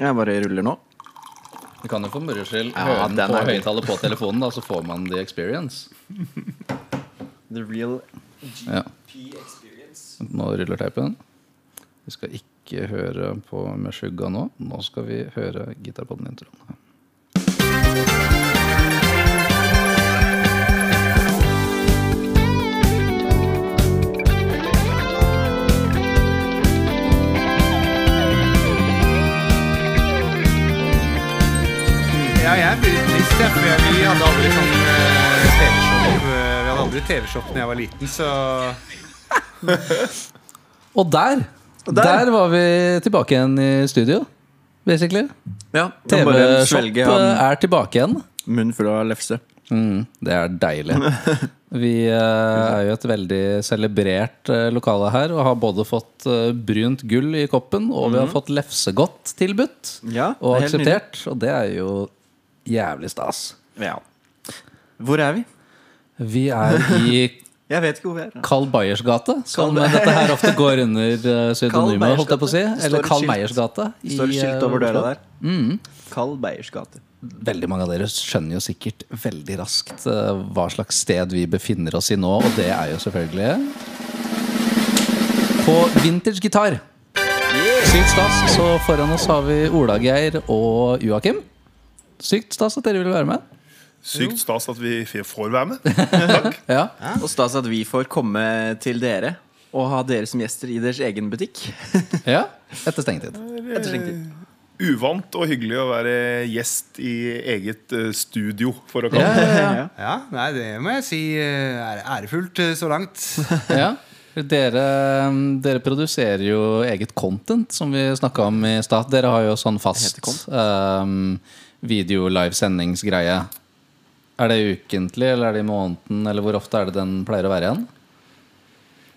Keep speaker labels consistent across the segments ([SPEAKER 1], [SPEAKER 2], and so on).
[SPEAKER 1] Jeg bare ruller nå.
[SPEAKER 2] Du kan jo for moro skyld
[SPEAKER 1] Ja,
[SPEAKER 2] høre den på
[SPEAKER 1] er
[SPEAKER 2] høyttaler på telefonen, da, så får man the experience.
[SPEAKER 1] The real
[SPEAKER 2] Ja.
[SPEAKER 3] Experience.
[SPEAKER 2] Nå ruller teipen. Vi skal ikke høre på Meshuggah nå. Nå skal vi høre gitarpodden-introen.
[SPEAKER 4] Ja, jeg blir litt trist, jeg, for vi hadde aldri sånn eh, TV-shop eh, Vi hadde aldri TV-shop da jeg var liten, så
[SPEAKER 2] Og der,
[SPEAKER 1] der.
[SPEAKER 2] der var vi tilbake igjen i studio, basically.
[SPEAKER 1] Ja,
[SPEAKER 2] TV-shop er tilbake igjen.
[SPEAKER 1] munn full av lefse.
[SPEAKER 2] Mm, det er deilig. Vi eh, er jo et veldig celebrert eh, lokale her og har både fått eh, brunt gull i koppen, og vi har fått lefsegodt tilbudt
[SPEAKER 1] Ja,
[SPEAKER 2] og
[SPEAKER 1] nydelig.
[SPEAKER 2] akseptert. Og det er jo jævlig stas.
[SPEAKER 1] Ja. Hvor er vi?
[SPEAKER 2] Vi er i
[SPEAKER 1] Jeg vet ikke hvor vi er.
[SPEAKER 2] Carl Bayers gate, som dette her ofte går under uh, pseudonymet, holdt jeg på å si. Eller Carl. Meyers gate.
[SPEAKER 1] Det står et skilt
[SPEAKER 2] eh,
[SPEAKER 1] over døra der. Mm. Carl Beyers gate.
[SPEAKER 2] Veldig mange av dere skjønner jo sikkert veldig raskt eh, hva slags sted vi befinner oss i nå, og det er jo selvfølgelig på vintage gitar. Sykt stas. Så foran oss har vi Ola-Geir og Joakim. Sykt stas at dere ville være med.
[SPEAKER 5] Sykt stas at vi får være med.
[SPEAKER 2] Ja.
[SPEAKER 1] Og stas at vi får komme til dere og ha dere som gjester i deres egen butikk.
[SPEAKER 2] ja. Etter stengetid.
[SPEAKER 1] Etter stengetid.
[SPEAKER 5] Uvant og hyggelig å være gjest i eget eh, studio, for å kalle det
[SPEAKER 2] ja, ja.
[SPEAKER 1] Ja.
[SPEAKER 4] Ja, nei, det må jeg si eh, er ærefullt eh, så langt.
[SPEAKER 2] Ja. Dere, dere produserer jo eget content, som vi snakka om i stad. Dere har jo sånn
[SPEAKER 1] Det
[SPEAKER 2] fast
[SPEAKER 1] heter
[SPEAKER 2] um, video-livesendingsgreie. Er det ukentlig, eller er det i måneden, eller hvor ofte er det den pleier å være igjen?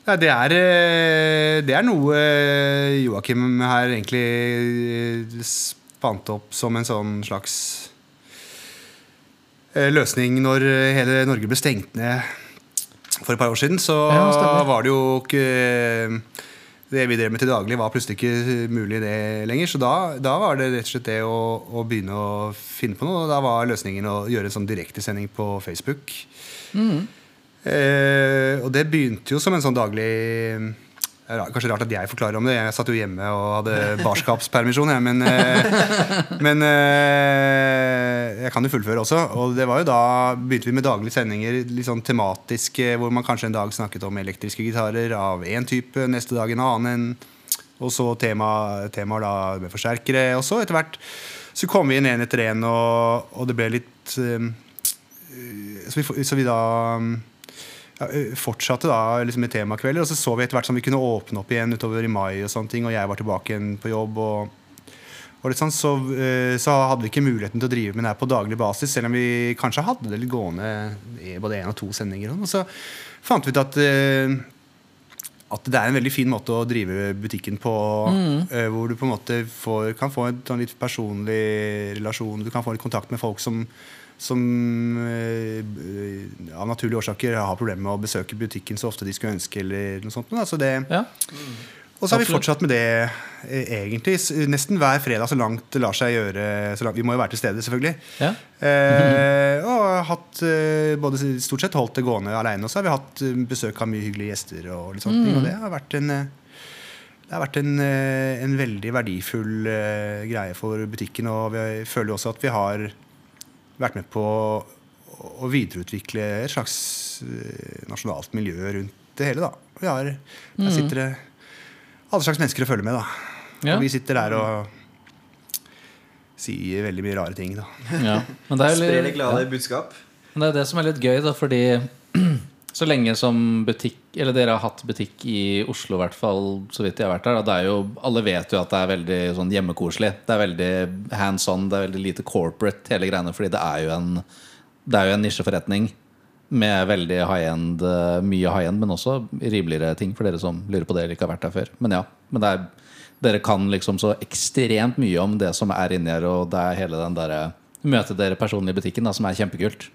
[SPEAKER 4] Ja, det, er, eh, det er noe eh, Joakim her egentlig fant spant opp som en sånn slags eh, løsning når eh, hele Norge ble stengt ned for et par år siden. Så
[SPEAKER 2] Ja,
[SPEAKER 4] var det jo ikke Det vi drev med til daglig, var plutselig ikke mulig det lenger. Så da, da var det rett og slett det å, å begynne å finne på noe. Og da var løsningen å gjøre en sånn direktesending på Facebook. Eh, og det begynte jo som en sånn daglig Kanskje rart at jeg forklarer om det. Jeg satt jo hjemme og hadde barskapspermisjon. Ja, men eh, men eh, jeg kan jo fullføre også. Og det var jo da begynte vi med daglige sendinger litt sånn tematiske, hvor man kanskje en dag snakket om elektriske gitarer av én type, neste dag en annen. Og så tema, temaer da med forsterkere. Og så etter hvert så kom vi inn én etter en, og, og det ble litt eh, så vi, så vi da fortsatte da liksom med temakvelder. Og så så vi etter hvert som vi kunne åpne opp igjen utover i mai, og sånne ting Og jeg var tilbake igjen på jobb. Og, og litt sånn, så, eh, så hadde vi ikke muligheten til å drive med det her på daglig basis, selv om vi kanskje hadde det litt gående i både én og to sendinger. Og så fant vi ut at eh, at det er en veldig fin måte å drive butikken på. mm. hvor du på en måte får, kan få en sånn litt personlig relasjon. Du kan få litt kontakt med folk som, som eh, av naturlige årsaker har problemer med å besøke butikken så ofte de skulle ønske. eller noe sånt. Altså det,
[SPEAKER 2] Ja.
[SPEAKER 4] og så har vi fortsatt med det eh, egentlig nesten hver fredag så langt det lar seg gjøre. Så langt, vi må jo være til stede, selvfølgelig.
[SPEAKER 2] Ja.
[SPEAKER 4] Eh, og har hatt eh, både stort sett holdt det gående aleine. Og så har vi hatt besøk av mye hyggelige gjester. Og, litt sånt, mm. og det har vært en det har vært en, en veldig verdifull greie for butikken. Og vi føler jo også at vi har vært med på å, videreutvikle et slags eh, nasjonalt miljø rundt det hele. da. Vi har, Der sitter det alle slags mennesker og følger med. da.
[SPEAKER 2] Ja.
[SPEAKER 4] Og vi sitter der og sier veldig mye rare ting. da.
[SPEAKER 2] ja. Men det er jo
[SPEAKER 3] Sprer glade budskap.
[SPEAKER 2] Men det er det som er litt gøy, da, fordi så lenge som butikk Eller dere har hatt butikk i Oslo, i hvert fall så vidt jeg har vært der. Det er jo, alle vet jo at det er veldig sånn hjemmekoselig. Det er veldig hands on, det er veldig lite corporate, hele greiene. Fordi det er jo en, det er jo en nisjeforretning med veldig high end, eh, mye high end, men også rimeligere ting for dere som lurer på det eller ikke har vært der før. Men ja, men er, dere kan liksom så ekstremt mye om det som er inni her, og det er hele den derre Møte dere personlig i butikken, da, som er kjempekult.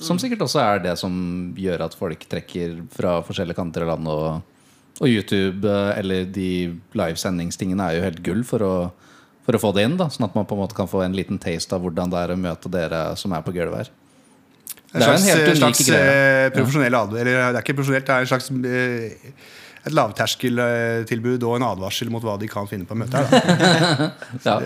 [SPEAKER 2] Som sikkert også er det som gjør at folk trekker fra forskjellige kanter av landet. Og, og YouTube eh, eller de livesendingstingene er jo helt gull for å, for å få det inn, da sånn at man på en måte kan få en liten taste av hvordan det er å møte dere som er på gulvet her.
[SPEAKER 4] En
[SPEAKER 2] Det er en
[SPEAKER 4] slags,
[SPEAKER 2] greie.
[SPEAKER 4] eh, profesjonell advar... Eller det er ikke profesjonelt, det er en slags eh, et lavterskeltilbud og en advarsel mot hva de kan finne på møtet her.
[SPEAKER 2] Ja,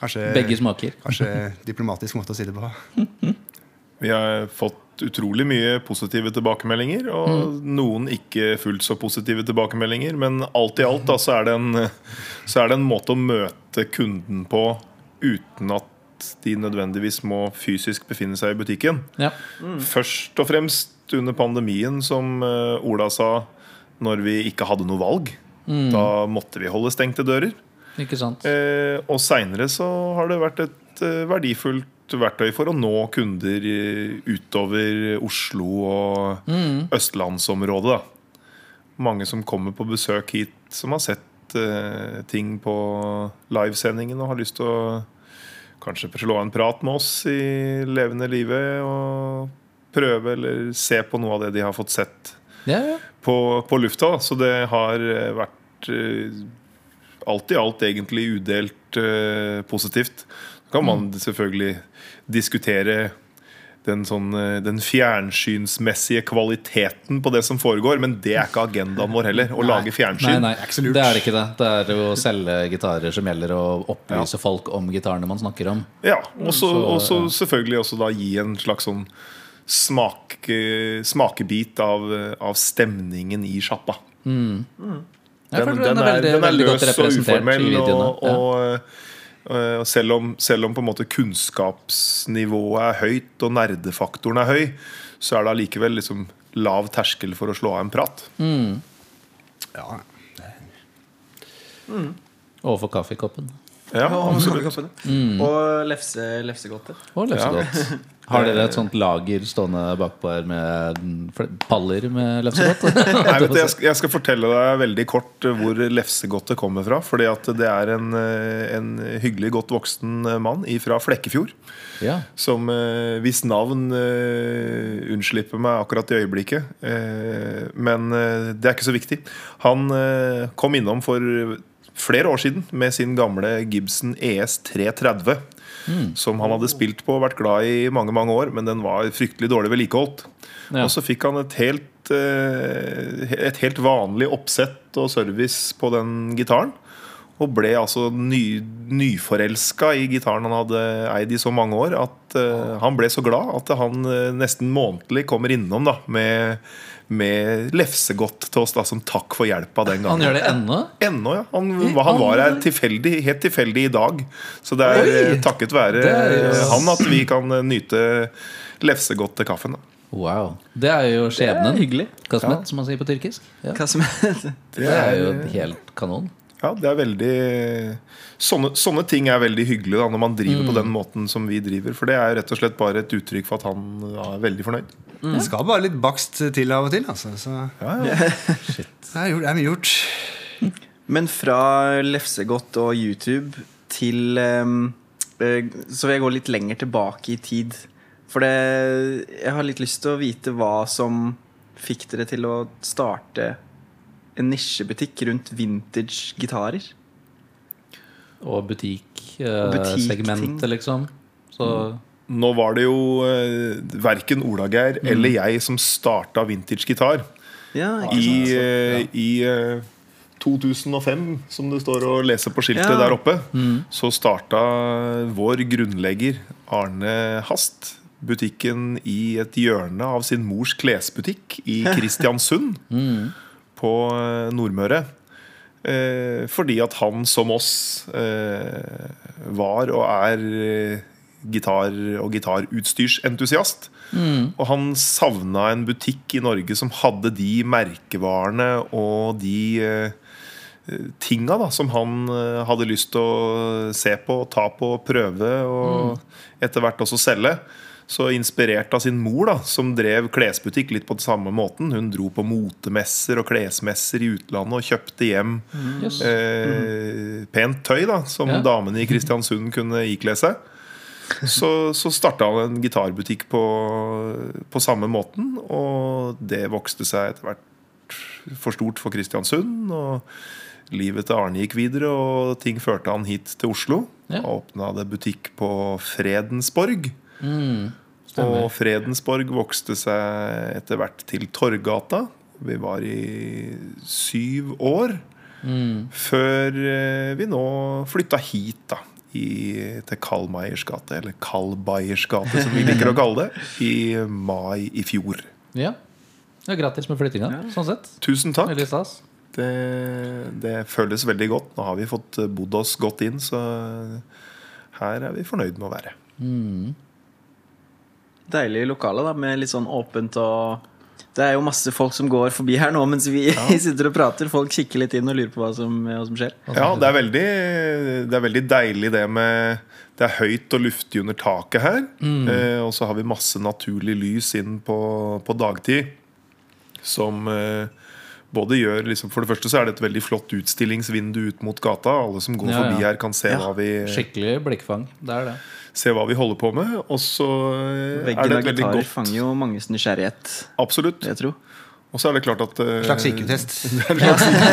[SPEAKER 4] Kanskje,
[SPEAKER 2] begge smaker.
[SPEAKER 4] kanskje diplomatisk måte å si det på.
[SPEAKER 5] Vi har fått utrolig mye positive tilbakemeldinger, og noen ikke fullt så positive tilbakemeldinger. Men alt i alt da, så, er det en, så er det en måte å møte kunden på uten at de nødvendigvis må fysisk befinne seg i butikken.
[SPEAKER 2] Ja.
[SPEAKER 5] Først og fremst under pandemien, som eh, Ola sa, når vi ikke hadde noe valg. Da måtte vi holde stengte dører.
[SPEAKER 2] Ikke sant?
[SPEAKER 5] Eh, og seinere så har det vært et eh, verdifullt verktøy for å nå kunder utover Oslo og østlandsområdet. Da. Mange som kommer på besøk hit, som har sett uh, ting på livesendingen og har lyst til å kanskje slå en prat med oss i levende livet og prøve eller se på noe av det de har fått sett
[SPEAKER 2] Ja, ja.
[SPEAKER 5] på, på lufta. da. Så det har eh, vært uh, alt i alt egentlig udelt uh, positivt. Kan man selvfølgelig diskutere den, sånn, eh, den fjernsynsmessige kvaliteten på det som foregår, men det er ikke agendaen vår heller. Å lage fjernsyn.
[SPEAKER 2] nei,
[SPEAKER 4] lurt.
[SPEAKER 2] det er ikke det. Det er jo å selge gitarer som gjelder å opplyse folk om gitarene man snakker om.
[SPEAKER 5] Ja, og så
[SPEAKER 2] ja.
[SPEAKER 5] selvfølgelig også da gi en slags sånn smak, eh, smakebit av, av stemningen i sjappa.
[SPEAKER 2] Mm.
[SPEAKER 5] Den,
[SPEAKER 2] den,
[SPEAKER 5] den, er, den er
[SPEAKER 2] veldig godt
[SPEAKER 5] løs og uformell.
[SPEAKER 2] i videoene.
[SPEAKER 5] Og, og, selv, om, selv om på en måte kunnskapsnivået er høyt og nerdefaktoren er høy, så er det allikevel liksom lav terskel for å slå av en prat.
[SPEAKER 4] Ja.
[SPEAKER 2] Mm. Overfor kaffekoppen.
[SPEAKER 5] Ja,
[SPEAKER 1] Og,
[SPEAKER 5] Mm.
[SPEAKER 1] og lefse, lefsegodter.
[SPEAKER 2] Og lefsegodt. Har dere et sånt lager stående bakpå her med paller med lefsegodt?
[SPEAKER 5] Nei, vet du, jeg, skal, jeg skal fortelle deg veldig kort hvor lefsegodtet kommer fra. Fordi at det er en, en hyggelig godt voksen mann fra Flekkefjord.
[SPEAKER 2] ja.
[SPEAKER 5] Som eh, hvis navn eh, unnslipper meg akkurat i øyeblikket. Eh, men det er ikke så viktig. Han kom innom for flere år siden med sin gamle Gibson ES 330. Som han hadde spilt på og vært glad i i mange mange år, men den var fryktelig dårlig vedlikeholdt.
[SPEAKER 2] Ja.
[SPEAKER 5] Og så fikk han et helt, eh, et helt vanlig oppsett og service på den gitaren. Og ble altså ny, nyforelska i gitaren han hadde eid i så mange år. At uh, han ble så glad at han uh, nesten månedlig kommer innom da med, med lefsegodt til oss da som takk for hjelpa den gangen.
[SPEAKER 2] Han gjør det ennå?
[SPEAKER 5] Ennå, ja. Han, han var her tilfeldig, helt tilfeldig i dag. Så det er
[SPEAKER 2] Oi!
[SPEAKER 5] eh, takket være
[SPEAKER 2] er
[SPEAKER 5] eh, han at vi kan eh, nyte lefsegodt til kaffen. Da.
[SPEAKER 2] Wow. Det er jo skjebnen.
[SPEAKER 1] Det er hyggelig.
[SPEAKER 2] Kasmet, som man sier på tyrkisk. Ja. Det er jo helt kanon.
[SPEAKER 5] Ja, det er veldig sånne, sånne ting er veldig hyggelig da, når man driver
[SPEAKER 2] Mm.
[SPEAKER 5] på den måten som vi driver. For det er rett og slett bare et uttrykk for at han er veldig fornøyd.
[SPEAKER 4] Det skal bare litt bakst til av og til. Altså. Så
[SPEAKER 5] Ja, ja.
[SPEAKER 4] det er, gjort, det er mye gjort.
[SPEAKER 1] Men fra lefsegodt og YouTube til ehm, eh, Så vil jeg gå litt lenger tilbake i tid. For det, jeg har litt lyst til å vite hva som fikk dere til å starte en nisjebutikk rundt vintage gitarer.
[SPEAKER 2] Og butikksegmentet,
[SPEAKER 1] butikk-ting.
[SPEAKER 2] liksom. Så
[SPEAKER 5] Nå var det jo eh, verken Ola-Geir
[SPEAKER 2] Mm.
[SPEAKER 5] eller jeg som starta vintage-gitar.
[SPEAKER 1] Ja,
[SPEAKER 5] I,
[SPEAKER 1] sant?
[SPEAKER 5] ja. i eh, 2005, som det står å lese på skiltet
[SPEAKER 1] Ja.
[SPEAKER 5] der oppe,
[SPEAKER 2] Mm.
[SPEAKER 5] så starta vår grunnlegger Arne Hast butikken i et hjørne av sin mors klesbutikk i Kristiansund
[SPEAKER 2] Mm.
[SPEAKER 5] På eh, Nordmøre. Eh, fordi at han som oss eh, var og er gitar- og gitarutstyrsentusiast. Og han savna en butikk i Norge som hadde de merkevarene og de tinga da, som han hadde lyst til å se på, ta på, prøve og etter hvert også selge. Så inspirert av sin mor, da, som drev klesbutikk litt på den samme måten. Hun dro på motemesser og klesmesser i utlandet og kjøpte hjem
[SPEAKER 2] mm.
[SPEAKER 5] eh, pent tøy da, som
[SPEAKER 2] Ja.
[SPEAKER 5] damene i Kristiansund kunne ikle seg. Så, så starta han en gitarbutikk på, på samme måten, og det vokste seg etter hvert for stort for Kristiansund. Og livet til Arne gikk videre, og ting førte han hit til Oslo.
[SPEAKER 2] Ja.
[SPEAKER 5] Åpna det butikk på Fredensborg.
[SPEAKER 2] Mm,
[SPEAKER 5] Og. Fredensborg vokste seg etter hvert til Torgata. Vi var i syv år.
[SPEAKER 2] Mm.
[SPEAKER 5] Før eh, vi nå flytta hit, da. I, til Karl gate, eller Karl Bayers gate, som vi liker å kalle det. I mai i fjor.
[SPEAKER 2] Ja. ja, gratis med flyttinga, sånn sett.
[SPEAKER 5] Tusen takk. Det, det føles veldig godt. Nå har vi fått eh, bodd oss godt inn, så her er vi fornøyd med å være.
[SPEAKER 1] Deilig lokale, da, med litt sånn åpent og Det er jo masse folk som går forbi her nå mens vi sitter og prater. Folk kikker litt inn og lurer på hva som, hva som skjer.
[SPEAKER 5] Ja, det er veldig, det er veldig deilig det med Det er høyt og luftig under taket her. Eh, og så har vi masse naturlig lys inn på, på dagtid. Som eh, både gjør liksom, For det første så er det et veldig flott utstillingsvindu ut mot gata. Alle som går
[SPEAKER 2] Ja, ja.
[SPEAKER 5] forbi her, kan se,
[SPEAKER 1] Ja.
[SPEAKER 5] hva vi,
[SPEAKER 2] Skikkelig blikkfang. Det er det.
[SPEAKER 5] Se hva vi holder på med. Og så Veggen er
[SPEAKER 1] Veggen
[SPEAKER 5] det
[SPEAKER 1] av
[SPEAKER 5] et veldig godt
[SPEAKER 1] fanger jo manges nysgjerrighet,
[SPEAKER 5] Absolutt.
[SPEAKER 1] jeg tror.
[SPEAKER 5] Og så er det klart at uh,
[SPEAKER 4] Slags IQ-test.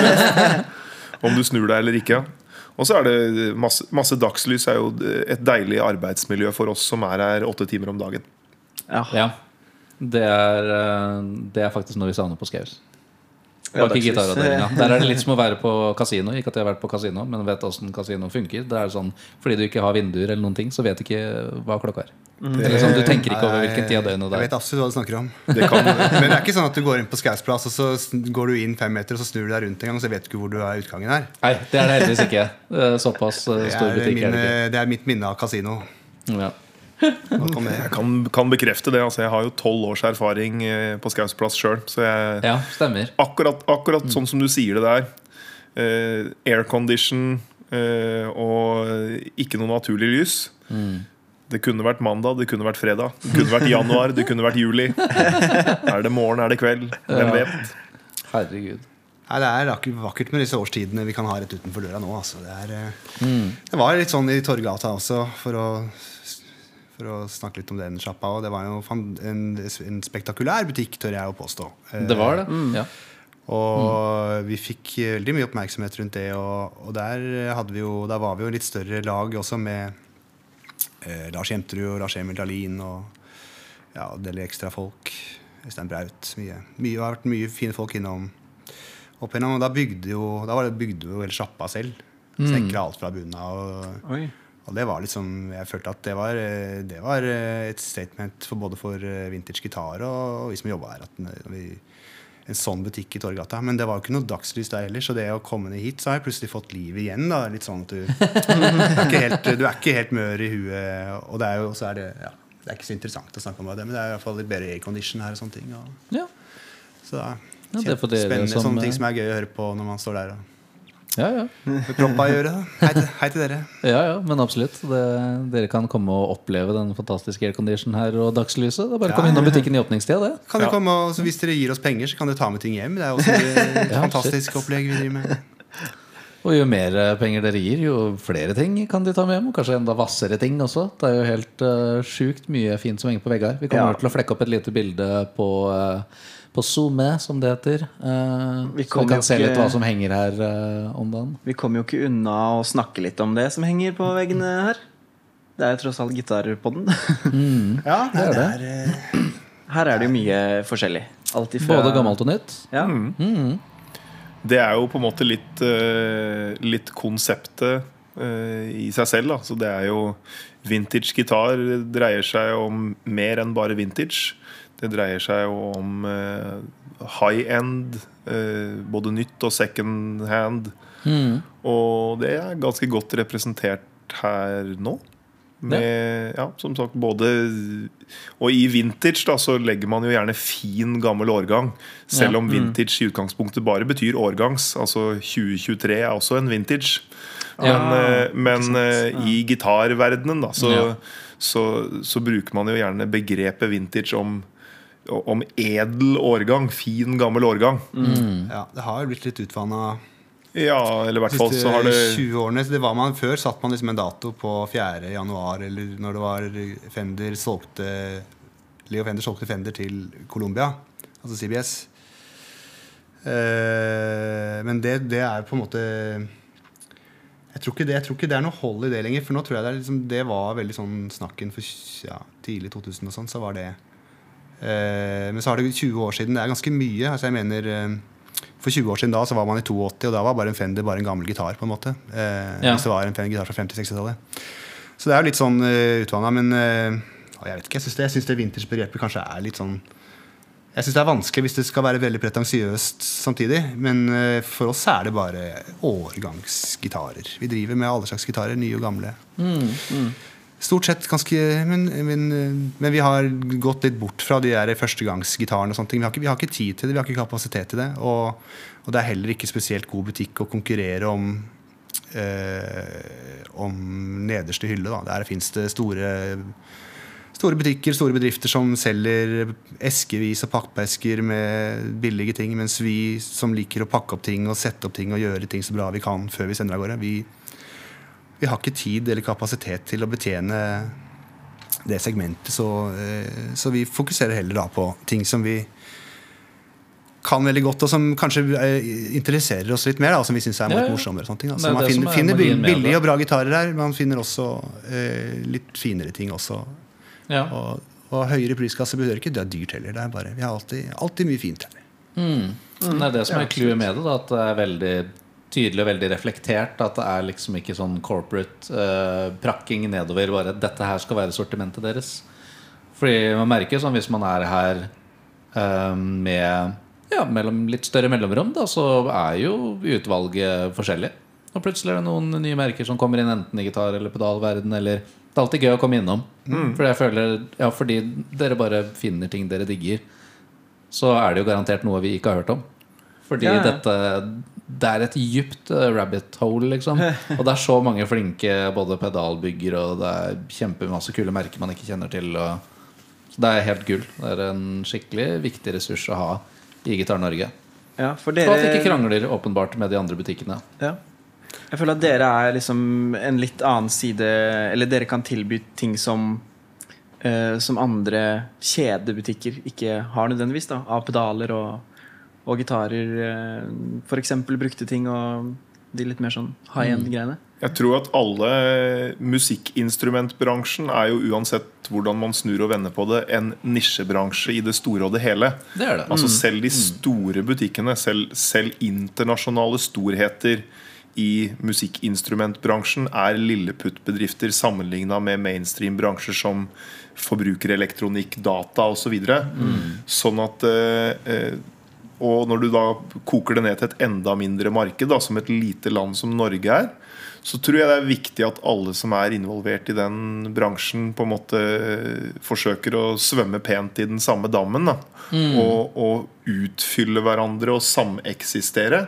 [SPEAKER 5] Om du snur deg eller ikke. Og så er det masse, masse dagslys er jo et deilig arbeidsmiljø for oss som er her åtte timer om dagen.
[SPEAKER 1] Ja.
[SPEAKER 2] Ja. Det er, eh, det er faktisk noe vi savner på Skaus. Bak i gitaravdelinga. Der er det litt som å være på kasino. Ikke at jeg har vært på kasino, men vet åssen kasino funker. Det er sånn, Fordi du ikke har vinduer, eller noen ting så vet du ikke hva klokka er. Eller sånn, du tenker ikke over hvilken tid av døgnet det
[SPEAKER 4] Jeg
[SPEAKER 2] er.
[SPEAKER 4] vet absolutt hva du snakker om.
[SPEAKER 5] Det kan,
[SPEAKER 4] Men det er ikke sånn at du går inn på Skaus plass, og så går du inn fem meter, og så snur du deg rundt en gang, og så vet du ikke hvor du er utgangen her.
[SPEAKER 2] Nei, det er det heldigvis ikke. Eh, Såpass eh,
[SPEAKER 4] Det
[SPEAKER 2] stor butikk
[SPEAKER 4] min,
[SPEAKER 2] er det
[SPEAKER 4] det er mitt minne av kasino.
[SPEAKER 2] Ja.
[SPEAKER 5] Jeg kan, kan bekrefte det. Altså, jeg har jo tolv års erfaring eh, på Skaus plass sjøl. Så jeg,
[SPEAKER 2] ja, stemmer.
[SPEAKER 5] akkurat, akkurat sånn som du sier det der. Eh, aircondition eh, og ikke noe naturlig lys. Det kunne vært mandag, det kunne vært fredag, det kunne vært januar, det kunne vært juli. Er det morgen, er det kveld? Hvem
[SPEAKER 2] Ja.
[SPEAKER 5] vet?
[SPEAKER 2] Herregud.
[SPEAKER 4] Nei, det er vakkert- vakkert med disse årstidene vi kan ha rett utenfor døra nå. Altså. Det, er, mm. det var litt sånn i Torgata også, for å, for å snakke litt om den sjappa. Og det var jo en, en spektakulær butikk, tør jeg å påstå.
[SPEAKER 2] Det var det. Ja.
[SPEAKER 4] Og vi fikk veldig mye oppmerksomhet rundt det. Og, og der, hadde vi jo, der var vi jo litt større lag også med eh, Lars Jemterud og Lars Emil Dahlin og ja, en del ekstra folk. Øystein Braut. Mye. mye. Har vært mye fine folk innom. Opp igjennom, og da bygde jo, da var det bygde jo hele sjappa selv. Snekra alt fra bunnen av. Og, det var liksom Jeg følte at det var, eh, det var eh, et statement for både for eh, vintage gitar og, vi som jobba her. At vi, en sånn butikk i Torgata. Men det var jo ikke noe dagslys der heller, så det å komme ned hit, så har jeg plutselig fått liv igjen. da Litt sånn at du, er ikke helt, du er ikke helt mør i huet. Og det er jo så er det ja, Det er ikke så interessant å snakke om det, men det er i hvert fall litt bedre aircondition her og sånne ting. Og,
[SPEAKER 2] Ja.
[SPEAKER 4] så det er,
[SPEAKER 2] Ja, det er dere
[SPEAKER 4] spennende
[SPEAKER 2] som,
[SPEAKER 4] sånne ting som er gøy å høre på når man står der og
[SPEAKER 2] Ja, ja.
[SPEAKER 4] med proppa å gjøre. da. Hei, til- hei til dere.
[SPEAKER 2] ja, ja, men absolutt. Det, dere kan komme og oppleve den fantastiske aircondition her og dagslyset. Det er bare å komme innom butikken i åpningstida, det.
[SPEAKER 4] Kan du komme, og, så hvis dere gir oss penger, så kan dere ta med ting hjem. Det er også et
[SPEAKER 2] Ja,
[SPEAKER 4] fantastisk
[SPEAKER 2] shit.
[SPEAKER 4] opplegg vi driver med.
[SPEAKER 2] Og jo mer eh, penger dere gir, jo flere ting kan de ta med hjem. Og kanskje enda hvassere ting også. Det er jo helt uh, sjukt mye fint som henger på vegger. Vi kommer
[SPEAKER 1] Ja.
[SPEAKER 2] til å flekke opp et lite bilde på, uh, på SoMe, som det heter. Uh,
[SPEAKER 1] Vi
[SPEAKER 2] så vi kan se
[SPEAKER 1] ikke-
[SPEAKER 2] litt hva som henger her uh, om dagen.
[SPEAKER 1] Vi kommer jo ikke unna å snakke litt om det som henger på veggene her. Det er jo tross alt gitarpodden.
[SPEAKER 4] Ja, det
[SPEAKER 2] er
[SPEAKER 4] er, eh,
[SPEAKER 1] Her er det jo mye forskjellig.
[SPEAKER 2] Både gammelt og nytt.
[SPEAKER 1] Ja.
[SPEAKER 5] Det er jo på en måte litt, eh, litt konseptet eh, i seg selv. Da. Så det er jo Vintage gitar dreier seg om mer enn bare vintage. Det dreier seg jo om eh, high end, eh, både nytt og second hand. Og det er ganske godt representert her nå. Med, ja, som sagt, både Og i vintage da, så legger man jo gjerne fin, gammel årgang. Selv
[SPEAKER 2] Ja.
[SPEAKER 5] om vintage i utgangspunktet bare betyr årgangs. Altså 2023 er også en vintage. Men,
[SPEAKER 2] Ja,
[SPEAKER 5] men, men eh, i gitarverdenen da, så, så, så bruker man jo gjerne begrepet vintage om, om edel årgang. Fin, gammel årgang.
[SPEAKER 4] ja, det har jo blitt litt utvanna
[SPEAKER 5] Ja, eller i hvert fall så har det
[SPEAKER 4] 20 årene. Så det var man, før satt man liksom en dato på 4. januar, eller når det var Fender solgte Leo Fender solgte Fender til Colombia, altså CBS. Eh, men det, det er på en måte Jeg tror, ikke det, jeg tror ikke det er noe hold i det lenger. For nå tror jeg det, er liksom, det var veldig sånn snakken for ja, tidlig 2000 og sånn. Så var det Men så har det 20 år siden. Det er ganske mye. Altså jeg mener eh, For 20 år siden da så var man i 82, og da var bare en Fender bare en gammel gitar. på en måte eh,
[SPEAKER 2] Ja.
[SPEAKER 4] Hvis det var en Fender gitar fra 50-60-tallet. Så det er jo litt sånn uh, utvanna. Men uh, jeg vet ikke, jeg syns det, jeg synes det kanskje er litt sånn jeg syns det er vanskelig hvis det skal være veldig pretensiøst samtidig. Men uh, for oss er det bare årgangsgitarer. Vi driver med alle slags gitarer, nye og gamle. Stort sett ganske men, men, men vi har gått litt bort fra de der førstegangsgitarene. og sånne ting. Vi har, ikke, vi har ikke tid til det, vi har ikke kapasitet til det. Og, og det er heller ikke spesielt god butikk å konkurrere om eh, om nederste hylle. Da. Der fins det store Store butikker, store bedrifter som selger eskevis og pakkeesker med billige ting, mens vi som liker å pakke opp ting og sette opp ting og gjøre ting så bra vi kan før vi sender av gårde, vi, vi har ikke tid eller kapasitet til å betjene det segmentet. Så, eh, så vi fokuserer heller da på ting som vi kan veldig godt, og som kanskje eh, interesserer oss litt mer. Da, som vi syns er litt
[SPEAKER 2] ja.
[SPEAKER 4] morsommere. Sånne ting, da. Så
[SPEAKER 2] er
[SPEAKER 4] man finner,
[SPEAKER 2] er
[SPEAKER 4] finner billige og bra gitarer her. Man finner også eh, litt finere ting også.
[SPEAKER 2] Ja.
[SPEAKER 4] Og, og høyere priskasse behøver ikke det er dyrt heller. Det er bare, vi har alltid, alltid mye fint her.
[SPEAKER 2] Mm. Det er det som er clouet med det. Da, at det er veldig tydelig og veldig reflektert. At det er liksom ikke sånn corporate uh, prakking nedover. Bare 'dette her skal være sortimentet deres'. Fordi man merker sånn hvis man er her uh, med ja, mellom litt større mellomrom, da, så er jo utvalget forskjellig. Og plutselig er det noen nye merker som kommer inn enten i gitar- eller pedalverden. Eller det er alltid gøy å komme innom. Fordi jeg føler Ja, fordi dere bare finner ting dere digger så er det jo garantert noe vi ikke har hørt om. Fordi
[SPEAKER 1] Ja, ja.
[SPEAKER 2] dette Det er et dypt eh, rabbit hole, liksom. Og det er så mange flinke både pedalbygger, og det er kjempemasse kule merker man ikke kjenner til. Og, så det er helt gull. Det er en skikkelig viktig ressurs å ha i Gitar Norge.
[SPEAKER 1] Ja, for
[SPEAKER 2] Og at det ikke krangler åpenbart med de andre butikkene.
[SPEAKER 1] ja. Jeg føler at dere er liksom en litt annen side Eller dere kan tilby ting som uh, Som andre kjedebutikker ikke har nødvendigvis. da Av pedaler og, og gitarer. Uh, F.eks. brukte ting og de litt mer sånn high end-greiene.
[SPEAKER 5] Jeg tror at alle musikkinstrumentbransjen er jo uansett hvordan man snur og vender på det, en nisjebransje i det store og det hele.
[SPEAKER 2] Det er det.
[SPEAKER 5] Altså Selv de store butikkene, selv, selv internasjonale storheter i musikkinstrumentbransjen er lilleputtbedrifter sammenligna med mainstream bransjer som forbrukerelektronikk, data osv. Så mm. Sånn at eh, eh, Og når du da koker det ned til et enda mindre marked, da, som et lite land som Norge er, så tror jeg det er viktig at alle som er involvert i den bransjen, på en måte eh, forsøker å svømme pent i den samme dammen. Da. Og, og utfylle hverandre og sameksistere.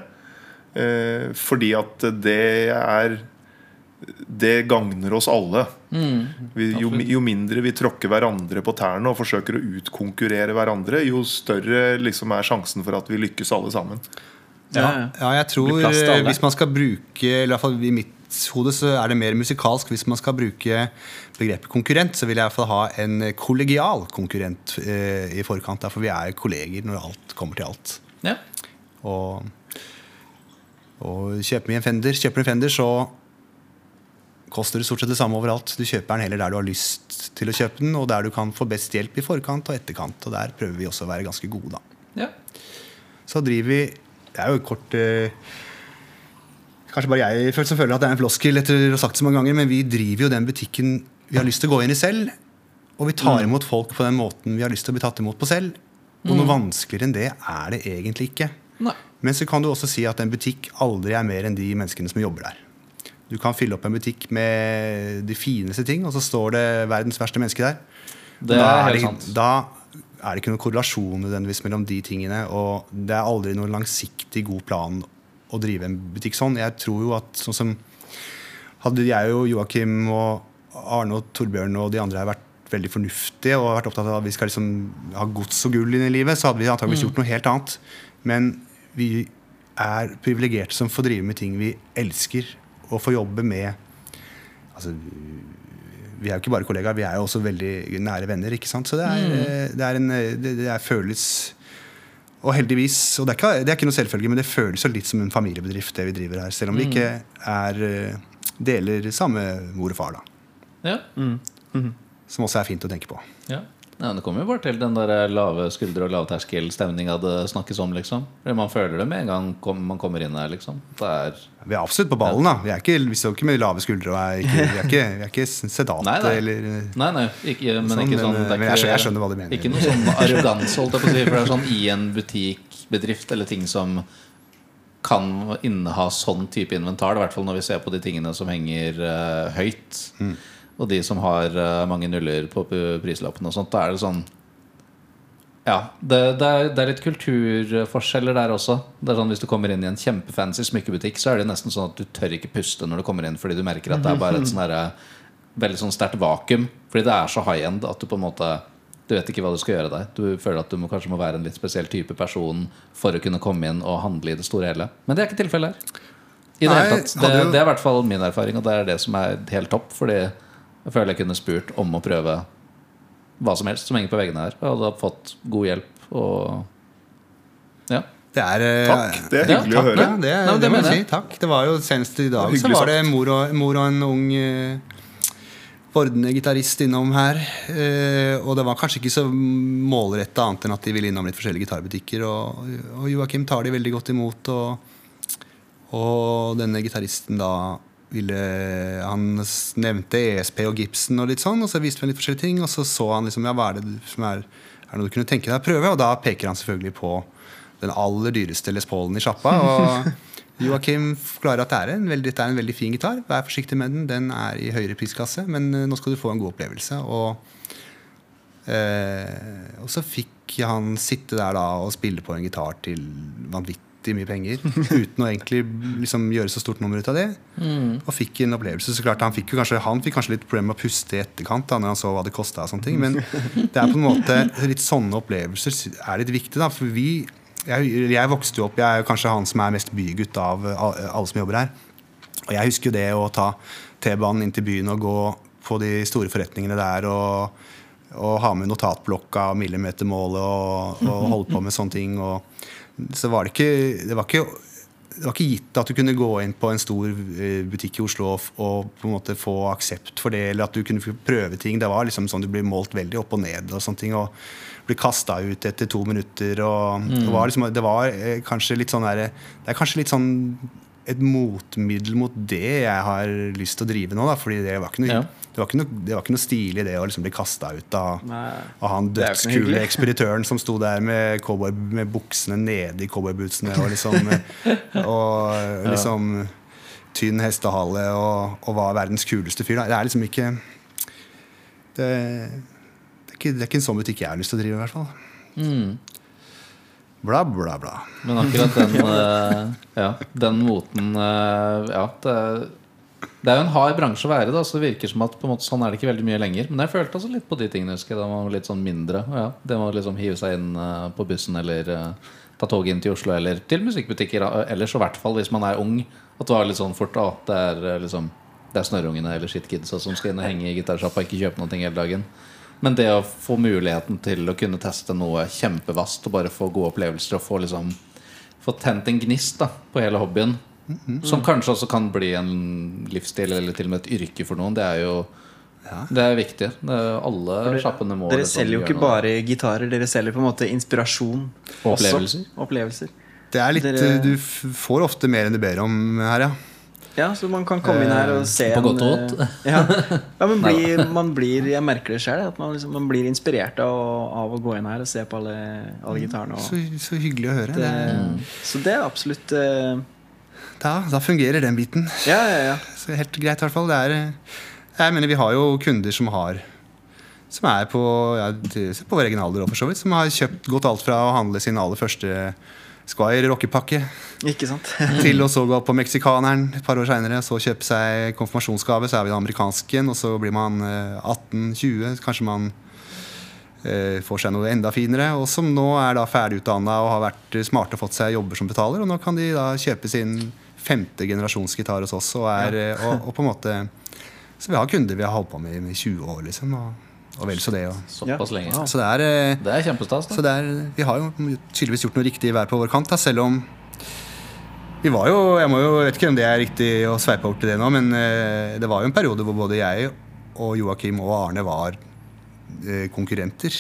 [SPEAKER 5] Eh, fordi at det er Det gagner oss alle. Vi, jo, jo mindre vi tråkker hverandre på tærne og forsøker å utkonkurrere hverandre, jo større liksom er sjansen for at vi lykkes alle sammen.
[SPEAKER 1] Ja,
[SPEAKER 4] Ja, jeg tror hvis man skal bruke Eller i hvert fall i mitt hode så er det mer musikalsk. Hvis man skal bruke begrepet konkurrent, så vil jeg i hvert fall ha en kollegial konkurrent eh, i forkant. For vi er kolleger når alt kommer til alt.
[SPEAKER 2] Ja.
[SPEAKER 4] Og, og kjøper vi en Fender, kjøper en Fender, så koster det stort sett det samme overalt. Du kjøper den heller der du har lyst til å kjøpe den, og der du kan få best hjelp i forkant og etterkant. Og der prøver vi også å være ganske gode, da.
[SPEAKER 2] ja.
[SPEAKER 4] Så driver vi Det er jo kort eh, Kanskje bare jeg som føler at det er en floskel, etter å ha sagt det så mange ganger, men vi driver jo den butikken vi har lyst til å gå inn i selv. Og vi tar imot folk på den måten vi har lyst til å bli tatt imot på selv. Og noe vanskeligere enn det er det egentlig ikke.
[SPEAKER 2] Nei.
[SPEAKER 4] Men så kan du også si at en butikk aldri er mer enn de menneskene som jobber der. Du kan fylle opp en butikk med de fineste ting, og så står det verdens verste menneske der.
[SPEAKER 2] Det
[SPEAKER 4] da,
[SPEAKER 2] er
[SPEAKER 4] er
[SPEAKER 2] helt
[SPEAKER 4] det,
[SPEAKER 2] sant.
[SPEAKER 4] da er det ikke noen korrelasjon nødvendigvis mellom de tingene. Og det er aldri noen langsiktig god plan å drive en butikk sånn. Jeg tror jo at sånn som Hadde jeg og Joakim og Arne og Torbjørn og de andre her vært veldig fornuftige og vært opptatt av at vi skal liksom ha gods og gull inn i livet, så hadde vi antakeligvis gjort noe helt annet. Men vi er privilegerte som får drive med ting vi elsker, og få jobbe med altså, vi er jo ikke bare kollegaer, vi er jo også veldig nære venner. ikke sant? Så det er, mm. det er en det, det er føles Og heldigvis Og det er, ikke, det er ikke noe selvfølge, men det føles jo litt som en familiebedrift, det vi driver her. Selv om vi ikke er eh, deler samme mor og far, da.
[SPEAKER 2] Ja.
[SPEAKER 4] Som også er fint å tenke på.
[SPEAKER 2] Ja. Ja, men det kommer jo bare til den der lave skuldre og lavterskelstemninga det snakkes om. liksom Fordi Man føler det med en gang man kommer inn her. liksom Det er
[SPEAKER 4] Vi er absolutt på ballen, da. Vi, er ikke, vi står ikke med lave skuldre og er ikke, vi er ikke, vi er ikke sedate
[SPEAKER 2] Nei, nei.
[SPEAKER 4] eller
[SPEAKER 2] Nei, nei, ikke, men
[SPEAKER 4] Sånn,
[SPEAKER 2] ikke sånn
[SPEAKER 4] men, men jeg skjønner- hva du mener.
[SPEAKER 2] Ikke noe sånn arroganse, holdt jeg på å si. For det er sånn i en butikkbedrift eller ting som kan inneha sånn type inventar. I hvert fall når vi ser på de tingene som henger uh, høyt.
[SPEAKER 4] Mm.
[SPEAKER 2] Og de som har uh, mange nuller på prislappen og sånt. Da er det sånn Ja, det, det, er, det er litt kulturforskjeller der også. Det er sånn Hvis du kommer inn i en kjempefancy smykkebutikk, så er det nesten sånn at du tør ikke puste når du kommer inn, fordi du merker at det er bare et sånn veldig sånn sterkt vakuum. Fordi det er så high end at du på en måte Du vet ikke hva du skal gjøre der. Du føler at du må, kanskje må være en litt spesiell type person for å kunne komme inn og handle i det store hele. Men det er ikke tilfellet her. I det,
[SPEAKER 4] Nei,
[SPEAKER 2] hele tatt. Det,
[SPEAKER 4] jo-
[SPEAKER 2] det er i hvert fall min erfaring, og det er det som er helt topp. Fordi jeg føler jeg kunne spurt om å prøve hva som helst som henger på veggene her. Og hadde fått god hjelp og Ja.
[SPEAKER 4] Det er eh,
[SPEAKER 5] Takk. Det er
[SPEAKER 2] Ja,
[SPEAKER 5] hyggelig å høre.
[SPEAKER 4] Ja, det,
[SPEAKER 2] Nei, det
[SPEAKER 4] det må jeg
[SPEAKER 2] jeg.
[SPEAKER 4] si. Takk. Det var jo senest i dag så var det mor og, mor og en ung uh, vordende gitarist innom her. Uh, og det var kanskje ikke så målretta annet enn at de ville innom litt forskjellige gitarbutikker. Og, og Joakim tar de veldig godt imot. Og, og denne gitaristen da ville Han nevnte ESP og Gibson og litt sånn, og så viste vi litt forskjellige ting. Og så så han liksom, ja, hva er det som er, er det noe du kunne tenke deg å prøve? Og da peker han selvfølgelig på den aller dyreste Les Paulen i sjappa. Og Joakim forklarer at det er en veldig, det er en veldig fin gitar. Vær forsiktig med den. Den er i høyere prisklasse, men eh, nå skal du få en god opplevelse. Og, eh, og så fikk han sitte der da og spille på en gitar til vanvittig mye penger. Uten å egentlig liksom gjøre så stort nummer ut av det. Og fikk en opplevelse. Så klart Han fikk jo kanskje, han fikk kanskje litt problemer med å puste i etterkant da når han så hva det kosta. Men det er på en måte litt sånne opplevelser er litt viktig. da For vi jeg, jeg vokste jo opp, jeg er jo kanskje han som er mest bygutt av alle som jobber her. Og jeg husker jo det å ta T-banen inn til byen og gå på de store forretningene der og, og ha med notatblokka og millimetermålet og, og holde på med sånne ting. Og, så var det ikke Det var ikke det var ikke gitt at du kunne gå inn på en stor eh, butikk i Oslo og, på en måte få aksept for det, eller at du kunne prøve ting. Det var liksom sånn du blir målt veldig opp og ned og sånne ting. Og bli kasta ut etter to minutter. Og det var, liksom, det var eh, kanskje litt sånn der, Det er kanskje litt sånn et motmiddel mot det jeg har lyst til å drive nå. Da, fordi det var ikke noe,
[SPEAKER 2] Ja.
[SPEAKER 4] det var ikke noe, det var ikke noe stilig det å liksom bli kasta ut av, av han dødskule ekspeditøren som sto der med, cowboy, med buksene nede i cowboybootsene og liksom, og liksom tynn hestehale og, og var verdens kuleste fyr. Da. Det er liksom ikke det, det, er ikke det er ikke en sånn butikk jeg har lyst til å drive, i hvert fall. Bla, bla, bla.
[SPEAKER 2] Men akkurat den, eh, ja, den moten eh, Ja, det, det er jo en hard bransje å være i. Så det virker som at måte sånn er det ikke veldig mye lenger. Men jeg følte også litt på de tingene husker jeg, da man var litt sånn mindre. Ja, det må liksom hive seg inn eh, på bussen eller ta toget inn til Oslo eller til musikkbutikker ellers. I hvert fall hvis man er ung. At det var litt sånn fort at det er liksom Det er snørrungene eller shitkidsa som skal inn og henge i gitarsjappa og ikke kjøpe noe hele dagen. Men det å få muligheten til å kunne teste noe kjempevast og bare få gode opplevelser og få liksom Få tent en gnist da på hele hobbyen, som kanskje også kan bli en livsstil eller til og med et yrke for noen, det er jo Det er viktig. Det er, alle sjappene må
[SPEAKER 1] Dere selger jo ikke bare gitarer, dere selger på en måte inspirasjon.
[SPEAKER 2] Opplevelser.
[SPEAKER 1] Opplevelser.
[SPEAKER 4] Det er litt,
[SPEAKER 1] Dere-
[SPEAKER 4] Du får ofte mer enn du ber om her, ja.
[SPEAKER 1] Ja, så man kan komme inn her og se
[SPEAKER 2] På godt og vondt.
[SPEAKER 1] eh, Ja, ja men blir, man blir Jeg merker det sjøl, at man, liksom, man blir inspirert av, av å gå inn her og se på alle, alle gitarene.
[SPEAKER 4] Så,
[SPEAKER 1] Og,
[SPEAKER 4] så hyggelig å høre.
[SPEAKER 1] det,
[SPEAKER 4] Det,
[SPEAKER 1] så det er absolutt eh,
[SPEAKER 4] da, da fungerer den biten.
[SPEAKER 1] Ja, ja, ja.
[SPEAKER 4] Så helt greit, i hvert fall. Det er, eh, jeg mener, vi har jo kunder som har Som er på, ja, på vår egen alder, for så vidt. Som har kjøpt gått alt fra å handle sin aller første Squire rockepakke
[SPEAKER 1] Ikke sant?
[SPEAKER 4] til å så gå på meksikaneren et par år seinere. Så kjøpe seg konfirmasjonsgave, så er vi den amerikanske. Og så blir man eh, 18-20. Kanskje man eh, får seg noe enda finere. Og som nå er da ferdigutdanna og har vært smarte og fått seg jobber som betaler. Og nå kan de da kjøpe sin femte generasjons gitar hos oss. Og, er, eh, og, og på en måte Så vi har kunder vi har holdt på med i 20 år, liksom. Og, og vel så det. Og,
[SPEAKER 2] Såpass lenge.
[SPEAKER 1] Ja.
[SPEAKER 4] så det er eh,
[SPEAKER 2] Det er kjempestas.
[SPEAKER 4] så det er, vi har jo tydeligvis gjort noe riktig hver på vår kant, da, selv om Vi var jo, jeg må jo, vet ikke om det er riktig å sveipe over til det nå, men uh, det var jo en periode hvor både jeg og Joakim og Arne var uh, konkurrenter.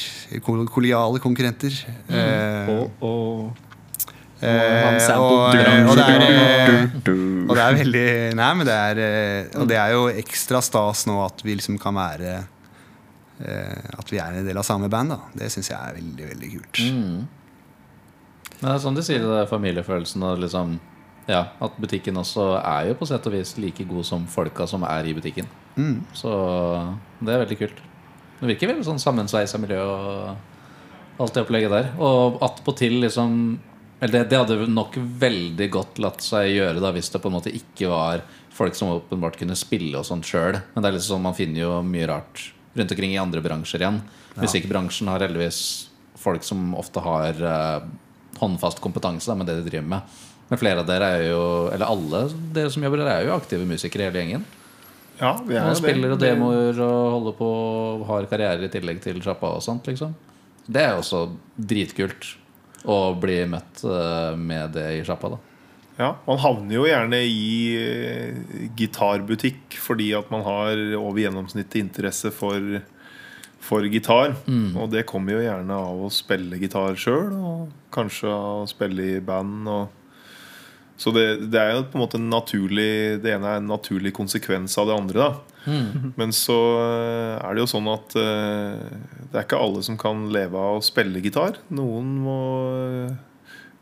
[SPEAKER 4] Kol kollegiale konkurrenter. Eh,
[SPEAKER 1] Og, og
[SPEAKER 4] eh, og, og det er Og det veldig Nei, men det er Og det er jo ekstra stas nå at vi liksom kan være At vi er en del av samme band, da. Det syns jeg er veldig, veldig kult.
[SPEAKER 2] Men det er sånn de sier, det er familiefølelsen og liksom Ja, at butikken også er jo på sett og vis like god som folka som er i butikken. Så det er veldig kult. Det virker veldig sånn sammensveisa miljø og alt det opplegget der. Og attpåtil liksom Eller det, det hadde nok veldig godt latt seg gjøre da hvis det på en måte ikke var folk som åpenbart kunne spille og sånt sjøl. Men det er liksom man finner jo mye rart rundt omkring i andre bransjer igjen. Musikkbransjen har heldigvis folk som ofte har uh, håndfast kompetanse da, med det de driver med. Men flere av dere er jo Eller alle dere som jobber der, er jo aktive musikere hele gjengen.
[SPEAKER 5] Ja, vi er
[SPEAKER 2] Og spiller og demoer og holder på og har karriere i tillegg til sjappa og sånt. liksom Det er jo også dritkult å bli møtt uh, med det i sjappa. da
[SPEAKER 5] Ja, Man havner jo gjerne i eh, gitarbutikk fordi at man har over gjennomsnittet interesse for, for gitar. Og det kommer jo gjerne av å spille gitar sjøl, og kanskje av å spille i band. Og så det, det er jo på en måte en naturlig Det ene er en naturlig konsekvens av det andre. da Men så eh, er det jo sånn at eh, det er ikke alle som kan leve av å spille gitar. Noen må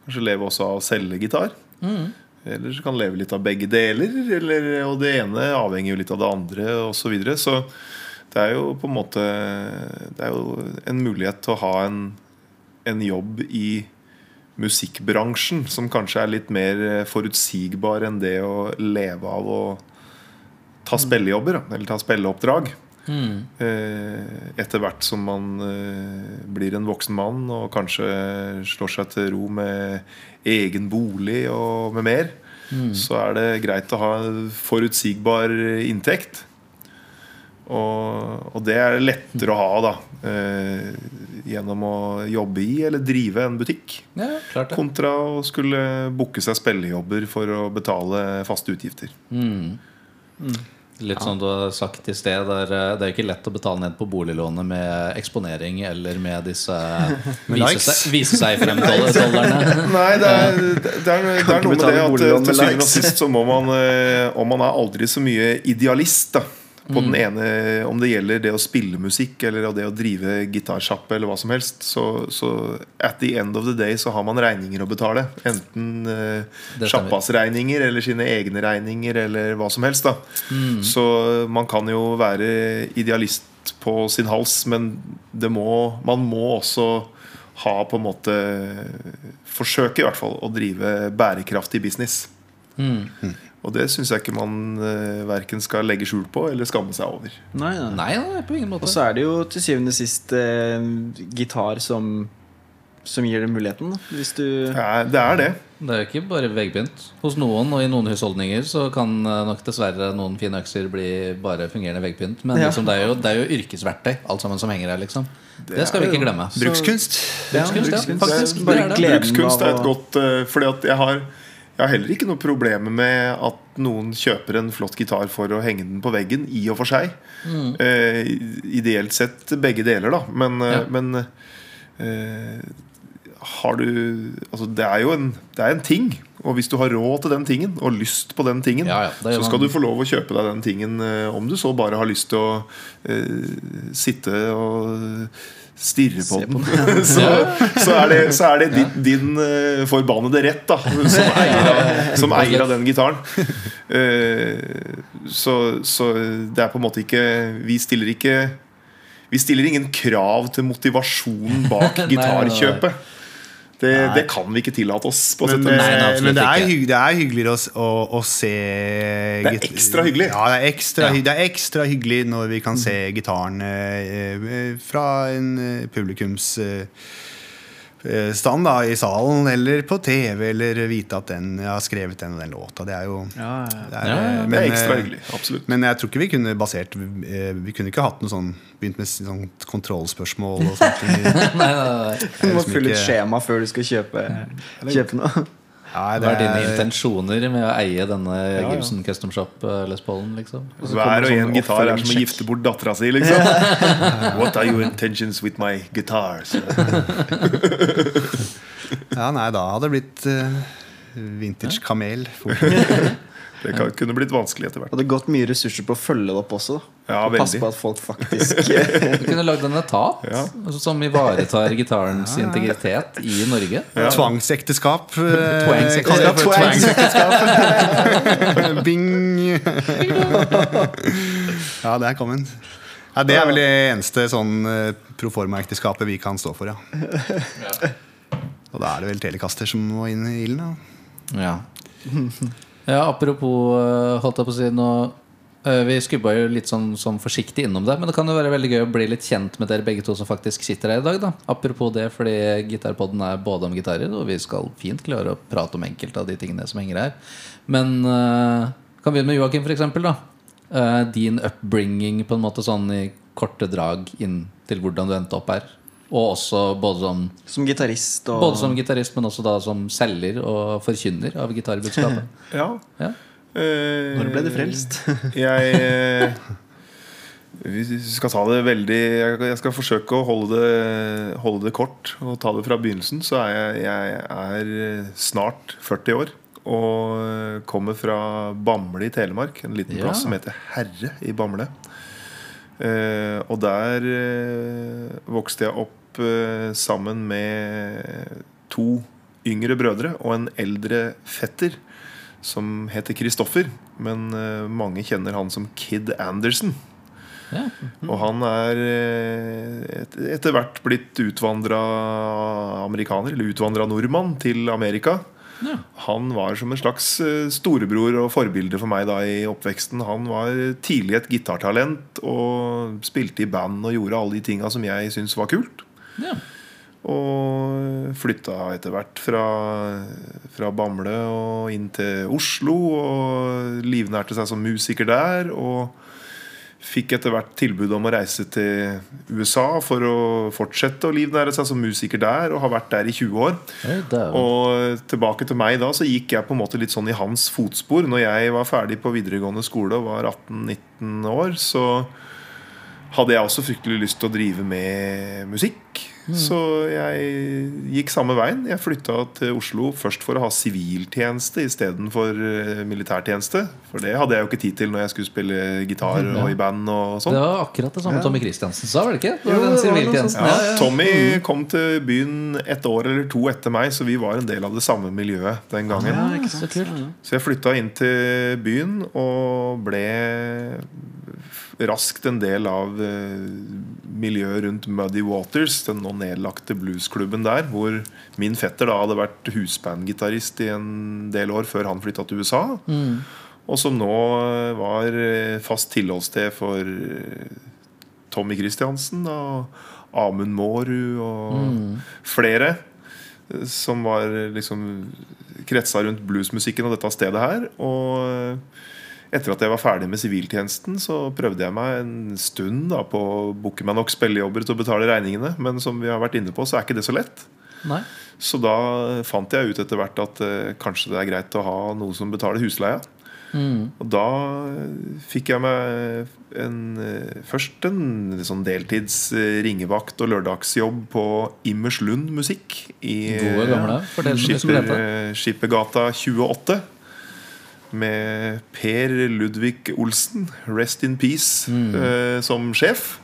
[SPEAKER 5] kanskje leve også av å selge gitar. Eller så kan leve litt av begge deler. Eller, og det ene avhenger jo litt av det andre osv. Så, videre. så det er jo på en måte Det er jo en mulighet til å ha en, en jobb i musikkbransjen som kanskje er litt mer forutsigbar enn det å leve av å ta spillejobber, eller ta spilleoppdrag. Eh, Etter hvert som man eh, blir en voksen mann og kanskje slår seg til ro med egen bolig og med mer, så er det greit å ha forutsigbar inntekt. Og, og det er lettere å ha da eh, gjennom å jobbe i eller drive en butikk.
[SPEAKER 2] Ja,
[SPEAKER 5] Kontra å skulle booke seg spillejobber for å betale faste utgifter.
[SPEAKER 2] Litt som du har sagt i sted der, eh, Det er ikke lett å betale ned på boliglånet med eksponering eller med disse vise vise seg frem-dollarene.
[SPEAKER 5] Nei, det er, det er, det er noe med det
[SPEAKER 1] betale
[SPEAKER 5] at eh, til syvende og sist så må man eh, Om man er aldri så mye idealist da på
[SPEAKER 1] Mm.
[SPEAKER 5] den ene, Om det gjelder det å spille musikk eller det å drive gitarsjappe eller hva som helst, så, så at the end of the day så har man regninger å betale. Enten
[SPEAKER 2] uh,
[SPEAKER 5] sjappas regninger eller sine egne regninger eller hva som helst. da
[SPEAKER 1] Mm.
[SPEAKER 5] Så man kan jo være idealist på sin hals, men det må, man må også ha på en måte Forsøke i hvert fall å drive bærekraftig business. Og det syns jeg ikke man uh, verken skal legge skjul på eller skamme seg over.
[SPEAKER 1] Nei, nei.
[SPEAKER 2] Nei, nei, på ingen måte.
[SPEAKER 1] Og så er det jo til syvende og sist eh, gitar som, som gir deg muligheten. Da. Hvis du
[SPEAKER 5] er det. Er det.
[SPEAKER 2] Det er jo ikke bare veggpynt. Hos noen og i noen husholdninger så kan eh, nok dessverre noen fine økser bli bare fungerende veggpynt. Men
[SPEAKER 1] Ja.
[SPEAKER 2] liksom, det, er jo, det er jo yrkesverktøy, alt sammen som henger her. liksom Det skal vi ikke glemme.
[SPEAKER 4] Brukskunst.
[SPEAKER 1] Ja,
[SPEAKER 2] Brukskunst, ja, faktisk.
[SPEAKER 1] Det er bare
[SPEAKER 2] Det det.
[SPEAKER 5] Brukskunst er et
[SPEAKER 1] å-
[SPEAKER 5] godt uh, Fordi at jeg har jeg har heller ikke noe problem med at noen kjøper en flott gitar for å henge den på veggen, i og for seg. Eh, ideelt sett begge deler, da. Men, eh,
[SPEAKER 2] Ja.
[SPEAKER 5] men eh, har du Altså, det er jo en, det er en ting. Og hvis du har råd til den tingen, og lyst på den tingen,
[SPEAKER 2] Ja, ja,
[SPEAKER 5] så skal
[SPEAKER 2] man.
[SPEAKER 5] du få lov å kjøpe deg den tingen eh, om du så bare har lyst til å eh, sitte og stirre på
[SPEAKER 1] Se på
[SPEAKER 5] den. så, så er det, så er det din, din uh, forbannede rett da som eier av, som eier av den gitaren. Uh, så, så det er på en måte ikke Vi stiller ikke Vi stiller ingen krav til motivasjonen bak
[SPEAKER 2] Nei, nei, nei.
[SPEAKER 5] gitarkjøpet. Det, det kan vi ikke tillate oss. På
[SPEAKER 4] Men.
[SPEAKER 2] Nei, nei,
[SPEAKER 4] eh, men det, er hygg, det er hyggeligere å, å, å se
[SPEAKER 5] Det er ekstra hyggelig.
[SPEAKER 4] Ja, det er ekstra,
[SPEAKER 2] Ja.
[SPEAKER 4] det er ekstra hyggelig når vi kan se gitaren eh, eh, fra en eh, publikums eh, stand da, i salen, eller på TV, eller vite at den jeg har skrevet den og den låta. Det er jo
[SPEAKER 1] Ja, ja.
[SPEAKER 4] det er,
[SPEAKER 2] Ja, ja,
[SPEAKER 4] eh,
[SPEAKER 2] det
[SPEAKER 5] det er ekstra
[SPEAKER 4] eh,
[SPEAKER 5] hyggelig. Absolutt.
[SPEAKER 4] Men jeg tror ikke vi kunne basert eh, Vi kunne ikke hatt noe sånn begynt med sånt kontrollspørsmål og sånt.
[SPEAKER 2] Nei, nei, nei.
[SPEAKER 1] Du må fylle et skjema før du skal kjøpe, kjøpe noe.
[SPEAKER 4] Ja, det
[SPEAKER 2] Hva er dine
[SPEAKER 4] er-
[SPEAKER 2] intensjoner med å eie denne
[SPEAKER 5] ja.
[SPEAKER 2] Gibson Custom Shop eh, Les Paulen? Liksom?
[SPEAKER 5] Hver og en gitar er som å gifte bort dattera si, liksom. What are your intentions with my guitars?
[SPEAKER 4] Ja, nei, da hadde det blitt uh, vintage kamel.
[SPEAKER 5] Det kan, kunne blitt vanskelig etter hvert.
[SPEAKER 1] Hadde gått mye ressurser på å følge det opp også.
[SPEAKER 5] Ja,
[SPEAKER 1] Og Passe på at folk faktisk
[SPEAKER 2] Du kunne lagd en etat
[SPEAKER 5] Ja.
[SPEAKER 2] altså, som ivaretar gitarens integritet i Norge.
[SPEAKER 4] Tvangsekteskap. eh,
[SPEAKER 2] Tvangsekteskap.
[SPEAKER 4] Tvangsekteskap. Bing! ja, der kom den. Ja, det er vel det eneste sånn eh, proforma-ekteskapet vi kan stå for, ja. Og da er det vel telekaster som må inn i ilden. da.
[SPEAKER 2] Ja. Ja, apropos eh, holdt jeg på å si nå eh, Vi skubba jo litt sånn, sånn forsiktig innom det, men det kan jo være veldig gøy å bli litt kjent med dere begge to som faktisk sitter her i dag. da Apropos det, fordi Gitarpodden er både om gitarer, og vi skal fint klare å prate om enkelte av de tingene som henger her. Men uh, kan begynne med Joakim. Da. Eh, din upbringing på en måte sånn i korte drag inn til hvordan du endte opp her. Og også både som
[SPEAKER 1] Som gitarist og
[SPEAKER 2] både som gitarist, men også da som selger og forkynner av gitarbudskapet.
[SPEAKER 5] Ja.
[SPEAKER 2] Ja.
[SPEAKER 5] Eh,
[SPEAKER 1] Når ble du frelst?
[SPEAKER 5] Jeg eh, Vi skal ta det veldig Jeg skal forsøke å holde det, holde det kort og ta det fra begynnelsen. Så er jeg, jeg er eh, snart 40 år og eh, kommer fra Bamble i Telemark. En liten
[SPEAKER 2] Ja.
[SPEAKER 5] plass som heter Herre i Bamble. Eh, og der eh, vokste jeg opp eh, sammen med to yngre brødre og en eldre fetter som heter Kristoffer. Men eh, mange kjenner han som Kid Anderson.
[SPEAKER 2] Ja.
[SPEAKER 5] Og han er eh, etter hvert blitt utvandra amerikaner, eller utvandra nordmann, til Amerika.
[SPEAKER 2] Ja.
[SPEAKER 5] Han var som en slags storebror og forbilde for meg da i oppveksten. Han var tidlig et gitartalent og spilte i band og gjorde alle de tinga som jeg syntes var kult.
[SPEAKER 2] Ja.
[SPEAKER 5] Og flytta etter hvert fra, fra Bamble og inn til Oslo. Og livnærte seg som musiker der. Og fikk etter hvert tilbud om å reise til USA for å fortsette å livnære seg som musiker der. Og har vært der i 20 år. Og tilbake til meg da, så gikk jeg på en måte litt sånn i hans fotspor. Når jeg var ferdig på videregående skole og var 18-19 år, så hadde jeg også fryktelig lyst til å drive med musikk. Så jeg gikk samme veien. Jeg flytta til Oslo først for å ha siviltjeneste istedenfor uh, militærtjeneste. For det hadde jeg jo ikke tid til når jeg skulle spille gitar og i band og sånn.
[SPEAKER 2] Det var akkurat det samme Tommy Christiansen sa, var det ikke? Det
[SPEAKER 1] Jo,
[SPEAKER 2] var.
[SPEAKER 5] Ja,
[SPEAKER 2] Ja, ja.
[SPEAKER 5] Tommy kom til byen et år eller to etter meg, så vi var en del av det samme miljøet den gangen.
[SPEAKER 2] Ja, ikke så.
[SPEAKER 5] Så jeg flytta inn til byen og ble raskt en del av eh, miljøet rundt Muddy Waters, den nå nedlagte bluesklubben der, hvor min fetter da hadde vært husbandgitarist i en del år før han flytta til USA. Og som nå eh, var eh, fast tilholdssted for Tommy Christiansen og Amund Mårud og flere. eh, Som var liksom kretsa rundt bluesmusikken og dette stedet her. Og etter at jeg var ferdig med siviltjenesten, så prøvde jeg meg en stund da på å booke meg nok spillejobber til å betale regningene. Men som vi har vært inne på, så er ikke det så lett.
[SPEAKER 2] Nei.
[SPEAKER 5] Så da fant jeg ut etter hvert at eh, kanskje det er greit å ha noe som betaler husleia. Og da fikk jeg meg en, eh, først en sånn deltids eh, ringevakt og lørdagsjobb på Immerslund Musikk i
[SPEAKER 2] Gode gamle. Som
[SPEAKER 5] Skipper, eh, Skippergata 28. Med Per Ludvig Olsen, rest in peace, eh, som sjef.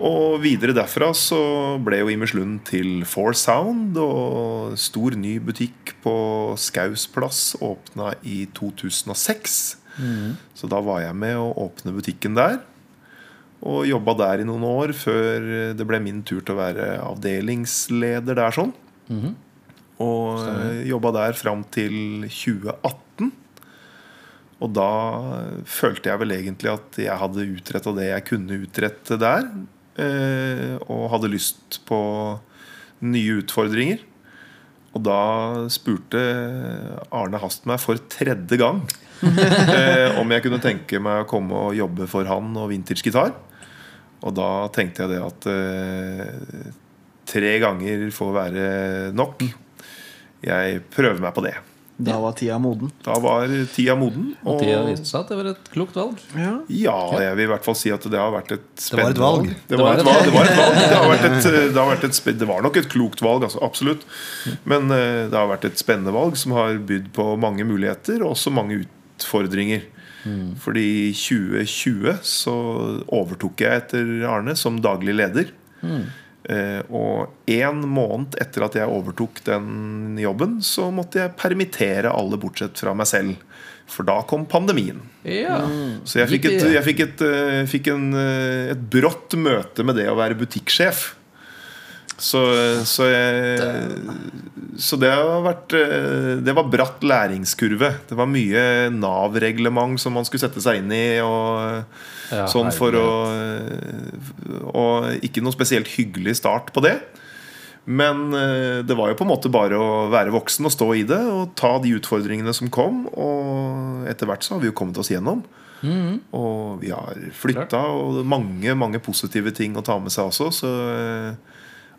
[SPEAKER 5] Og videre derfra så ble jo Imerslund til Four Sound, og stor ny butikk på Skaus plass åpna i 2006. Så da var jeg med å åpne butikken der. Og jobba der i noen år før det ble min tur til å være avdelingsleder der sånn. Og eh, jobba der fram til 2018. Og da følte jeg vel egentlig at jeg hadde utretta det jeg kunne utrette der. eh, Og hadde lyst på nye utfordringer. Og da spurte Arne Hast meg for tredje gang eh, om jeg kunne tenke meg å komme og jobbe for han og vintage gitar. Og da tenkte jeg det at eh, tre ganger får være nok. jeg prøver meg på det.
[SPEAKER 1] Da var tida moden.
[SPEAKER 5] Da var tida moden.
[SPEAKER 2] Og
[SPEAKER 5] Og
[SPEAKER 2] tida viste seg at det var et klokt valg.
[SPEAKER 1] Ja.
[SPEAKER 5] ja, jeg vil i hvert fall si at det har vært et spennende
[SPEAKER 4] valg.
[SPEAKER 5] Det var et valg. Det var, valg. Det, har et, det, har et, det var nok et klokt valg, altså, absolutt. Men eh, det har vært et spennende valg som har bydd på mange muligheter og også mange utfordringer. Fordi i 2020 så overtok jeg etter Arne som daglig leder. Eh, og én måned etter at jeg overtok den jobben, så måtte jeg permittere alle bortsett fra meg selv. For da kom pandemien.
[SPEAKER 2] Ja.
[SPEAKER 5] Så jeg fikk, et, jeg fikk, et, eh, fikk en, eh, et brått møte med det å være butikksjef. Så, så, jeg, så det har vært eh, Det var bratt læringskurve. Det var mye Nav-reglement som man skulle sette seg inn i. Og
[SPEAKER 2] Ja,
[SPEAKER 5] sånn for å. Og ikke noe spesielt hyggelig start på det. Men eh, det var jo på en måte bare å være voksen og stå i det og ta de utfordringene som kom. Og etter hvert så har vi jo kommet oss gjennom. Og vi har flytta, og mange mange positive ting å ta med seg også. Så eh,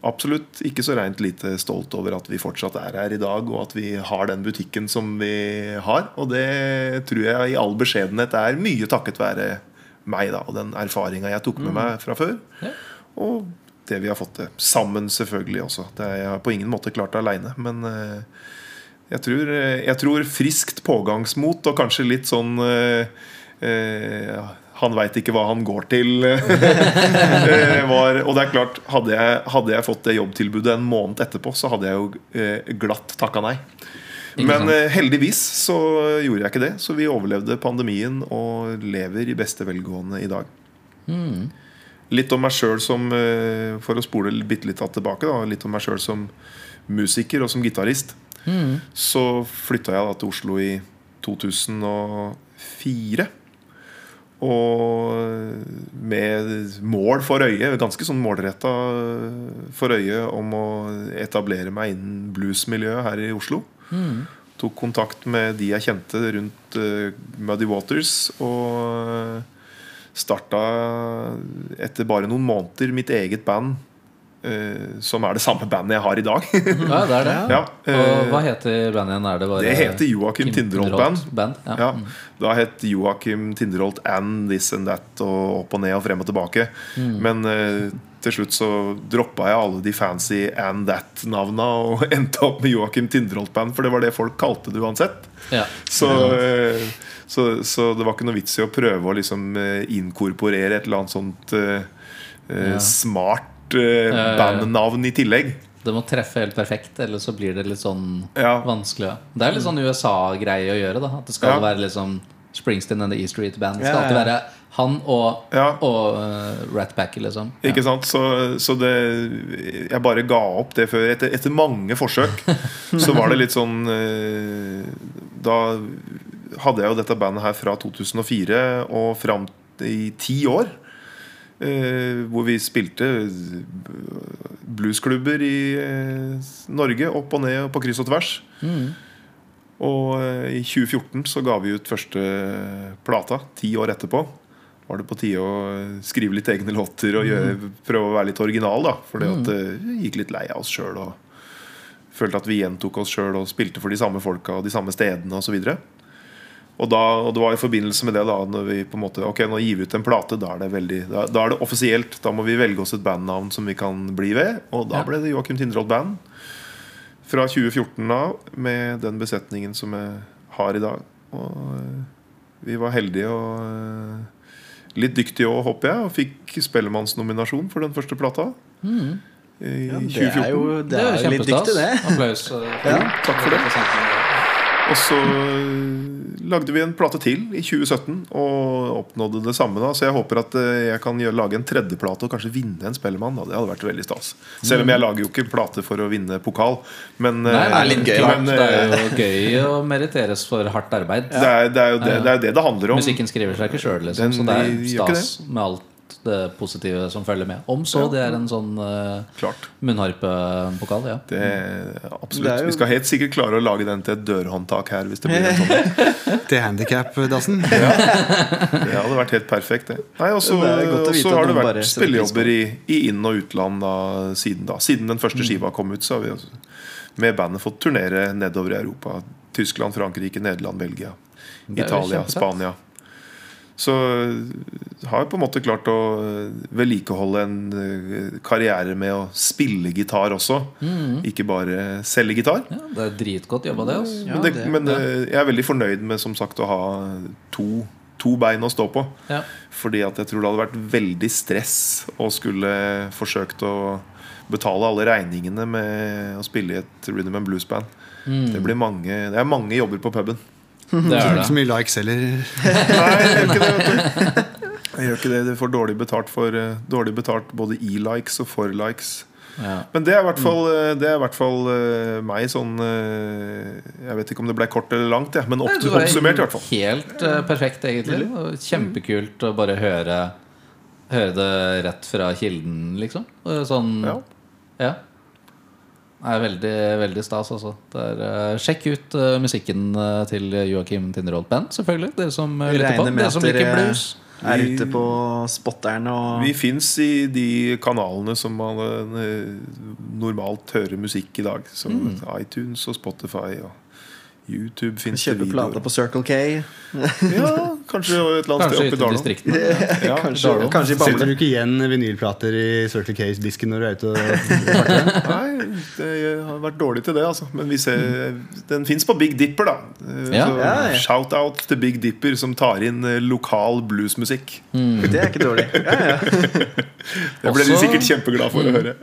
[SPEAKER 5] absolutt ikke så reint lite stolt over at vi fortsatt er her i dag, og at vi har den butikken som vi har. Og det tror jeg i all beskjedenhet er mye takket være meg da, og den erfaringa jeg tok med meg fra før. Og det vi har fått til. Sammen, selvfølgelig også. Det er jeg på ingen måte klart aleine. Men eh, jeg tror, eh, jeg tror friskt pågangsmot og kanskje litt sånn eh, eh, Han veit ikke hva han går til. eh, var, og det er klart, hadde jeg, hadde jeg fått det jobbtilbudet en måned etterpå, så hadde jeg jo eh, glatt takka nei. Men eh, heldigvis så gjorde jeg ikke det. Så vi overlevde pandemien og lever i beste velgående i dag.
[SPEAKER 2] Mm.
[SPEAKER 5] Litt om meg sjøl som For å spole bitte litt tilbake, da, litt om meg sjøl som musiker og som gitarist.
[SPEAKER 2] Mm.
[SPEAKER 5] Så flytta jeg da til Oslo i 2004. Og med mål for øye, ganske sånn målretta for øye, om å etablere meg innen bluesmiljøet her i Oslo.
[SPEAKER 2] Mm.
[SPEAKER 5] Tok kontakt med de jeg kjente rundt eh, Muddy Waters. Og starta etter bare noen måneder mitt eget band. Eh, som er det samme bandet jeg har i dag.
[SPEAKER 2] Ja, det er det.
[SPEAKER 5] ja,
[SPEAKER 2] Og
[SPEAKER 5] eh,
[SPEAKER 2] hva heter bandet igjen? Er det, bare
[SPEAKER 5] det heter Joakim Tinderholt Band.
[SPEAKER 2] Band? Ja.
[SPEAKER 5] Ja, Da het Joakim Tinderholt and this and that og opp og ned og frem og tilbake.
[SPEAKER 2] Mm.
[SPEAKER 5] Men uh, til slutt så droppa jeg alle de fancy and that-navna og endte opp med Joakim Tinderholt Band, for det var det folk kalte det uansett.
[SPEAKER 2] Ja.
[SPEAKER 5] Så, uh, så, så det var ikke noe vits i å prøve å liksom inkorporere et eller annet sånt
[SPEAKER 2] uh,
[SPEAKER 5] smart eh,
[SPEAKER 2] ja.
[SPEAKER 5] bandnavn i tillegg.
[SPEAKER 2] Det må treffe helt perfekt, eller så blir det litt sånn
[SPEAKER 5] Ja.
[SPEAKER 2] vanskelig. Det er litt sånn USA-greie å gjøre. da At det skal
[SPEAKER 5] Ja.
[SPEAKER 2] være liksom Springsteen and the E Street Band. Det skal alltid være han og,
[SPEAKER 5] Ja.
[SPEAKER 2] og uh, Rat Packer, liksom.
[SPEAKER 5] Ikke sant? Så, så det Jeg bare ga opp det før. Etter, etter mange forsøk så var det litt sånn eh, Da hadde jeg jo dette bandet her fra 2004 og fram i ti år. Eh, hvor vi spilte bluesklubber i eh, Norge. Opp og ned og på kryss og tvers.
[SPEAKER 2] Mm.
[SPEAKER 5] Og eh, i 2014 så ga vi ut første plata. Ti år etterpå var det på tide å skrive litt egne låter og gjøre, prøve å være litt original. da For at eh, vi gikk litt lei av oss sjøl og følte at vi gjentok oss sjøl og spilte for de samme folka og de samme stedene osv. Og, da, og det var i forbindelse med det da Når vi på en måte Ok, nå gir vi ut en plate. Da er det veldig Da, da er det offisielt. Da må vi velge oss et bandnavn som vi kan bli ved. Og da
[SPEAKER 2] Ja.
[SPEAKER 5] ble det Joakim Tindrold Band. Fra 2014 av, med den besetningen som jeg har i dag. Og eh, vi var heldige og eh, litt dyktige òg, håper jeg, og fikk Spellemannsnominasjon for den første plata.
[SPEAKER 2] Mm.
[SPEAKER 5] I
[SPEAKER 1] Ja, det
[SPEAKER 5] 2014.
[SPEAKER 1] er jo det er jo litt dyktig, det.
[SPEAKER 2] Applaus. uh,
[SPEAKER 1] Ja,
[SPEAKER 5] takk for det. Og så øh, lagde vi en plate til i 2017 og oppnådde det samme. da Så jeg håper at øh, jeg kan lage en tredjeplate og kanskje vinne en Spellemann. Da. Det hadde vært veldig stas. Selv om jeg lager jo ikke plate for å vinne pokal. Men,
[SPEAKER 2] Nei, det er
[SPEAKER 1] litt gøy,
[SPEAKER 5] men,
[SPEAKER 2] det er jo gøy å meriteres for hardt arbeid.
[SPEAKER 5] det, er, det, er jo det, det er det det handler om.
[SPEAKER 2] Musikken skriver seg ikke sjøl, liksom, så det er stas med alt det positive som følger med. Om så
[SPEAKER 5] Ja.
[SPEAKER 2] det er en sånn uh,
[SPEAKER 5] Klart.
[SPEAKER 2] munnharpepokal, ja.
[SPEAKER 5] Det, absolutt.
[SPEAKER 1] Det er jo-
[SPEAKER 5] Vi skal helt sikkert klare å lage den til et dørhåndtak her. Hvis det blir en sånn
[SPEAKER 4] Til handikap-dassen.
[SPEAKER 5] Det hadde vært helt perfekt, det. Nei, og så
[SPEAKER 1] Det godt å
[SPEAKER 5] og så har det vært
[SPEAKER 1] bare
[SPEAKER 5] spillejobber i, i inn- og utland da, siden da. Siden den første skiva kom ut, så har vi altså med bandet fått turnere nedover i Europa. Tyskland, Frankrike, Nederland, Belgia, Italia. Spania. Så øh, har jeg på en måte klart å øh, vedlikeholde en øh, karriere med å spille gitar også. Ikke bare selge gitar.
[SPEAKER 2] Ja, det er dritgodt jobba, det. Altså.
[SPEAKER 1] Ja,
[SPEAKER 5] men det,
[SPEAKER 1] det-
[SPEAKER 5] men øh, jeg er veldig fornøyd med som sagt å ha to, to bein å stå på.
[SPEAKER 2] Ja.
[SPEAKER 5] Fordi at jeg tror det hadde vært veldig stress å skulle forsøkt å betale alle regningene med å spille i et rhythm and blues-band. Det, blir mange, det er mange jobber på puben.
[SPEAKER 2] Det er
[SPEAKER 4] Ikke så mye likes heller.
[SPEAKER 5] Nei, jeg gjør ikke det. vet du Jeg gjør ikke det, Du får dårlig betalt for eh, Dårlig betalt både i likes og for likes.
[SPEAKER 2] Ja.
[SPEAKER 5] Men det er i hvert fall, eh, det er i hvert fall eh, meg sånn Jeg vet ikke om det ble kort eller langt, ja, men opp, oppsummert i hvert fall.
[SPEAKER 2] Helt uh, perfekt, egentlig. Og Kjempekult å bare høre Høre det rett fra kilden, liksom. Sånn,
[SPEAKER 5] Ja.
[SPEAKER 2] ja. Det er veldig, veldig stas, altså. Eh, sjekk ut uh, musikken eh, til Joakim Tinderholt Band, selvfølgelig. Dere som uh, lytter på. Dere som liker blues.
[SPEAKER 1] er ute på spotteren og
[SPEAKER 5] Vi fins i de kanalene som man normalt hører musikk i dag. Så iTunes og Spotify og YouTube fins det
[SPEAKER 1] kjøper plate på Circle K.
[SPEAKER 5] Ja, kanskje et eller annet
[SPEAKER 2] Kanskje
[SPEAKER 5] sted oppe i
[SPEAKER 2] distriktene.
[SPEAKER 5] Ja,
[SPEAKER 1] Kanskje,
[SPEAKER 2] Dalo.
[SPEAKER 1] kanskje i
[SPEAKER 4] Setter
[SPEAKER 1] Bamble.
[SPEAKER 4] du ikke igjen vinylplater i Circle K-disken når du er ute og
[SPEAKER 5] Nei, det har vært dårlig til det, altså. Men vi ser, den fins på Big Dipper, da. Eh,
[SPEAKER 2] Ja.
[SPEAKER 1] Ja, ja.
[SPEAKER 5] Shout-out til Big Dipper, som tar inn eh, lokal bluesmusikk.
[SPEAKER 1] Det er ikke dårlig. Ja, ja.
[SPEAKER 5] Det ble de sikkert kjempeglad for å høre.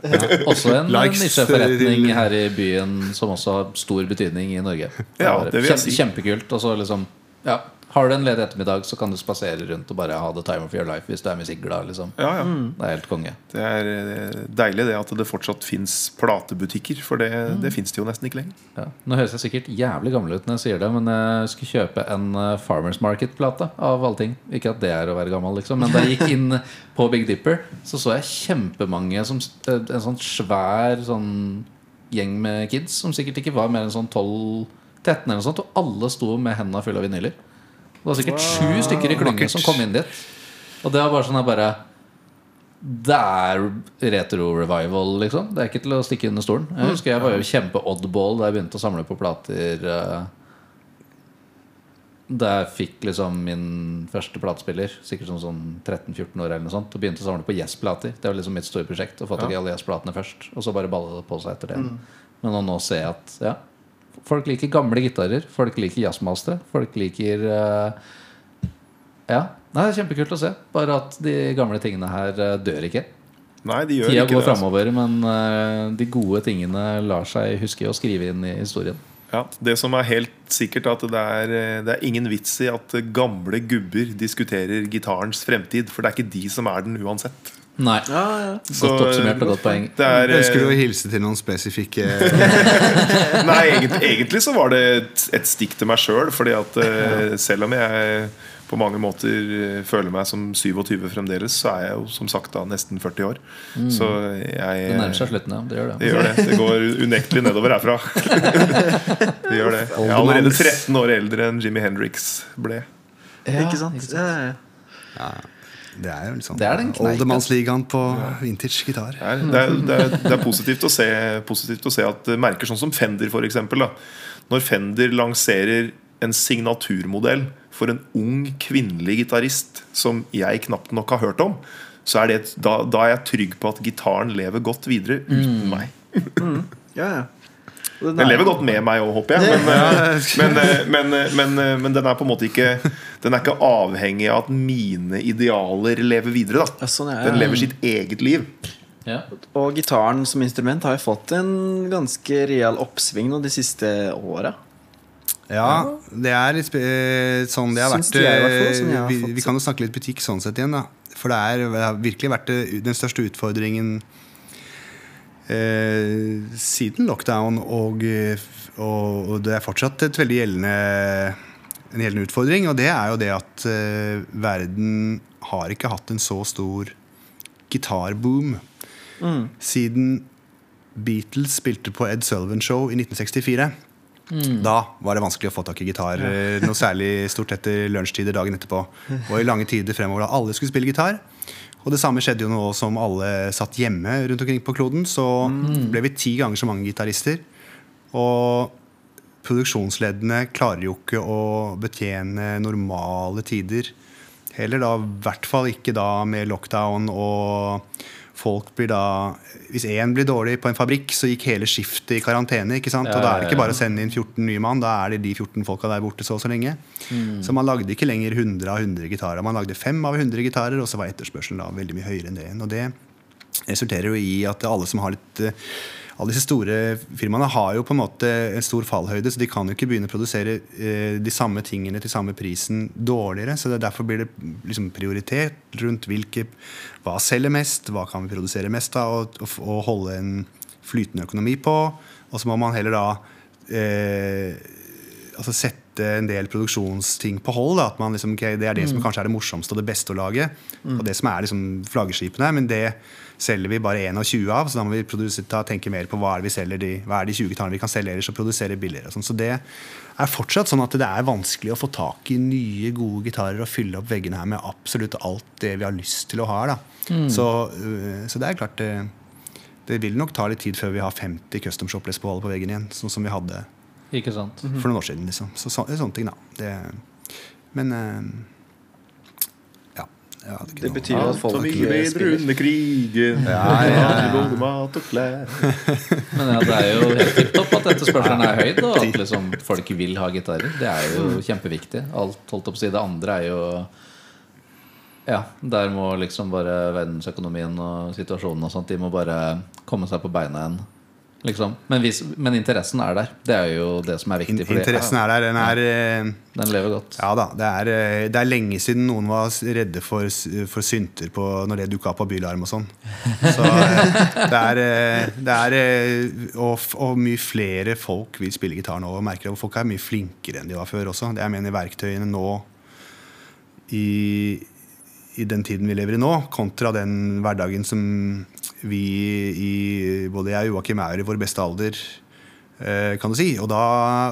[SPEAKER 2] Også en nisjeforretning her i byen som også har stor betydning i Norge.
[SPEAKER 5] Ja,
[SPEAKER 2] bare
[SPEAKER 5] det vil jeg
[SPEAKER 2] kjempe-
[SPEAKER 5] si.
[SPEAKER 2] Kjempekult. Og så liksom ja, Har du en ledig ettermiddag, så kan du spasere rundt og bare ha the time of your life hvis du er musikkglad. Liksom.
[SPEAKER 5] Ja, ja.
[SPEAKER 2] Det er helt konge.
[SPEAKER 5] Det er eh, deilig det at det fortsatt fins platebutikker, for det, det fins det jo nesten ikke lenger.
[SPEAKER 2] Ja. Nå høres jeg sikkert jævlig gammel ut når jeg sier det, men jeg skulle kjøpe en eh, Farmers Market-plate. Av alle ting Ikke at det er å være gammel, liksom. Men da jeg gikk inn på Big Dipper, så så jeg kjempemange som eh, En sånn svær sånn gjeng med kids som sikkert ikke var mer enn sånn 12-13 eller noe sånt, og alle sto med hendene fulle av vinyler. Det var sikkert sju stykker i klynge som kom inn dit. Og det var bare sånn her bare det er retro-revival, liksom. Det er ikke til å stikke under stolen. Jeg husker jeg var jo kjempe-oddball da jeg begynte å samle på plater. eh, Da jeg fikk liksom min første platespiller, sikkert som sånn 13-14 år, eller noe sånt og begynte å samle på Yes-plater. Det var liksom mitt store prosjekt. Å få tak i alle Yes-platene først. Og så bare balla det på seg etter det. Men å nå se at ja, folk liker gamle gitarer. Folk liker jazzmastere. Folk liker uh, Ja. Det er kjempekult å se. Bare at de gamle tingene her uh, dør ikke.
[SPEAKER 5] Nei, de gjør
[SPEAKER 2] Tida
[SPEAKER 5] ikke
[SPEAKER 2] går
[SPEAKER 5] det. Altså.
[SPEAKER 2] framover, men uh, de gode tingene lar seg huske og skrive inn i historien.
[SPEAKER 5] Ja, det som er helt sikkert, er at det er, det er ingen vits i at gamle gubber diskuterer gitarens fremtid. For det er ikke de som er den uansett.
[SPEAKER 2] Nei.
[SPEAKER 1] Ja, ja.
[SPEAKER 5] Så,
[SPEAKER 2] Godt oppsummert og godt poeng.
[SPEAKER 5] Det er, eh,
[SPEAKER 4] Ønsker du å hilse til noen spesifikke
[SPEAKER 5] Nei, egentlig, egentlig så var det et, et stikk til meg sjøl. Fordi at eh, selv om jeg på mange måter eh, føler meg som 27 fremdeles, så er jeg jo som sagt da nesten 40 år. Så jeg
[SPEAKER 2] Det nærmer seg slutten, ja. Det gjør
[SPEAKER 5] Det
[SPEAKER 2] det.
[SPEAKER 5] gjør det. Det går unektelig nedover herfra. det gjør det. Jeg er allerede 13 år eldre enn Jimmy Hendrix ble.
[SPEAKER 1] Ikke sant? Ja, ja.
[SPEAKER 4] Det er jo en sånn
[SPEAKER 2] Det den.
[SPEAKER 4] Oldemannsligaen på vintage gitar.
[SPEAKER 5] Det er, det er, det er, det er positivt, å se, positivt å se at merker sånn som Fender, eksempel. Når Fender lanserer en signaturmodell for en ung kvinnelig gitarist som jeg knapt nok har hørt om, så er det, et- da, da er jeg trygg på at gitaren lever godt videre uten meg.
[SPEAKER 1] ja, ja. Den er-
[SPEAKER 5] lever godt med meg òg, håper jeg. Men, eh, men, eh, men, eh, men, men den er på en måte ikke Den er ikke avhengig av at mine idealer lever videre. Da.
[SPEAKER 1] sånn.
[SPEAKER 5] Den lever sitt eget liv.
[SPEAKER 2] Ja.
[SPEAKER 1] Og gitaren som instrument har jo fått en ganske real oppsving nå de siste åra.
[SPEAKER 4] Ja, det er litt sånn det har
[SPEAKER 1] Syns
[SPEAKER 4] vært.
[SPEAKER 1] jeg fall,
[SPEAKER 4] Vi, vi kan jo snakke litt butikk sånn sett igjen, da. For det, er, det har virkelig vært den største utfordringen siden lockdown, og, eh, og, og det er fortsatt et veldig gjeldende en gjeldende utfordring, og det er jo det at eh, verden har ikke hatt en så stor gitarboom siden Beatles spilte på Ed Sullivan Show i 1964. Da var det vanskelig å få tak i gitar. eh, Noe særlig stort etter lunsjtider dagen etterpå. Og i lange tider fremover da alle skulle spille gitar. Og det samme skjedde jo nå som alle satt hjemme rundt omkring på kloden. Så ble vi ti ganger så mange gitarister. Og produksjonsleddene klarer jo ikke å betjene normale tider. Heller da i hvert fall ikke da med lockdown og folk blir da Hvis én blir dårlig på en fabrikk, så gikk hele skiftet i karantene. ikke sant? Og da er det ikke bare å sende inn 14 nye mann, da er det de 14 folka der borte så og så lenge. Så man lagde ikke lenger 100 av 100 gitarer. Man lagde 5 av 100 gitarer, og så var etterspørselen da veldig mye høyere enn det igjen. Og det resulterer jo i at alle som har litt eh, alle disse store firmaene har jo på en måte en stor fallhøyde, så de kan jo ikke begynne å produsere eh, de samme tingene til samme prisen dårligere. så det, Derfor blir det liksom prioritet rundt hvilke, hva selger mest, hva kan vi produsere mest av, og, og, og holde en flytende økonomi på. Og så må man heller da eh, altså sette en del produksjonsting på hold. Da. At man liksom, okay, det er det som kanskje er det morsomste og det beste å lage. Og det som er liksom flaggskipene. Men det selger vi bare 21 av, så da må vi ta, tenke mer på hva er det vi selger de, hva er de 20 tallene vi kan selge ellers og produsere billigere. og sånn. Så det er fortsatt sånn at det er vanskelig å få tak i nye, gode gitarer og fylle opp veggene her med absolutt alt det vi har lyst til å ha. Da. Så, øh, så det er klart det, det vil nok ta litt tid før vi har 50 custom shop Les på veggen igjen, sånn som vi hadde
[SPEAKER 2] Ikke sant?
[SPEAKER 4] for noen år siden. Liksom. Så, så, sånne ting, da. Det, men eh, ja.
[SPEAKER 1] Det betyr at folk
[SPEAKER 5] ikke vil brune bedre
[SPEAKER 1] spiller.
[SPEAKER 5] under krigen.
[SPEAKER 4] Ja, ja,
[SPEAKER 5] ja. mat og klær.
[SPEAKER 2] Men ja, det er jo helt tipp topp at etterspørselen er høy, og at liksom folk vil ha gitarer. Det er jo kjempeviktig. Alt holdt opp å si Det andre er jo Ja, der må liksom bare verdensøkonomien og situasjonen og sånt De må bare komme seg på beina igjen. Liksom. Men, hvis, men interessen er der. Det er jo det som er viktig. fordi-
[SPEAKER 4] Interessen er der. Den er ja,
[SPEAKER 2] Den lever godt.
[SPEAKER 4] Ja da. Det er, eh, det er lenge siden noen var redde for, for synter på, når det dukka opp på bylarm og sånn. Så eh, det er, eh, det er eh, og, og mye flere folk vil spille gitar nå. Og merker at folk er mye flinkere enn de var før også. Det jeg mener verktøyene nå i, i den tiden vi lever i nå, kontra den hverdagen som vi i både jeg og Joakim er i vår beste alder eh, kan du si. Og da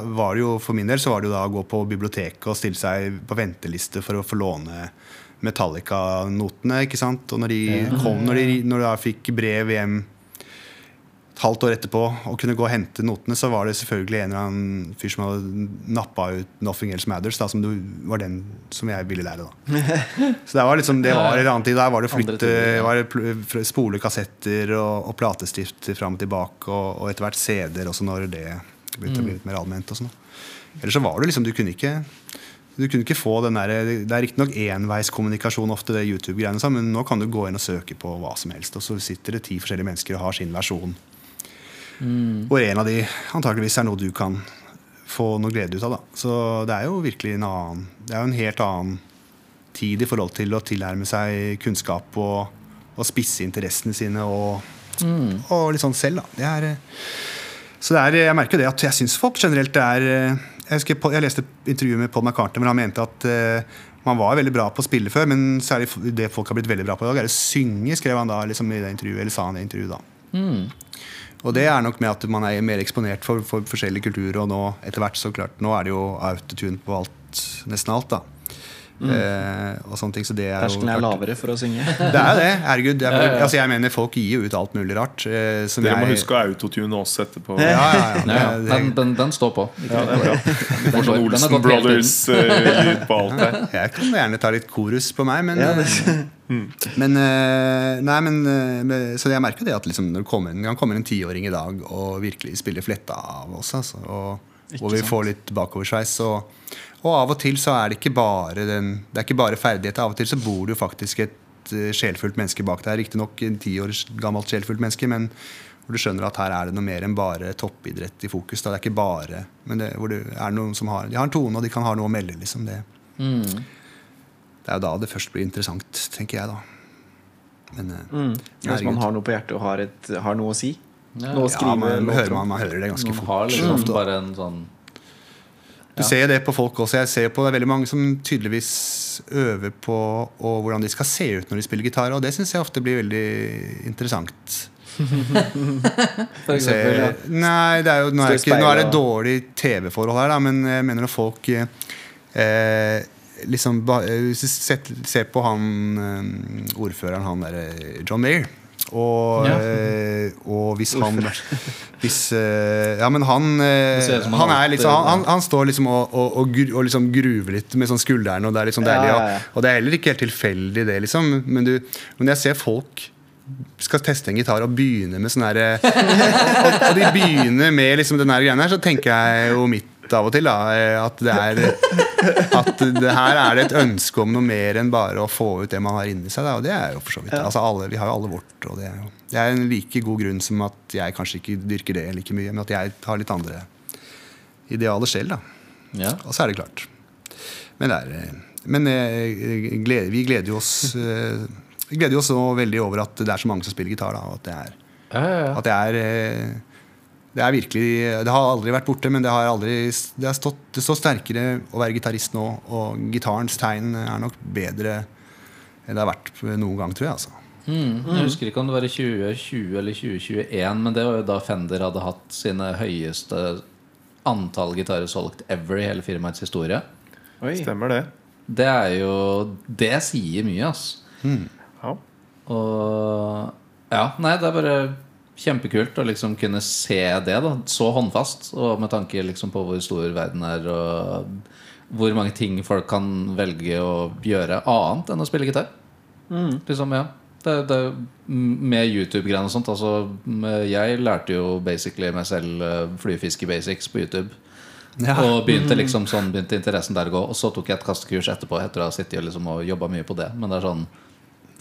[SPEAKER 4] var det jo, for min del så var det jo da å gå på biblioteket og stille seg på venteliste for å få låne Metallica-notene. ikke sant? Og når de kom, når de, når de da fikk brev hjem et halvt år etterpå og kunne gå og hente notene, så var det selvfølgelig en eller annen fyr som hadde nappa ut 'Nothing Else Matters', da, som du, var den som jeg ville lære. da Så det var liksom, det var en annen tid. Der var det å flytte var det spole kassetter og, og platestift fram og tilbake, og, og etter hvert CD-er også når det begynte å bli litt mer allment. og sånn. Ellers så var det liksom, du kunne ikke du kunne ikke få den der, Det er riktignok enveiskommunikasjon ofte, det YouTube-greiene, sånn, men nå kan du gå inn og søke på hva som helst, og så sitter det ti forskjellige mennesker og har sin versjon. Hvor en av de antakeligvis er noe du kan få noe glede ut av. Da. Så det er jo virkelig en annen Det er jo en helt annen tid i forhold til å tilnærme seg kunnskap og, og spisse interessene sine og, og litt sånn selv. Da. Det er, så det er, jeg merker jo det at jeg syns folk generelt er jeg, husker, jeg leste et intervju med Paul McCartney hvor han mente at uh, man var veldig bra på å spille før, men særlig det folk har blitt veldig bra på i dag, er å synge, skrev han da liksom i det intervjuet, eller sa han i det intervjuet da. Og det er nok med at man er mer eksponert for, for forskjellige kulturer, og nå etter hvert så klart, nå er det jo autotune på alt, nesten alt da. Eh, og sånne ting, så det er
[SPEAKER 1] Terskelen er lavere for å synge.
[SPEAKER 4] Det er det, herregud. Det er, altså, jeg mener folk gir jo ut alt mulig rart. eh, som
[SPEAKER 5] Dere må
[SPEAKER 4] jeg-
[SPEAKER 5] huske å autotune oss etterpå.
[SPEAKER 4] Ja, ja, ja.
[SPEAKER 2] Ja, ja.
[SPEAKER 4] Det-
[SPEAKER 2] Den, den, den står på.
[SPEAKER 5] Ja, det er bra.
[SPEAKER 2] Den
[SPEAKER 5] Får sånn
[SPEAKER 2] den
[SPEAKER 5] Olsen. Brothers-lyd på alt her.
[SPEAKER 4] Jeg kan gjerne ta litt korus på meg, men,
[SPEAKER 1] Ja,
[SPEAKER 4] eh, men eh, Nei, men eh, Så jeg merker det at liksom, når det kommer en, kan komme en tiåring i dag og virkelig spiller fletta av oss, altså, og, og vi får litt bakoversveis. Og, og av og til så er det ikke bare den Det er ikke bare ferdigheter. Av og til så bor det jo faktisk et eh, sjelfullt menneske bak der. Riktignok en ti år gammelt sjelfullt menneske, men hvor du skjønner at her er det noe mer enn bare toppidrett i fokus. Da. Det er ikke bare Men det, hvor det er noen som har De har en tone, og de kan ha noe å melde. liksom det det er jo da det først blir interessant, tenker jeg, da. Men mm.
[SPEAKER 1] Hvis man har noe på hjertet og har, et, har noe å si.
[SPEAKER 2] Ja.
[SPEAKER 1] Noe å
[SPEAKER 4] ja,
[SPEAKER 1] skrive
[SPEAKER 4] man, hører, man, man hører det ganske
[SPEAKER 2] Noen
[SPEAKER 4] Man
[SPEAKER 2] har liksom
[SPEAKER 4] ofte,
[SPEAKER 2] bare en sånn
[SPEAKER 4] Du ser det på folk også. Jeg ser på det er veldig mange som tydeligvis øver på og hvordan de skal se ut når de spiller gitar, og det syns jeg ofte blir veldig interessant.
[SPEAKER 2] For
[SPEAKER 4] Se,
[SPEAKER 2] ja.
[SPEAKER 4] nei, det er jo, nå, er ikke, nå er det dårlig TV-forhold her, da, men jeg mener at folk eh, eh, liksom eh, Hvis du ser på han eh, ordføreren, han derre John Mayer. Og,
[SPEAKER 2] Ja.
[SPEAKER 4] eh, og hvis han hvis, eh, Ja, men han eh,
[SPEAKER 2] han
[SPEAKER 4] Han, er liksom, han, han, han står liksom og, og, og, og liksom gruver litt med sånn skulderen, og det er litt sånn
[SPEAKER 1] Ja,
[SPEAKER 4] deilig.
[SPEAKER 1] ja,
[SPEAKER 4] Og, og det er heller ikke helt tilfeldig, det, liksom. Men, du, men jeg ser folk skal teste en gitar og begynne med sånn herre og, og de begynner med liksom den her greia her, så tenker jeg jo mitt av og til da, eh, at det er At det her er det et ønske om noe mer enn bare å få ut det man har inni seg. Da, og det er jo for så vidt altså alle, Vi har jo alle vårt. Og det, er jo, det er en like god grunn som at jeg kanskje ikke dyrker det like mye, men at jeg har litt andre idealer selv. da
[SPEAKER 2] Ja.
[SPEAKER 4] Og så er det klart. Men, det er, eh, men eh, glede, vi gleder jo oss Vi gleder jo oss veldig over at det er så mange som spiller gitar. Da, og at det er
[SPEAKER 2] Ja, ja, ja.
[SPEAKER 4] at det er Det er virkelig Det har aldri vært borte, men det har aldri Det har stått, det står sterkere å være gitarist nå, og gitarens tegn er nok bedre enn det har vært noen gang, tror jeg. altså
[SPEAKER 2] Mm. Jeg husker ikke om det var i 2020 eller 2021, men det var jo da Fender hadde hatt sine høyeste antall gitarer solgt ever i hele firmaets historie.
[SPEAKER 1] Oi.
[SPEAKER 5] Stemmer det.
[SPEAKER 2] Det er jo Det sier mye, ass.
[SPEAKER 5] Ja.
[SPEAKER 2] Og Ja, nei, det er bare kjempekult å liksom kunne se det da så håndfast. Og med tanke liksom på hvor stor verden er, og hvor mange ting folk kan velge å gjøre annet enn å spille gitar. Liksom, ja det, det, Med YouTube-greiene og sånt. Altså, jeg lærte jo basically meg selv eh, flyfiske-basics på YouTube. Og begynte liksom sånn begynte interessen der å gå. Og så tok jeg et kastekurs etterpå etter å ha sittet og, liksom, og jobba mye på det. Men det er sånn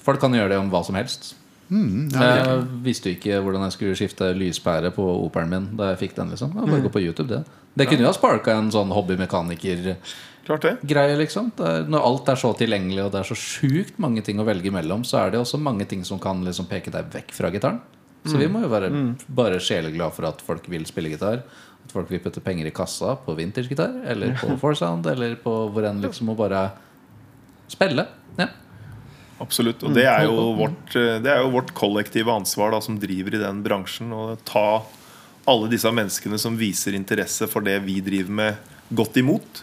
[SPEAKER 2] folk kan gjøre det om hva som helst. Jeg visste jo ikke hvordan jeg skulle skifte lyspære på operen min da jeg fikk den. liksom jeg Bare gå på YouTube, det. Det kunne jo ha sparka en sånn hobbymekaniker-greie, liksom. Når alt er så tilgjengelig, og det er så sjukt mange ting å velge mellom, så er det også mange ting som kan liksom peke deg vekk fra gitaren. Så vi må jo være bare sjeleglade for at folk vil spille gitar. At folk vil putte penger i kassa på vintage-gitar, eller på Forsound, eller på hvor enn liksom, og bare spille. Ja.
[SPEAKER 5] Absolutt. Og det er jo vårt, eh, det er jo vårt kollektive ansvar da, som driver i den bransjen. Å ta alle disse menneskene som viser interesse for det vi driver med, godt imot.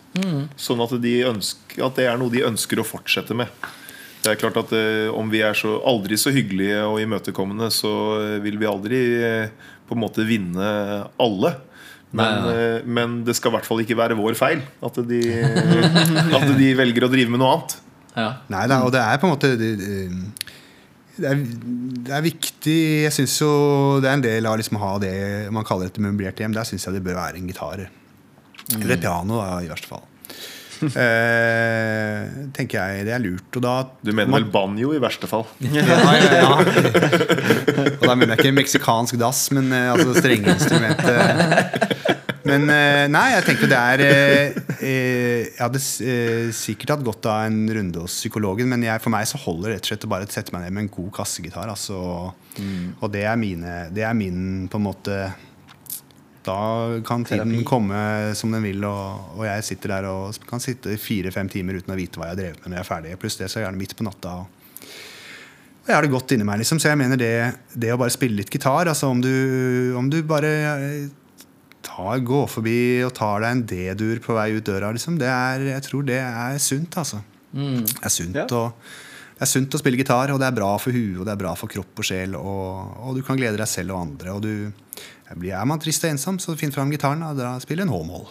[SPEAKER 5] Sånn at, de ønsker, at det er noe de ønsker å fortsette med. Det er klart at eh, Om vi er så, aldri så hyggelige og imøtekommende, så eh, vil vi aldri eh, på en måte vinne alle. Men, eh, men det skal i hvert fall ikke være vår feil at de, at de velger å drive med noe annet.
[SPEAKER 2] Ja.
[SPEAKER 4] Nei da, og det er på en måte Det, det, er, det er viktig Jeg syns jo det er en del av liksom å ha det man kaller et møblert hjem. Der syns jeg det bør være en gitar. Eller et piano, da, i verste fall. Eh, tenker jeg det er lurt. Og da
[SPEAKER 5] Du mener
[SPEAKER 4] man-
[SPEAKER 5] vel banjo i verste fall?
[SPEAKER 4] ja, ja, ja. Og da mener jeg ikke meksikansk dass, men eh, altså strengeinstrumentet. Men eh, nei, jeg tenker det er eh, eh, Jeg hadde sikkert hatt godt av en runde hos psykologen, men jeg, for meg så holder det rett og slett å bare sette meg ned med en god kassegitar. Altså, Og det er, mine, det er min på en måte da kan tiden
[SPEAKER 1] Terapi.
[SPEAKER 4] komme som den vil, og, og jeg sitter der og kan sitte fire-fem timer uten å vite hva jeg har drevet med når jeg er ferdig. Pluss det så er jeg gjerne midt på natta. Og, og jeg har det godt inni meg, liksom. Så jeg mener det, det å bare spille litt gitar altså Om du, om du bare tar, går forbi og tar deg en D-dur på vei ut døra, liksom, det er, jeg tror det er sunt, altså. Det er sunt,
[SPEAKER 1] Ja.
[SPEAKER 4] å, det er sunt å spille gitar, og det er bra for huet og det er bra for kropp og sjel. Og, og du kan glede deg selv og andre. Og du, er man trist og ensom, så finn fram gitaren og dra- spill en H-moll.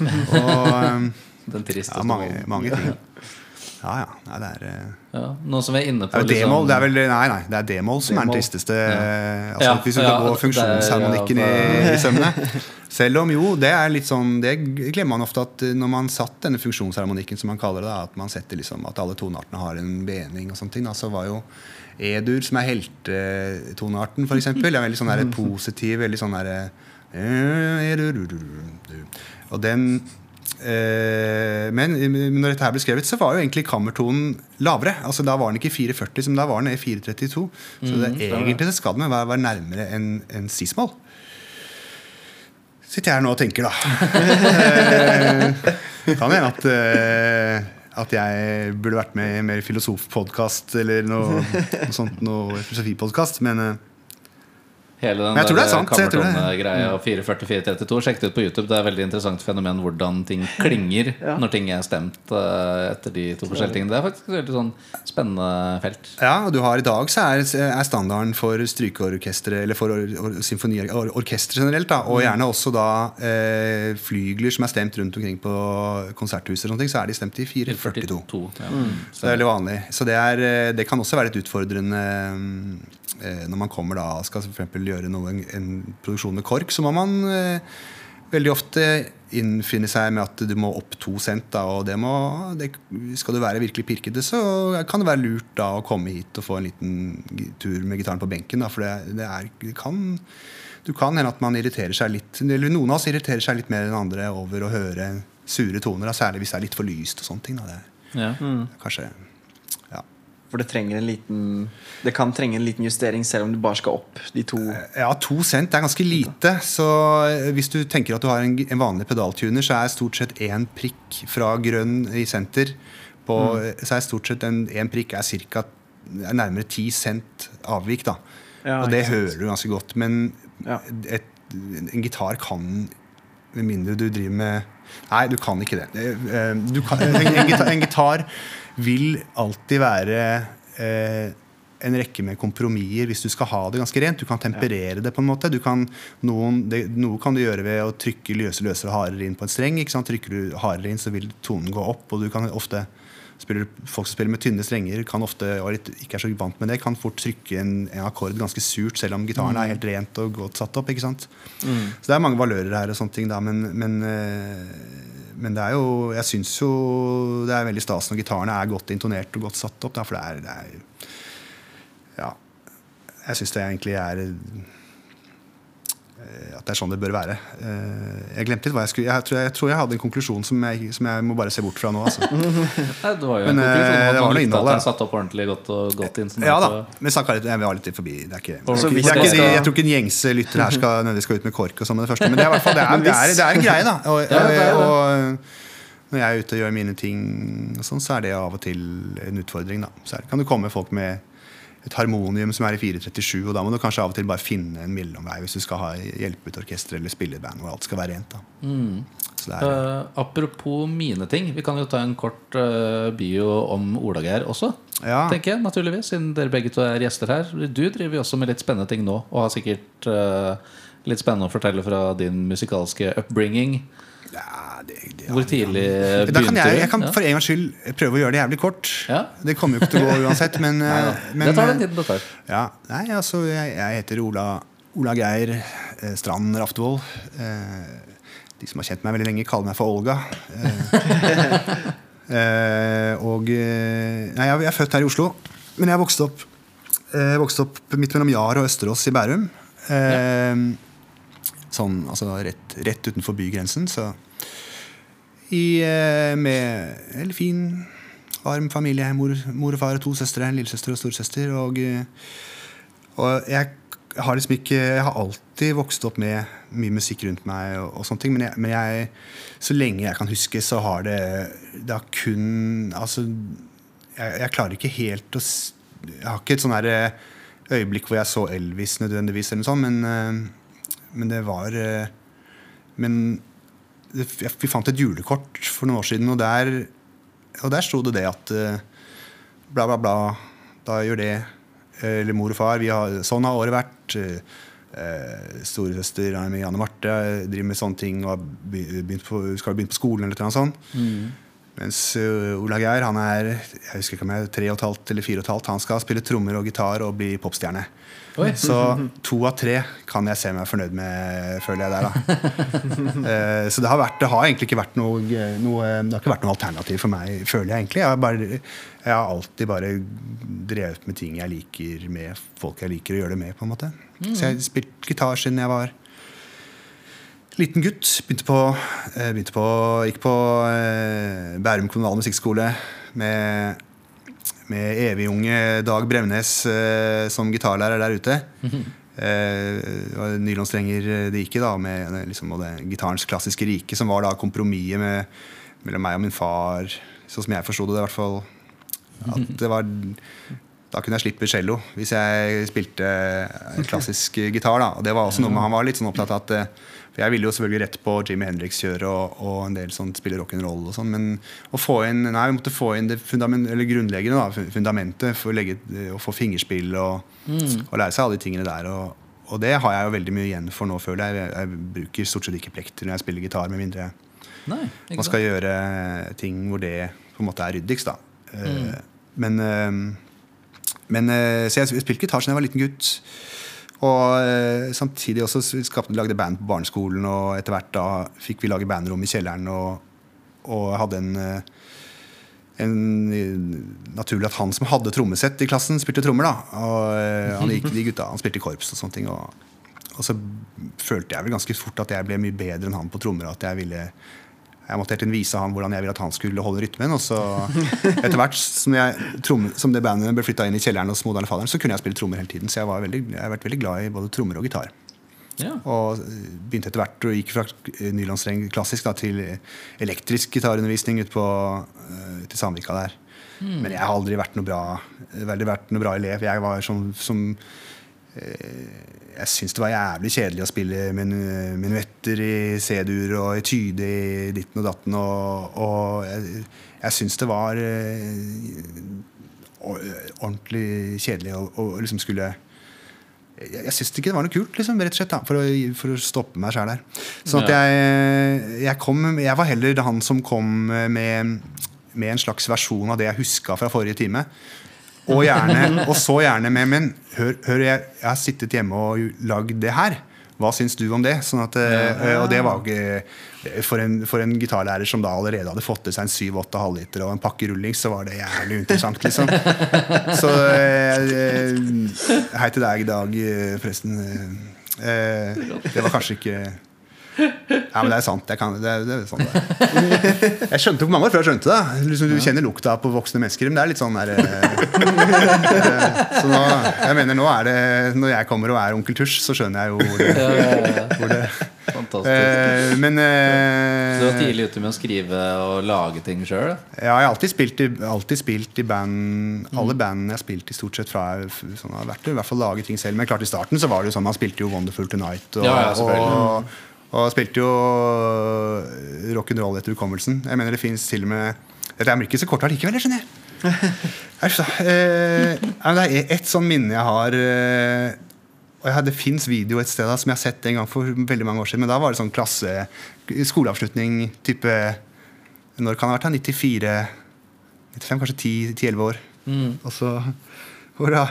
[SPEAKER 4] Og um,
[SPEAKER 2] Den tristeste
[SPEAKER 4] ja, mange, mange ting. Ja, ja. Nei, det er eh,
[SPEAKER 2] Ja, noe som er inne på
[SPEAKER 4] det er
[SPEAKER 2] liksom-.
[SPEAKER 4] Det er vel Nei, nei, det er D-moll som er den
[SPEAKER 1] tristeste ja.
[SPEAKER 4] tristeste. Altså,
[SPEAKER 2] Ja,
[SPEAKER 4] hvis du skal gå funksjonsharmonikken i, i sømmene. Selv om jo, det er litt sånn Det glemmer man ofte at når man satt denne funksjonsharmonikken, som man kaller det, da, at man setter liksom at alle toneartene har en bening og sånne ting, da, så var jo E-dur, som er heltetonearten, f.eks., er veldig sånn der positiv, veldig sånn derre Og den eh, Men når dette her ble skrevet, så var jo egentlig kammertonen lavere. Altså Da var den ikke 440, som da var den i 432. Så det, egentlig så skal den være, være nærmere enn en cis-moll. Sitter jeg her nå og tenker, da. Eh, kan hende at eh, at jeg burde vært med i en mer filosofpodkast eller noe, noe sånt. Noe filosofipodkast. Men eh,
[SPEAKER 2] Hele den
[SPEAKER 4] Men jeg tror det er sant, jeg tror det.
[SPEAKER 2] Kammertone-greia og 44432. Sjekk det ut på YouTube. Det er et veldig interessant fenomen hvordan ting klinger
[SPEAKER 1] Ja.
[SPEAKER 2] når ting er stemt eh, etter de to forskjellige tingene. Det er faktisk et veldig sånn spennende felt.
[SPEAKER 4] Ja, og du har I dag så er, er standarden for strykeorkestre, eller for or, or, symfoniorkestre generelt, da, og gjerne også da eh, flygler som er stemt rundt omkring på konserthuser, og sånne ting, så er de stemt i 442.
[SPEAKER 2] 42, ja.
[SPEAKER 4] Så det er veldig vanlig. Så det, er, eh, det kan også være litt utfordrende eh, når man kommer da skal for eksempel gjøre noe, en, en produksjon med KORK. Så må man eh, veldig ofte innfinne seg med at du må opp to cent. Da, og det må, det, skal du være virkelig pirkete, så kan det være lurt da å komme hit og få en liten tur med gitaren på benken. Da, for det, det, er, det kan du kan hende at man irriterer seg litt Eller noen av oss irriterer seg litt mer enn andre over å høre sure toner, da, særlig hvis det er litt for lyst og sånne ting. Da. Det
[SPEAKER 2] Ja.
[SPEAKER 4] mm. kanskje.
[SPEAKER 1] For det trenger en liten Det kan trenge en liten justering selv om du bare skal opp de to.
[SPEAKER 4] Ja, to cent er ganske lite. Så eh, hvis du tenker at du har en, en vanlig pedaltuner, så er stort sett én prikk fra grønn i senter på, Så er stort sett en, en prikk er cirka er nærmere ti cent avvik, da.
[SPEAKER 1] Ja,
[SPEAKER 4] og det hører du ganske godt. Men
[SPEAKER 1] Ja.
[SPEAKER 4] et, en gitar kan Med mindre du driver med Nei, du kan ikke det. Eh, Du kan, en, en, gitar, en gitar vil alltid være eh, en rekke med kompromisser hvis du skal ha det ganske rent. Du kan temperere det på en måte. Kan, noen, det, noe kan du gjøre ved å trykke løse, løsere hardere inn på en streng. Trykker du hardere inn, så vil tonen gå opp. Og du kan ofte spiller, Folk som spiller med tynne strenger, kan ofte, og ikke er så vant med det, kan fort trykke en, en akkord ganske surt, selv om gitaren er helt rent og godt satt opp. ikke sant? Så det er mange valører her, og sånne ting da, men, men, eh, men det er jo Jeg syns jo det er veldig stas når gitarene er godt intonert og godt satt opp. Da, for det er, det er Ja. Jeg syns det egentlig er At det er sånn det bør være. Eh, Jeg glemte litt hva jeg skulle Jeg tror jeg, tror jeg hadde en konklusjon som jeg, som jeg må bare se bort fra nå. Altså.
[SPEAKER 2] Nei, det var jo en
[SPEAKER 4] Men, eh,
[SPEAKER 2] konklusjon at
[SPEAKER 4] det var
[SPEAKER 2] man
[SPEAKER 4] noe innhold,
[SPEAKER 2] at
[SPEAKER 4] ja.
[SPEAKER 2] satt opp ordentlig godt og godt inn. sånn
[SPEAKER 4] Ja da, men snakka litt, jeg var litt forbi. Det er ikke,
[SPEAKER 1] hvis
[SPEAKER 4] det er ikke Jeg tror ikke en gjengse lytter her skal nødvendigvis skal ut med KORK og sånn med det første. Men det er, fall, det er, det er, det er en greie, da. Og,
[SPEAKER 2] Ja,
[SPEAKER 4] og når jeg er ute og gjør mine ting, og sånn, så er det av og til en utfordring. Da. Så kan det komme folk med et harmonium som er i 437, og da må du kanskje av og til bare finne en mellomvei hvis du skal ha hjelpe ut orkester eller spille band hvor alt skal være rent. Det er,
[SPEAKER 2] uh, apropos mine ting, vi kan jo ta en kort uh, bio om Olageir også.
[SPEAKER 4] Ja.
[SPEAKER 2] Tenker jeg, naturligvis, Siden dere begge to er gjester her. Du driver jo også med litt spennende ting nå, og har sikkert uh, litt spennende å fortelle fra din musikalske upbringing.
[SPEAKER 4] Ja, det, det,
[SPEAKER 2] Hvor tidlig
[SPEAKER 4] Da
[SPEAKER 2] begynte
[SPEAKER 4] kan jeg,
[SPEAKER 2] du?
[SPEAKER 4] jeg kan for en gangs skyld prøve å gjøre det jævlig kort.
[SPEAKER 2] Ja.
[SPEAKER 4] Det kommer jo ikke til å gå uansett, men,
[SPEAKER 2] nei,
[SPEAKER 4] eh, men
[SPEAKER 2] det tar den tiden det tar.
[SPEAKER 4] Ja, nei, altså jeg, jeg heter Ola, Ola Geir eh, Strand Raftevold. Eh, de som har kjent meg veldig lenge, kaller meg for Olga. Eh, eh, og eh, Nei, jeg, jeg er født her i Oslo, men jeg vokste opp, eh, vokste opp midt mellom Jar og Østerås i Bærum. Eh, sånn altså rett, rett utenfor bygrensen, så i, eh, med en fin, varm familie. Mor, mor og far og to søstre. Lillesøster og storesøster. Og, eh, og jeg har liksom ikke Jeg har alltid vokst opp med mye musikk rundt meg, og, og sånne ting, men, jeg, men jeg, så lenge jeg kan huske, så har det Det har kun Altså, jeg, jeg klarer ikke helt å Jeg har ikke et sånn her eh, øyeblikk hvor jeg så Elvis nødvendigvis, eller noe sånt, men, men det var Men vi fant et julekort for noen år siden, og der, og der sto det det at eh, bla, bla, bla, da gjør det. eh, Eller mor og far. Vi har, sånn har året vært. eh, Storesøster Janne Marte driver med sånne ting og på, skal begynne på skolen. eller noe sånt. Mens uh, Ola Geir han er jeg husker ikke om jeg er tre og et halvt eller fire og et halvt. Han skal spille trommer og gitar og bli popstjerne.
[SPEAKER 2] Oi.
[SPEAKER 4] Så to av tre kan jeg se meg fornøyd med, føler jeg der. Eh, Så det har, vært, det har egentlig ikke vært noe, noe Det har ikke vært noe alternativ for meg, føler jeg egentlig. Jeg har, bare, jeg har alltid bare drevet med ting jeg liker med folk jeg liker å gjøre det med. på en måte Så jeg har spilt gitar siden jeg var liten gutt. Begynte på, eh, begynte på Gikk på eh, Bærum kommunale musikkskole med, med evig unge Dag Bremnes eh, som gitarlærer der ute. Mm -hmm. eh, nylonstrenger det gikk i, da, med eh, liksom, det, gitarens klassiske rike, som var da kompromisset mellom meg og min far, sånn som jeg forsto det, i hvert fall. At det var da kunne jeg slippe cello hvis jeg spilte eh, klassisk gitar. da, og det var også noe med Han var litt sånn opptatt av at eh, for Jeg ville jo selvfølgelig rett på Jimmy Hendrix-kjøret og, og en del sånn spille rock'n'roll. og sånn, Men å få inn, nei, vi måtte få inn det fundament, eller grunnleggende, da, fundamentet for å, legge, å få fingerspill og, og lære seg alle de tingene der. og, og det har jeg jo veldig mye igjen for nå, føler jeg. Jeg, jeg bruker stort sett ikke plekter når jeg spiller gitar, med mindre
[SPEAKER 2] Nei,
[SPEAKER 4] man skal gjøre ting hvor det på en måte er ryddigst. da. Mm. Men, eh, men eh, Så jeg spilte gitar siden jeg var liten gutt. Og eh, samtidig også skapte, lagde band på barneskolen, og etter hvert da fikk vi lage bandrom i kjelleren. Og, og hadde en, eh, en eh, Naturlig at han som hadde trommesett i klassen, spilte trommer. da Og han gikk de gutta, han spilte i korps og sånne ting. Og, og så følte jeg vel ganske fort at jeg ble mye bedre enn han på trommer. At jeg ville jeg måtte helt vise han hvordan jeg ville at han skulle holde rytmen. Og så etter hvert som, jeg, trom, som det bandet ble flytta inn i kjelleren hos moderne faderen, så kunne jeg spille trommer hele tiden. Så jeg, var veldig, jeg har vært veldig glad i både trommer og gitar.
[SPEAKER 2] Ja.
[SPEAKER 4] Og eh, begynte etter hvert og gikk fra eh, nylonstreng klassisk da, til elektrisk gitarundervisning ute på uh, til Sandvika der. Men jeg har aldri vært noe bra, vært noe bra elev. Jeg var som, som jeg syns det var jævlig kjedelig å spille minuetter i C-dur og etyde i ditten og datten. Og, og jeg, jeg syns det var eh, ordentlig kjedelig å liksom skulle jeg, jeg syns ikke det var noe kult, liksom, rett og slett, da, for, å, for å stoppe meg sjæl der. Sånn at jeg, jeg, kom, jeg var heller han som kom med, med en slags versjon av det jeg huska fra forrige time. Og, gjerne, og så gjerne med Men hør, hør jeg, jeg har sittet hjemme og lagd det her. Hva syns du om det? Sånn at, eh, Og det var for en, for en gitarlærer som da allerede hadde fått til seg en 7-8 halvliter og en pakke rullings, så var det jævlig interessant, liksom. Så eh, Hei til deg dag, eh, forresten. Eh, det var kanskje ikke ja, men det er sant. Jeg, kan, det, det er sant det. er. jeg skjønte på mange år før jeg skjønte det. Liksom, du kjenner lukta på voksne mennesker. Men det er litt sånn der, eh, Så nå, jeg mener nå er det Når jeg kommer og er onkel Tusj, så skjønner jeg jo hvor det, hvor det
[SPEAKER 2] Fantastisk.
[SPEAKER 4] eh, Men eh,
[SPEAKER 2] Du var tidlig ute med å skrive og lage ting sjøl?
[SPEAKER 4] ja, jeg har alltid spilt i, alltid spilt i band Alle bandene jeg har spilt i stort sett fra sånn, har vært i hvert fall lage ting selv. Men klart i starten så var det jo sånn man spilte jo Wonderful Tonight. Og,
[SPEAKER 2] Ja, ja,
[SPEAKER 4] og, og spilte jo rock'n'roll etter hukommelsen. Jeg mener det fins til og med Dette er ikke så kort allikevel, jeg skjønner. Eh, det er ett sånn minne jeg har eh, og Det fins video et sted da, som jeg har sett en gang for veldig mange år siden. Men da var det sånn klasse skoleavslutning type Når kan det ha vært? da? 94 95, kanskje 10-11 år. Og så hvor da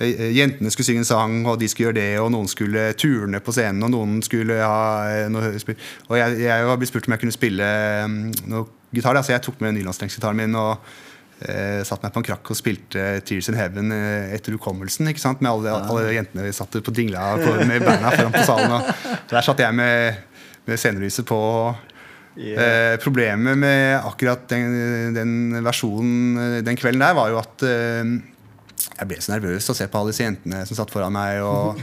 [SPEAKER 4] Jentene skulle synge en sang, og de skulle gjøre det, og noen skulle turne på scenen, og noen skulle ha eh, noe spill. Og jeg, jeg var blitt spurt om jeg kunne spille mm, noe gitar, da, så jeg tok med nylonstrengsgitaren min og eh, satte meg på en krakk og spilte Tears in Heaven eh, etter hukommelsen. ikke sant? Med alle, alle jentene vi satt på dingla på, med banda foran på salen. Og der satt jeg med, med scenelyset på. Eh, problemet med akkurat den, den versjonen eh, den kvelden der, var jo at eh, jeg ble så nervøs å se på alle disse jentene som satt foran meg. Og,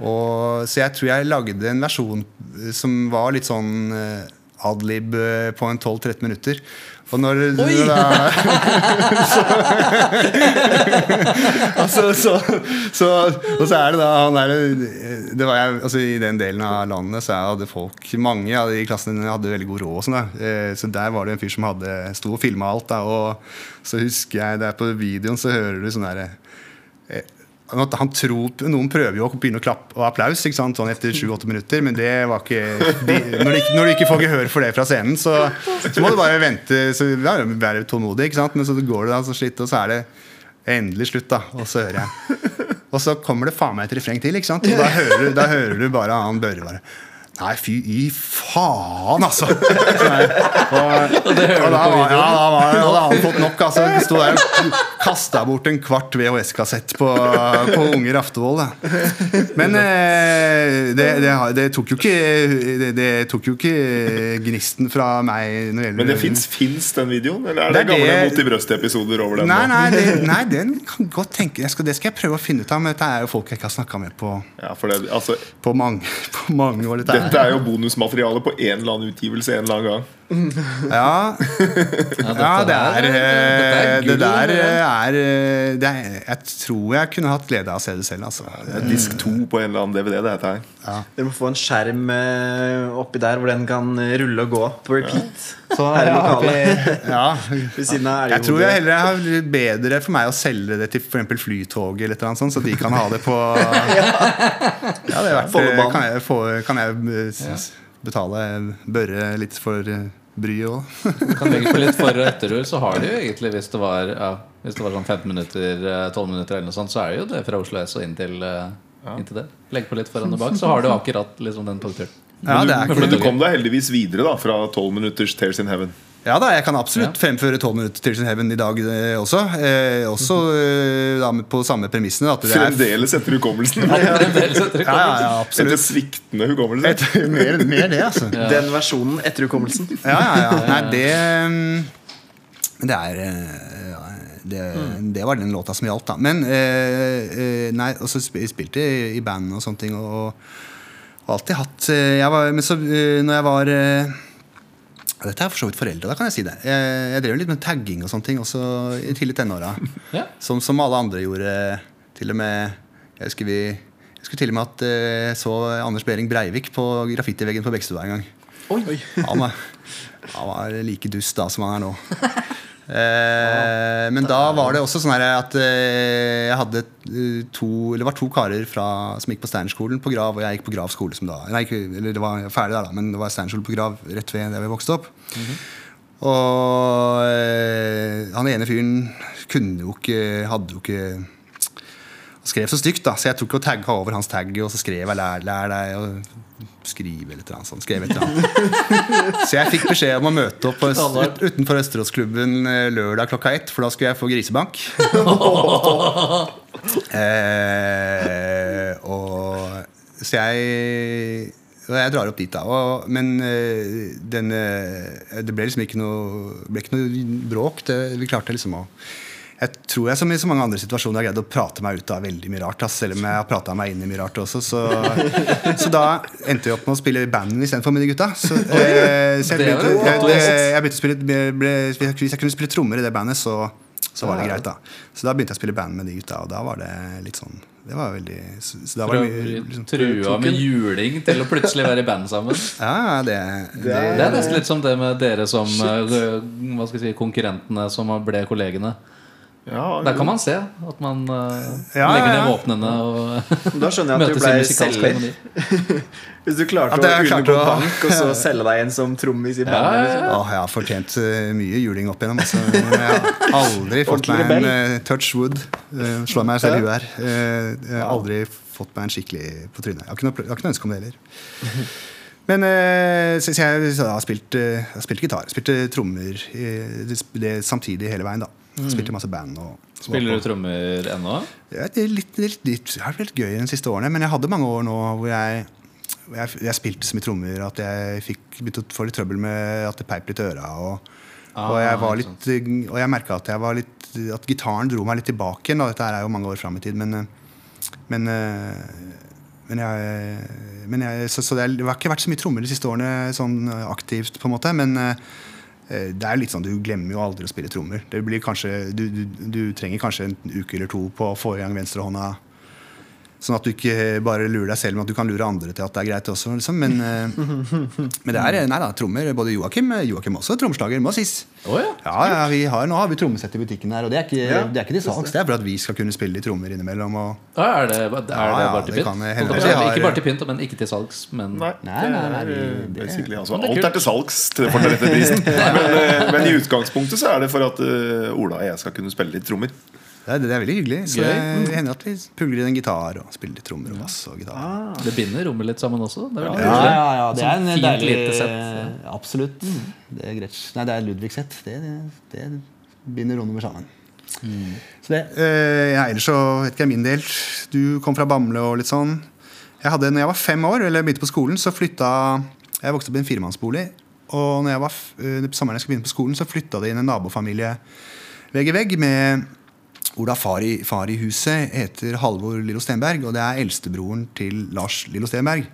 [SPEAKER 4] og, så jeg tror jeg lagde en versjon som var litt sånn eh, adlib eh, på en 12-13 minutter. Og når, når da, altså, så, så, og så er det da han der, det var jeg, altså, I den delen av landet så hadde folk Mange av de klassene hadde veldig god råd. Sånn. Eh, så der var det en fyr som hadde sto og filma alt. Da, og så husker jeg der på videoen så hører du sånn derre tror, Noen prøver jo å begynne å klappe og applaus ikke sant? Sånn etter 7-8 minutter, men det var ikke når, du når du ikke får gehør for det fra scenen, så, så må du bare vente. Så, ja, Være tålmodig, ikke sant? men så går det da så slitt, og så er det endelig slutt. da Og så hører jeg Og så kommer det faen meg et refreng til, ikke sant? og da hører du, da hører du bare han Børre bare Nei, fy i faen, altså! Nei, og, Og, og, da, ja, da, var, da hadde han fått nok. Altså, Sto der kasta bort en kvart VHS-kassett på, på Unger Aftevold. da. Men eh, det, det, det, tok jo ikke, det, tok jo ikke gnisten fra meg.
[SPEAKER 5] Men det fins den videoen? Eller er det, gamle
[SPEAKER 4] det-
[SPEAKER 5] Mot i brøstet-episoder over den?
[SPEAKER 4] Nei, nei, det, nei, den kan godt tenke jeg skal, Det skal jeg prøve å finne ut av. Men dette er jo folk jeg ikke har snakka med på,
[SPEAKER 5] Ja, altså,
[SPEAKER 4] på, mange, på mange år. Dette
[SPEAKER 5] dette er jo bonusmateriale på en eller annen utgivelse en eller annen gang.
[SPEAKER 4] Ja, ja det er eh, Det der er, eh, det er Jeg tror jeg kunne hatt glede av å se det selv. Altså.
[SPEAKER 5] Det er disk 2 på en eller annen DVD. det heter her
[SPEAKER 1] Dere må få en skjerm eh, oppi der hvor den kan rulle og gå på repeat. Så her i lokalet.
[SPEAKER 4] Ja.
[SPEAKER 1] Ved
[SPEAKER 4] Jeg tror jeg heller har litt bedre for meg å selge det til f.eks. Flytoget, eller sånt, så de kan ha det på Ja, det er
[SPEAKER 1] verdt
[SPEAKER 4] kan jeg, få, kan jeg eh, betale Børre litt for eh, bryet òg?
[SPEAKER 2] Kan legge på litt for- og etterord, så har de jo egentlig, hvis det var, ja, hvis det var sånn 15 minutter, eh, 12 minutter eller noe sånt, så er det jo det fra Oslo S og inn til, eh, inn til det. Legg på litt foran og bak, så har du akkurat liksom den togturen.
[SPEAKER 4] Ja, det er
[SPEAKER 5] Men
[SPEAKER 4] ikke
[SPEAKER 5] du kom deg heldigvis videre da fra 12 minutters Tears in Heaven.
[SPEAKER 4] Ja da, jeg kan absolutt
[SPEAKER 2] Ja.
[SPEAKER 4] fremføre 12 minutter til Heaven i dag eh, også. Eh, også eh, da, på samme premissene. At det
[SPEAKER 5] Fremdeles etter hukommelsen.
[SPEAKER 2] Etter
[SPEAKER 4] ja, ja, absolutt.
[SPEAKER 5] Etter sviktende hukommelse.
[SPEAKER 4] Et, mer, mer det, altså.
[SPEAKER 1] Den versjonen etter hukommelsen.
[SPEAKER 4] Ja, ja, ja. Nei, det mm, Det er eh, ja, det, det var den låta som gjaldt, da. Men eh, eh, Nei, og så spilte jeg i band og sånne ting. Og, og alltid hatt jeg var, Men så når jeg var eh, ja, dette er for så vidt foreldre, da kan jeg si det. Jeg, jeg drev litt med tagging og sånne ting også i tidlig tenåra.
[SPEAKER 2] Ja.
[SPEAKER 4] Som, som alle andre gjorde. Til og med Jeg husker vi jeg husker til og med at eh, jeg så Anders Behring Breivik på graffitiveggen på Bekkestua en gang. Han var, han var like dust da som han er nå. Eh, men da var det også sånn her at eh, jeg hadde to Eller var to karer fra, som gikk på Steinerskolen på Grav, og jeg gikk på Grav skole. Som da, nei, ikke, eller det var ferdig der, da, men det var Steinerskolen på Grav rett ved der vi vokste opp. Og eh, han ene fyren kunne jo ikke Hadde jo ikke skrev så stygt, da, så jeg tok og tagga over hans tag, og så skrev jeg 'lær, lær deg' og skrive eller noe sånt. Skrev et eller annet. Så jeg fikk beskjed om å møte opp på, ut, utenfor Østeråsklubben eh, lørdag klokka ett, for da skulle jeg få grisebank. eh, og så jeg og jeg drar opp dit, da. Og, men eh, den, det ble liksom ikke noe, ble ikke noe bråk. Det, vi klarte liksom å jeg tror jeg som i så mange andre situasjoner har greid å prate meg ut av veldig mye rart. ass, Selv om jeg har prata meg inn i mye rart også. Så, så da endte jeg opp med å spille i band istedenfor med de gutta. Så, eh, så jeg, begynte, jeg, jeg, jeg begynte å spille ble, ble, Hvis jeg kunne spille trommer i det bandet, så, så var det greit. da Så da begynte jeg å spille band med de gutta, og da var det litt sånn Det var veldig Så, så da var det mye liksom,
[SPEAKER 2] trua med juling til å plutselig være i band sammen.
[SPEAKER 4] Ja, det, det,
[SPEAKER 2] Det er nesten litt som det med dere som eh, Hva skal jeg si, konkurrentene som ble kollegene.
[SPEAKER 5] Ja,
[SPEAKER 2] Der kan man se at man eh,
[SPEAKER 4] Ja,
[SPEAKER 2] legger
[SPEAKER 4] ja,
[SPEAKER 2] ned våpnene og
[SPEAKER 1] Da skjønner jeg at du ble selger. Hvis du klarte å
[SPEAKER 4] jeg
[SPEAKER 1] unngå
[SPEAKER 4] å-
[SPEAKER 1] bank, og så selge deg en som trommis i
[SPEAKER 2] Ja,
[SPEAKER 1] bandet.
[SPEAKER 2] ja,
[SPEAKER 1] Liksom.
[SPEAKER 2] ja.
[SPEAKER 4] Jeg har fortjent eh, mye juling opp igjennom. Altså. Jeg har aldri fått meg en eh, touch wood. Uh, slår meg selv i huet her. Uh, jeg har aldri fått meg en skikkelig på trynet. Jeg har ikke noe, jeg har ikke noe ønske om det heller. Men eh, så, så jeg, så jeg har spilt, eh, jeg har spilt gitar. Spilte trommer det, det, samtidig hele veien. da Spilte masse band. Og,
[SPEAKER 2] Spiller du trommer ennå?
[SPEAKER 4] ja, det, er litt, litt, litt, det har vært gøy de siste årene, men jeg hadde mange år nå hvor jeg, hvor jeg, jeg spilte så mye trommer at jeg fikk begynte å få litt trøbbel med at det peip litt i øra. Og, og jeg,
[SPEAKER 2] Ah,
[SPEAKER 4] var litt, og jeg merka at, jeg var litt, at gitaren dro meg litt tilbake igjen. Dette er jo mange år fram i tid, men, men, men jeg, men jeg så, så det, er, det har ikke vært så mye trommer de siste årene sånn aktivt, på en måte. Men det er litt sånn, du glemmer jo aldri å spille trommer. Kanskje, du, du, du trenger kanskje en uke eller to på å få i gang venstrehånda. Sånn at du ikke bare lurer deg selv, men at du kan lure andre til at det er greit også. Liksom. Men, eh, men det er nei da, trommer. Både Joakim Joakim også trommeslager, må sies.
[SPEAKER 2] Oh, ja.
[SPEAKER 4] Ja, ja vi har, Nå har vi trommesett i butikken her, og det er ikke,
[SPEAKER 1] Ja,
[SPEAKER 4] det er ikke til salgs. Det er for at vi skal kunne spille litt trommer innimellom. Og,
[SPEAKER 2] Ah, er det, er det
[SPEAKER 4] Ja, ja,
[SPEAKER 2] bare til pynt? Ikke bare til pynt, men ikke til salgs. Men
[SPEAKER 5] Nei,
[SPEAKER 4] Nei, nei, nei,
[SPEAKER 5] det er
[SPEAKER 4] det-
[SPEAKER 5] altså,
[SPEAKER 2] er
[SPEAKER 5] Alt er til salgs til- den prisen. Men, eh, men i utgangspunktet så er det for at uh, Ola og jeg skal kunne spille litt trommer.
[SPEAKER 4] Det, er, det er veldig hyggelig. Så det hender at vi pugler inn en gitar og spiller litt trommer og bass og gitar.
[SPEAKER 2] det binder rommet litt sammen også. Det er veldig
[SPEAKER 4] Ja, ja, ja, det er
[SPEAKER 2] Sånn
[SPEAKER 4] en
[SPEAKER 2] fint
[SPEAKER 4] deilig
[SPEAKER 2] lite sett.
[SPEAKER 4] Absolutt. Det er Gretsch. Nei, det er Ludvig-sett. Det, det, det binder rommet sammen. Så det, eh, ja, ellers så vet ikke jeg min del. Du kom fra Bamble og litt sånn. Jeg hadde, når jeg var fem år, eller begynte på skolen, så flytta Jeg vokste opp i en firemannsbolig. Og når jeg var, eh, sommeren jeg skulle begynne på skolen, så flytta det inn en nabofamilie vegg i vegg med hvor da far i, far i huset heter Halvor Lillo Stenberg, og det er eldstebroren til Lars Lillo Stenberg.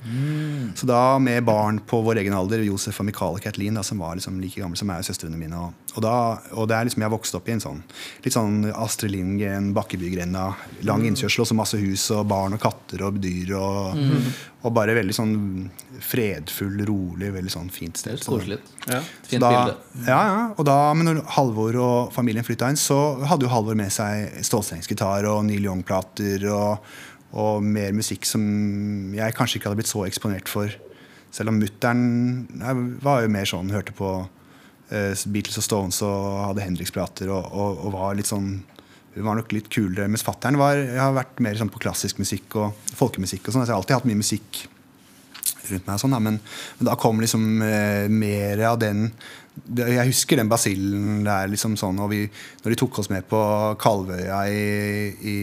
[SPEAKER 4] Så da med barn på vår egen alder, Josef og Mikael og Kathleen, da, som var liksom like gamle som meg og søstrene mine. Og, og, da, og det er liksom jeg vokste opp i en sånn litt sånn Astrid Lindgren, Bakkebygrenda. Lang innkjørsel, også masse hus og barn og katter og dyr. Og, og bare veldig sånn fredfull, rolig, veldig sånn fint
[SPEAKER 2] Det
[SPEAKER 4] sted.
[SPEAKER 2] høres koselig ut.
[SPEAKER 1] Ja.
[SPEAKER 2] Fint
[SPEAKER 4] da,
[SPEAKER 2] bilde.
[SPEAKER 4] Ja, ja, og da, men når Halvor og familien flytta inn, så hadde jo Halvor med seg stålstrengsgitar og Neil Young-plater og, og mer musikk som jeg kanskje ikke hadde blitt så eksponert for. Selv om mutter'n var jo mer sånn, hørte på Beatles og Stones og hadde Hendrix-plater og, og, og var litt sånn var nok litt kulere. Mens fatter'n har vært mer sånn på klassisk musikk og folkemusikk. og sånn, så Jeg har alltid hatt mye musikk rundt meg. og Sånn, da. men, men da kom liksom eh, mer av den Jeg husker den basillen der. liksom sånn, og vi, Når de tok oss med på Kalvøya i, i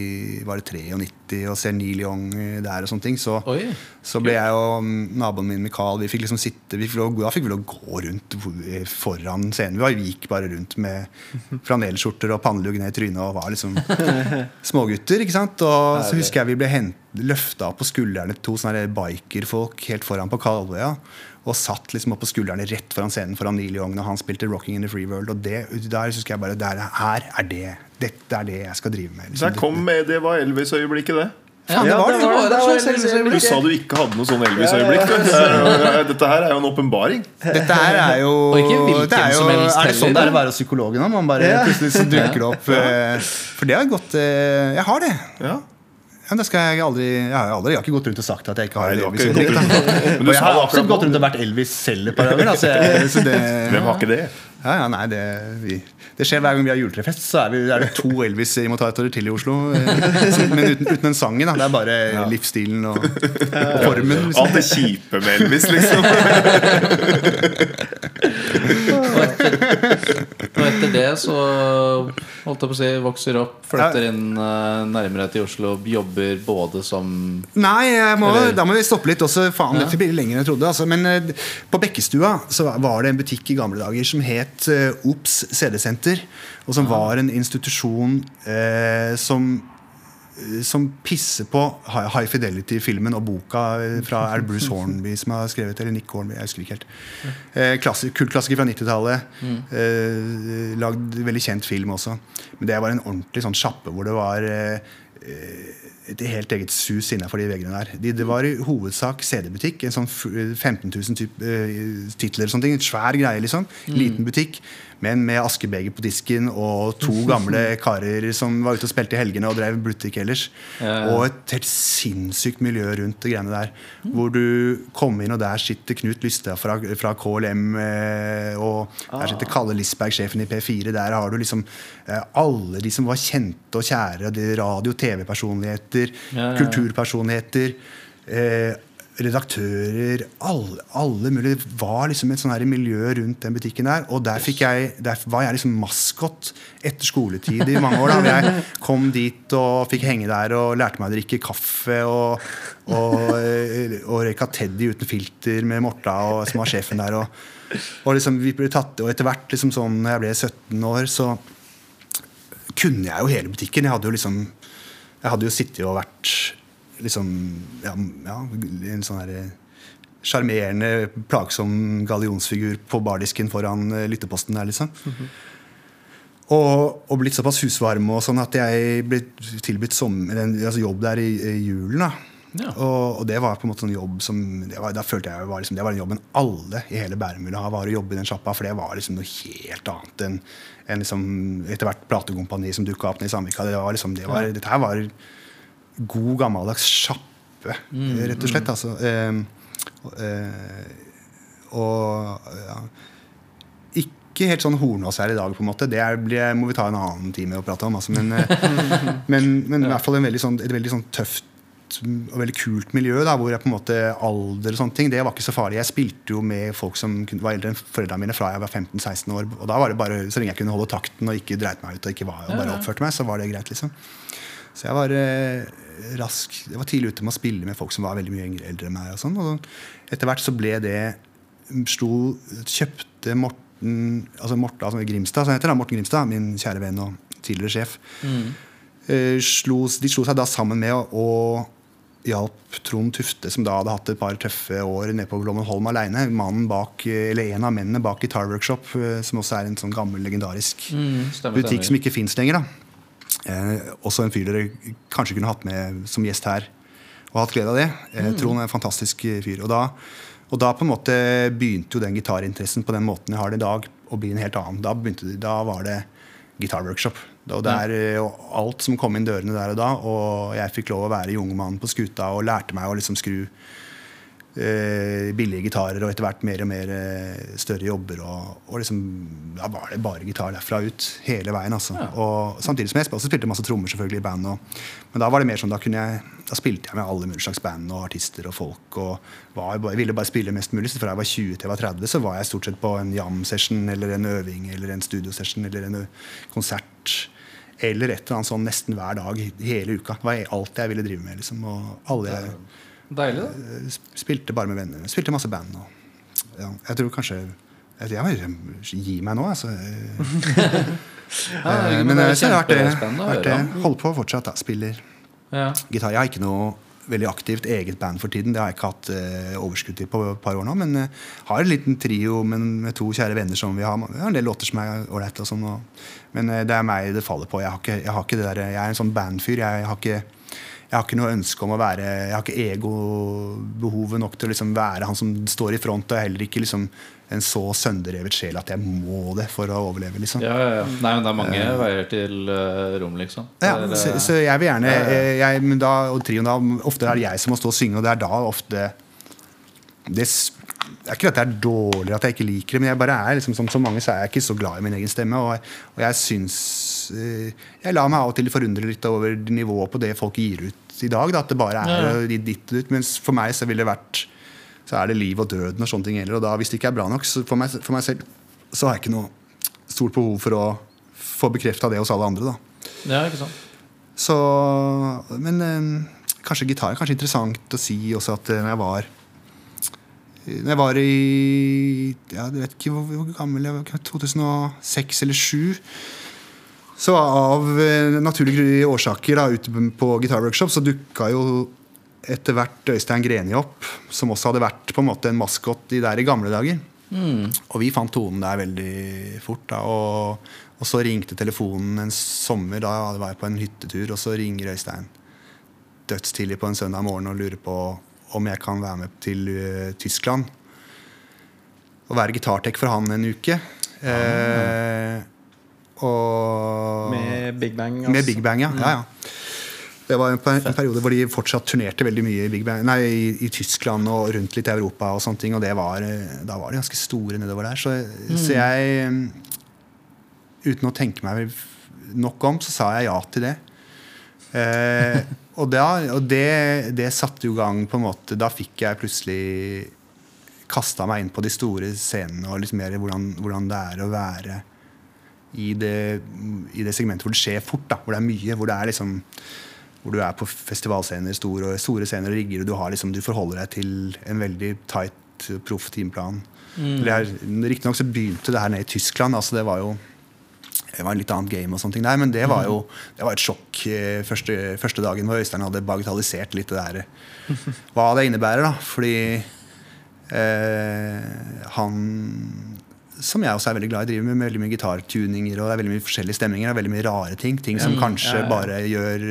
[SPEAKER 4] var det 93 og ser Neil Young der, og sånne ting, så,
[SPEAKER 2] Oi.
[SPEAKER 4] så ble jeg og mm, naboen min Mikael vi fikk liksom sitte, vi fikk lov, Da fikk vi lov å gå rundt foran scenen. Vi var- vi gikk bare rundt med flanellskjorter og pannelugg ned i trynet og var liksom smågutter. ikke sant? Og så husker jeg vi ble løfta på skuldrene til to sånne bikerfolk helt foran på Kalvøya. Og satt liksom oppå på skuldrene rett foran scenen foran Neil Young når han spilte 'Rocking in the Free World'. Og det, der synes jeg bare der, Her er det. Dette er det jeg skal drive med. liksom.
[SPEAKER 5] Der kom det var Elvis-øyeblikket, det.
[SPEAKER 2] Ja,
[SPEAKER 4] det var det.
[SPEAKER 2] det var
[SPEAKER 1] Det var
[SPEAKER 2] Elvis-øyeblikk.
[SPEAKER 5] Du sa du ikke hadde noe sånn Elvis-øyeblikk. Det Dette her er jo en åpenbaring.
[SPEAKER 4] Dette her er jo
[SPEAKER 2] Og ikke hvilken
[SPEAKER 4] er jo,
[SPEAKER 2] som helst
[SPEAKER 4] Er det sånn det er å være psykolog psykologen? Man bare plutselig så dukker det opp eh, For det har gått eh, Jeg har det.
[SPEAKER 5] Ja.
[SPEAKER 4] Det skal jeg aldri Jeg har, aldri, jeg har ikke gått rundt og sagt at jeg ikke har
[SPEAKER 5] Nei,
[SPEAKER 4] Elvis.
[SPEAKER 5] ikke
[SPEAKER 4] Og jeg har absolutt gått rundt og vært Elvis selv et par ganger. Da, så jeg, så det,
[SPEAKER 5] Hvem har ikke det?
[SPEAKER 4] Ja, ja, nei, det, vi, det skjer hver gang vi har juletrefest. Så er, vi, er det to Elvis-imitatorer til i Oslo. eh, Men uten, uten den sangen. Da. Det er bare livsstilen og, og formen. liksom.
[SPEAKER 5] Alt det kjipe med Elvis, liksom.
[SPEAKER 2] Og etter det så holdt jeg på å si vokser opp, flytter inn eh, nærmere til Oslo, jobber både som
[SPEAKER 4] Nei, jeg må, da må vi stoppe litt også. Faen,
[SPEAKER 2] Ja.
[SPEAKER 4] dette blir lenger enn jeg trodde. Altså. Men eh, på Bekkestua så var det en butikk i gamle dager som het eh, OBS CD-senter. Og som var en institusjon eh, som eh, som pisser på High Fidelity-filmen og boka eh, fra Er det Bruce Hornby som har skrevet eller Nick Hornby? Jeg husker ikke helt. Eh, Kultklassiker fra 90-tallet. Eh, lagd veldig kjent film også. Men det var en ordentlig sånn sjappe hvor det var eh, et helt eget sus innenfor de veggene der. De, det var i hovedsak CD-butikk. En sånn 15 000 typ, uh, titler og sånne ting. En svær greie, liksom. Liten butikk, men med askebeger på disken og to gamle karer som var ute og spilte i helgene og drev butikk ellers.
[SPEAKER 2] Ja, ja.
[SPEAKER 4] Og et helt sinnssykt miljø rundt det greiene der. Hvor du kom inn, og der sitter Knut Lystad fra, fra KLM, eh, og der sitter Kalle Lisberg, sjefen i P4. Der har du liksom eh, alle de som var kjente og kjære. Radio- og TV-personligheter,
[SPEAKER 2] ja.
[SPEAKER 4] kulturpersonligheter. Eh, redaktører, alle, alle mulige. Det var liksom et sånn her miljø rundt den butikken der. Og der, jeg, der var jeg liksom maskot etter skoletid i mange år. da Jeg kom dit og fikk henge der og lærte meg å drikke kaffe. Og, og, og røyka Teddy uten filter med Morta, og, som var sjefen der. Og, og, liksom, vi ble tatt, og etter hvert, liksom sånn, når jeg ble 17 år, så kunne jeg jo hele butikken. Jeg hadde jo liksom Jeg hadde jo sittet og vært liksom Ja, ja en sånn herre sjarmerende, plagsom gallionsfigur på bardisken foran eh, lytteposten der, liksom. Og, og blitt såpass husvarm og sånn at jeg ble tilbudt altså jobb der i, i julen. da
[SPEAKER 2] Ja.
[SPEAKER 4] og, og det var på en måte en jobb som det var, Da følte jeg var liksom, Det var den jobben alle i hele Bærum ville ha, var å jobbe i den sjappa. For det var liksom noe helt annet enn en liksom etter hvert platekompani som dukka opp nede i Sandvika. Det var liksom, det var, Dette her var god, gammeldags sjappe, rett og slett. Altså. Eh, eh, og ja, ikke helt sånn hornås her i dag, på en måte. Det er, blir, må vi ta en annen time å prate om. Altså. Men, eh, men, men i hvert fall en veldig sånn, et veldig sånn tøft og veldig kult miljø, da, hvor jeg på en måte alder og sånne ting, det var ikke så farlig. Jeg spilte jo med folk som var eldre enn foreldrene mine fra jeg var 15-16 år. Og da var det bare, Så lenge jeg kunne holde takten og ikke dreit meg ut og ikke var, og bare oppførte meg, så var det greit. liksom så jeg var eh, rask Jeg var tidlig ute med å spille med folk som var veldig mye eldre enn meg. Og sånn, og etter hvert så ble det sto, Kjøpte Morten altså Morta altså Grimstad, som heter da, Morten Grimstad, min kjære venn og tidligere sjef. eh, slo, de slo seg da sammen med og, og hjalp Trond Tufte, som da hadde hatt et par tøffe år nede på Glommenholm aleine. Mannen bak, eller En av mennene bak Guitar Workshop, eh, som også er en sånn gammel, legendarisk
[SPEAKER 2] Mm, stemmer,
[SPEAKER 4] butikk
[SPEAKER 2] stemmer.
[SPEAKER 4] som ikke fins lenger. da eh, Også en fyr dere kanskje kunne hatt med som gjest her og hatt glede av det. Eh,
[SPEAKER 2] Mm.
[SPEAKER 4] Trond er en fantastisk eh, fyr. Og da, og da på en måte begynte jo den gitarinteressen på den måten jeg har det i dag, å bli en helt annen. Da, begynte, da var det gitarworkshop. Og det er eh, og alt som kom inn dørene der og da. Og jeg fikk lov å være jungmann på skuta og lærte meg å liksom skru billige gitarer og etter hvert mer og mer eh, større jobber. Og, og liksom, da var det bare gitar derfra ut hele veien. Altså. Og samtidig som jeg også spilte masse trommer selvfølgelig i band. Og, men da var det mer sånn, da, kunne jeg, da spilte jeg med alle mulige slags band og artister og folk. Og var, Jeg ville bare spille mest mulig. Så fra jeg var 20 til jeg var 30, så var jeg stort sett på en jam-session eller en øving eller en studiosession eller en konsert. Eller et eller annet sånn nesten hver dag hele uka. Det var alt jeg ville drive med. Liksom. Og alle jeg
[SPEAKER 2] Deilig, da.
[SPEAKER 4] Spilte bare med venner. Spilte masse band. Og, ja, jeg tror kanskje Jeg, jeg, må gi meg nå, altså.
[SPEAKER 2] Ja,
[SPEAKER 4] Eh,
[SPEAKER 2] men
[SPEAKER 4] Men
[SPEAKER 2] det er
[SPEAKER 4] eh, vært det. Holder på fortsatt. da, Spiller
[SPEAKER 2] Ja.
[SPEAKER 4] gitar. Jeg har ikke noe veldig aktivt eget band for tiden. Det har jeg ikke hatt eh, overskudd til på et par år nå. Men eh, har en liten trio med, med to kjære venner som vi har. Vi har en del låter som er ålreite. og sånn, Men eh, det er meg det faller på. Jeg har ikke, jeg har ikke det der, jeg er en sånn bandfyr. Jeg har ikke jeg har ikke noe ønske om å være Jeg har ikke egobehovet nok til å liksom være han som står i front, og jeg er heller ikke liksom en så sønderrevet sjel at jeg må det for å overleve. liksom
[SPEAKER 2] Ja, ja, ja. Nei, men det er mange veier til uh, rom, liksom.
[SPEAKER 4] Ja,
[SPEAKER 2] Det
[SPEAKER 4] så,
[SPEAKER 2] eh,
[SPEAKER 4] så jeg vil gjerne jeg, men da, Og trioen da Ofte er det jeg som må stå og synge, og det er da ofte Det er ikke at det er dårligere at jeg ikke liker det, men jeg bare er liksom, som så mange så er jeg ikke så glad i min egen stemme. Og, og jeg syns eh, Jeg lar meg av og til forundre litt over nivået på det folk gir ut i dag. Da, at det bare er
[SPEAKER 2] Ja.
[SPEAKER 4] eh, ditt ut. Mens for meg så ville det vært Så er det liv og døden og sånne ting gjelder. Og da, hvis det ikke er bra nok så for, meg, for meg selv, så har jeg ikke noe stort behov for å få bekrefta det hos alle andre. da
[SPEAKER 2] ja, ikke sant.
[SPEAKER 4] så, men eh, kanskje gitar er kanskje interessant å si også at eh, når jeg var Når jeg var i ja, Jeg vet ikke hvor, hvor gammel jeg var, 2006 eller 2007. Så av eh, naturlige årsaker da, ute på Guitar Workshop så dukka jo etter hvert Øystein Greni opp, som også hadde vært på en måte en maskot i der i gamle dager. Og vi fant tonen der veldig fort. Da, og, og så ringte telefonen en sommer. Da var jeg på en hyttetur, og så ringer Øystein dødstidlig på en søndag morgen og lurer på om jeg kan være med til uh, Tyskland. Og være gitartek for han en uke. Eh, og
[SPEAKER 1] Med Big Bang.
[SPEAKER 4] med
[SPEAKER 1] altså.
[SPEAKER 4] Big Bang, ja. ja, ja. Det var en, per- en periode hvor de fortsatt turnerte veldig mye i, Big Bang, nei, i, i Tyskland og rundt litt i Europa. Og sånne ting, og det var, eh, da var de ganske store nedover der. Så, så jeg, eh, uten å tenke meg nok om, så sa jeg ja til det. Eh, og da, og det, det satte jo gang på en måte Da fikk jeg plutselig kasta meg inn på de store scenene og litt mer hvordan, hvordan det er å være i det, i det segmentet hvor det skjer fort. Da, hvor det er mye. Hvor, det er liksom, hvor du er på festivalscener, store, store scener og rigger, og du, har liksom, du forholder deg til en veldig tight, proff timeplan.
[SPEAKER 2] Mm.
[SPEAKER 4] Riktignok så begynte det her nede i Tyskland. altså det var jo det var en litt annet game, og sånne ting der, men det var jo det var et sjokk eh, første, første dagen hvor Øystein hadde bagatellisert litt det der hva det innebærer. da, Fordi eh, han som jeg også er veldig glad i, driver med med veldig mye gitartuninger og det er veldig mye forskjellige stemninger og veldig mye rare ting. Ting som kanskje
[SPEAKER 1] ja, ja.
[SPEAKER 4] bare gjør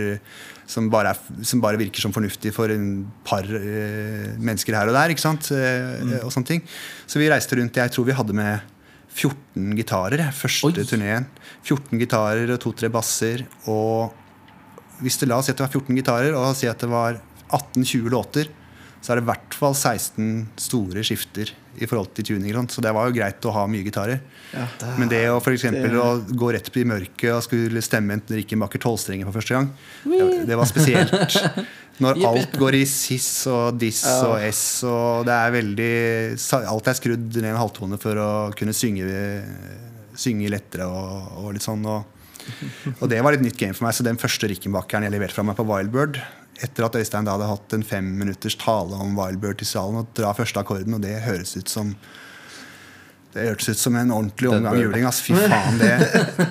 [SPEAKER 4] som bare, er, som bare virker som fornuftig for en par eh, mennesker her og der. ikke sant? Mm. og sånne ting. Så vi reiste rundt. Jeg tror vi hadde med 14 gitarer første
[SPEAKER 2] Oi.
[SPEAKER 4] turneen. 14 gitarer og to-tre basser. Og hvis det la oss si at det var 14 gitarer, og si at det var 18-20 låter, så er det i hvert fall 16 store skifter i forhold til tuning. Så det var jo greit å ha mye gitarer.
[SPEAKER 1] Ja.
[SPEAKER 4] Men det å for eksempel
[SPEAKER 1] det-
[SPEAKER 4] å gå rett i mørket og skulle stemme en Rickenbacker 12-strenger for første gang, det, det var spesielt. Når alt går i sis og diss og s, og det er veldig Alt er skrudd ned en halvtone for å kunne synge, synge lettere og, og litt sånn. Og, og det var et nytt game for meg. Så den første Rickenbackeren jeg leverte fra meg på Wildbird etter at Øystein da hadde hatt en fem minutters tale om Wildbird i salen og dra første akkorden, og det høres ut som Det hørtes ut som en ordentlig omgang juling. ass. Fy faen, det.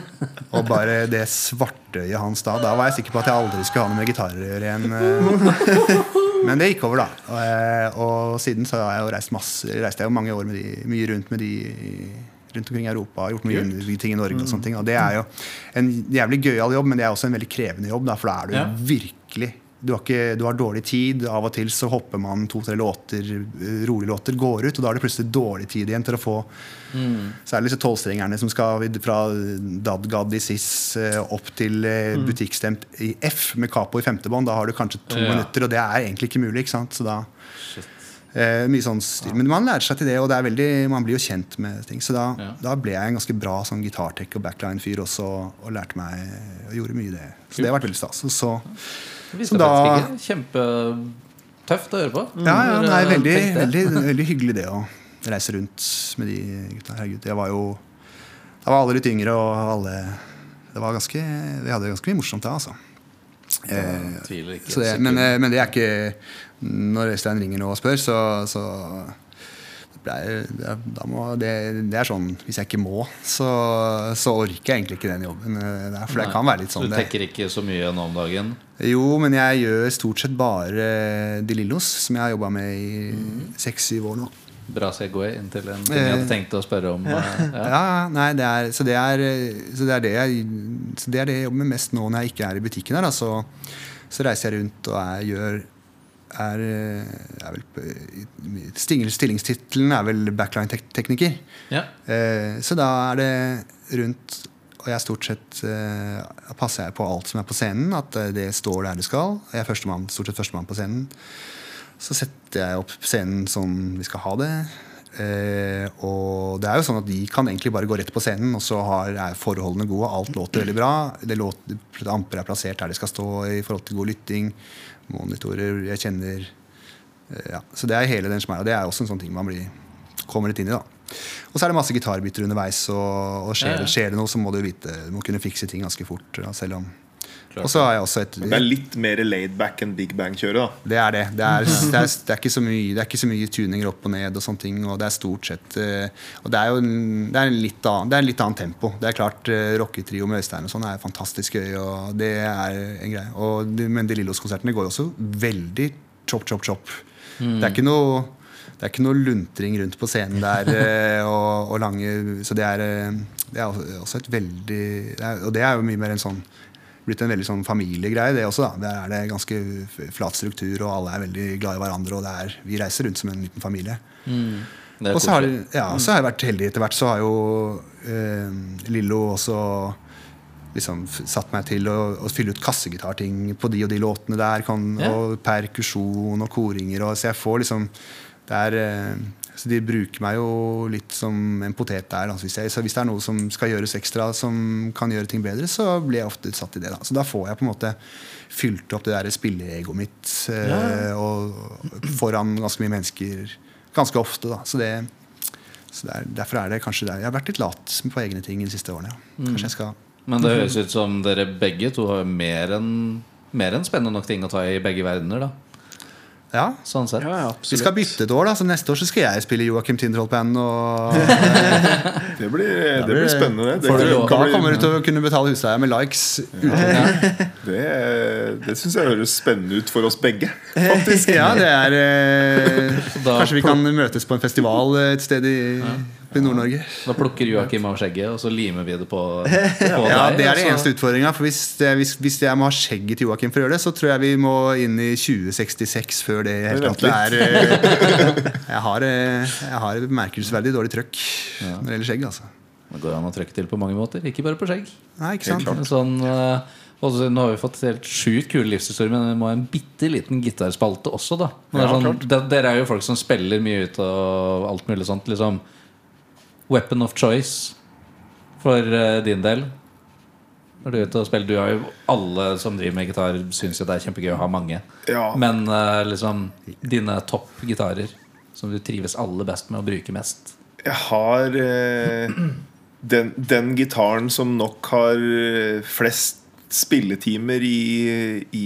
[SPEAKER 4] Og bare det svartøyet hans da. Da var jeg sikker på at jeg aldri skulle ha noe med gitarer å gjøre igjen. eh. Men det gikk over, da. Og, eh, og siden så har jeg jo reist masse reiste jeg jo mange år med de, mye rundt med de rundt omkring i Europa. Gjort mye ting i Norge. Og sånne ting Og det er jo en jævlig gøyal jobb, men det er også en veldig krevende jobb. Da, for da er du virkelig du har, ikke, du har dårlig tid. Av og til så hopper man to-tre låter, eh, rolige låter, går ut, og da er det plutselig dårlig tid igjen til å få Særlig disse tolvstrengerne som skal fra Dadgad i SIS eh, opp til mm. butikkstemt i F med capo i femte bånd. Da har du kanskje to
[SPEAKER 2] Ja.
[SPEAKER 4] minutter, og det er egentlig ikke mulig. ikke sant? Så da eh, mye sånn styr. Men man lærer seg til det, og det veldig, man blir jo kjent med ting. Så da,
[SPEAKER 2] Ja.
[SPEAKER 4] da ble jeg en ganske bra sånn gitartech og backline-fyr også, og lærte meg og gjorde mye det. Så det har vært veldig stas. Og så Så da-
[SPEAKER 2] Kjempetøft å høre på.
[SPEAKER 4] Ja, ja, nei, veldig, veldig, veldig hyggelig det å reise rundt med de gutta. Herregud, jeg var jo Da var alle litt yngre, og alle Det var ganske Vi hadde ganske mye morsomt da, altså. Eh, det, men, eh, men det er ikke Når Øystein ringer nå og spør, så, så det er, det, er, det, det er sånn Hvis jeg ikke må, så, så orker jeg egentlig ikke den jobben. eh, der, For det kan være litt sånn
[SPEAKER 2] Du tenker ikke så mye nå om dagen?
[SPEAKER 4] jo, men jeg gjør stort sett bare De Lillos, som jeg har jobba med i seks-syv år nå.
[SPEAKER 2] Bra Segway inntil en ting jeg hadde tenkt å spørre om. eh,
[SPEAKER 4] Ja,
[SPEAKER 2] Ja.
[SPEAKER 4] nei, det er, så, det er, så det er det jeg Så det er det jeg jobber med mest nå når jeg ikke er i butikken her. Da, så, så reiser jeg rundt og jeg gjør er, er vel Stillingstittelen er vel backline-tekniker.
[SPEAKER 2] Ja.
[SPEAKER 4] Eh, så da er det rundt Og jeg stort sett eh, passer jeg på alt som er på scenen. At eh, det står der det skal. Jeg er førstemann, stort sett førstemann på scenen. Så setter jeg opp scenen som vi skal ha det. Eh, og det er jo sånn at de kan egentlig bare gå rett på scenen, og så har, er forholdene gode. Alt låter veldig bra. Det låter, Amper er plassert der de skal stå i forhold til god lytting. Monitorer jeg kjenner eh, ja. Så det er hele den smæra. Det er også en sånn ting man blir, kommer litt inn i. da Og så er det masse gitarbytter underveis, og, og skjer,
[SPEAKER 2] Ja, ja.
[SPEAKER 4] skjer det noe, så må du vite Du må kunne fikse ting ganske fort. Da, selv om
[SPEAKER 2] Klart.
[SPEAKER 4] Og så har jeg også et
[SPEAKER 5] Men det er litt mer laid back enn Big Bang-kjøret. da
[SPEAKER 4] det er det. Det er, det, er, det, er ikke så mye, det er ikke så mye tuninger opp og ned. Og sånne ting Og det er stort sett eh, Og det er jo en, det er en litt, annen, det er en litt annen tempo. Det er klart uh, Rocketrio med Øystein og sånn er fantastisk gøy, og det er en greie. Og, men De Lillos-konsertene går også veldig chop, chop, chop. Det er ikke noe det er ikke noe luntring rundt på scenen der eh, og, og lange Så det er, eh, det er også- også et veldig det er, Og det er jo mye mer en sånn blitt en veldig sånn familiegreie, det også. da Der er det ganske flat struktur, og alle er veldig glad i hverandre. Og det er, vi reiser rundt som en liten familie.
[SPEAKER 2] Er
[SPEAKER 4] Og så har, ja, så har jeg vært heldig etter hvert. Så har jo eh, Lillo også liksom satt meg til å, å fylle ut kassegitarting på de og de låtene der. Kan,
[SPEAKER 2] yeah.
[SPEAKER 4] Og perkusjon og koringer. Og, så jeg får liksom det er, eh, så De bruker meg jo litt som en potet der. Altså hvis, jeg, så hvis det er noe som skal gjøres ekstra, som kan gjøre ting bedre, så blir jeg ofte satt i det. Da. Så da får jeg på en måte fylt opp det der spilleegoet mitt eh, og foran ganske mye mennesker ganske ofte. Da. Så det, så det er, derfor er det kanskje der. Jeg har vært litt lat på egne ting de siste årene. Ja. Kanskje jeg skal
[SPEAKER 2] Men det høres ut som dere begge to har mer enn mer enn spennende nok ting å ta i begge verdener. da
[SPEAKER 4] Ja.
[SPEAKER 2] Sånn sett.
[SPEAKER 1] Ja, ja,
[SPEAKER 4] Vi skal bytte et år, da. Så neste år så skal jeg spille Joakim Tindrold Og
[SPEAKER 5] Det blir, det blir spennende. Det,
[SPEAKER 2] du
[SPEAKER 5] kan-
[SPEAKER 4] da
[SPEAKER 5] bli-
[SPEAKER 4] kommer du til å kunne betale husleia med likes.
[SPEAKER 5] det det syns jeg høres spennende ut for oss begge.
[SPEAKER 4] Faktisk, ja, det er eh, Kanskje vi kan møtes på en festival eh, et sted i, i Nord-Norge.
[SPEAKER 2] Da plukker Joakim av skjegget, og så limer vi det på, på
[SPEAKER 4] Ja,
[SPEAKER 2] deg.
[SPEAKER 4] Det er den
[SPEAKER 2] så-
[SPEAKER 4] eneste utfordringa. Hvis, det- hvis, hvis jeg må ha skjegget til Joakim for å gjøre det, så tror jeg vi må inn i 2066 før det helt tatt er eh, Jeg har, eh, jeg har bemerkelsesverdig dårlig trøkk når det gjelder skjegg. altså
[SPEAKER 2] Det går an å trøkke til på mange måter, ikke bare på skjegg.
[SPEAKER 4] Nei, ikke sant?
[SPEAKER 2] Sånn, eh, også, nå har vi fått helt sjukt kule livshistorier, men vi må ha en bitte liten gitarspalte også. da men er
[SPEAKER 5] Ja,
[SPEAKER 2] sånn, Dere er jo folk som spiller mye ut og alt mulig sånt. Liksom Weapon of choice for eh, din del. Når du er ute og spiller Du har jo Alle som driver med gitar, syns jo det er kjempegøy å ha mange.
[SPEAKER 5] Ja.
[SPEAKER 2] Men eh, liksom dine topp gitarer som du trives aller best med å bruke mest.
[SPEAKER 5] Jeg har eh, den, den gitaren som nok har eh, flest spilletimer i, i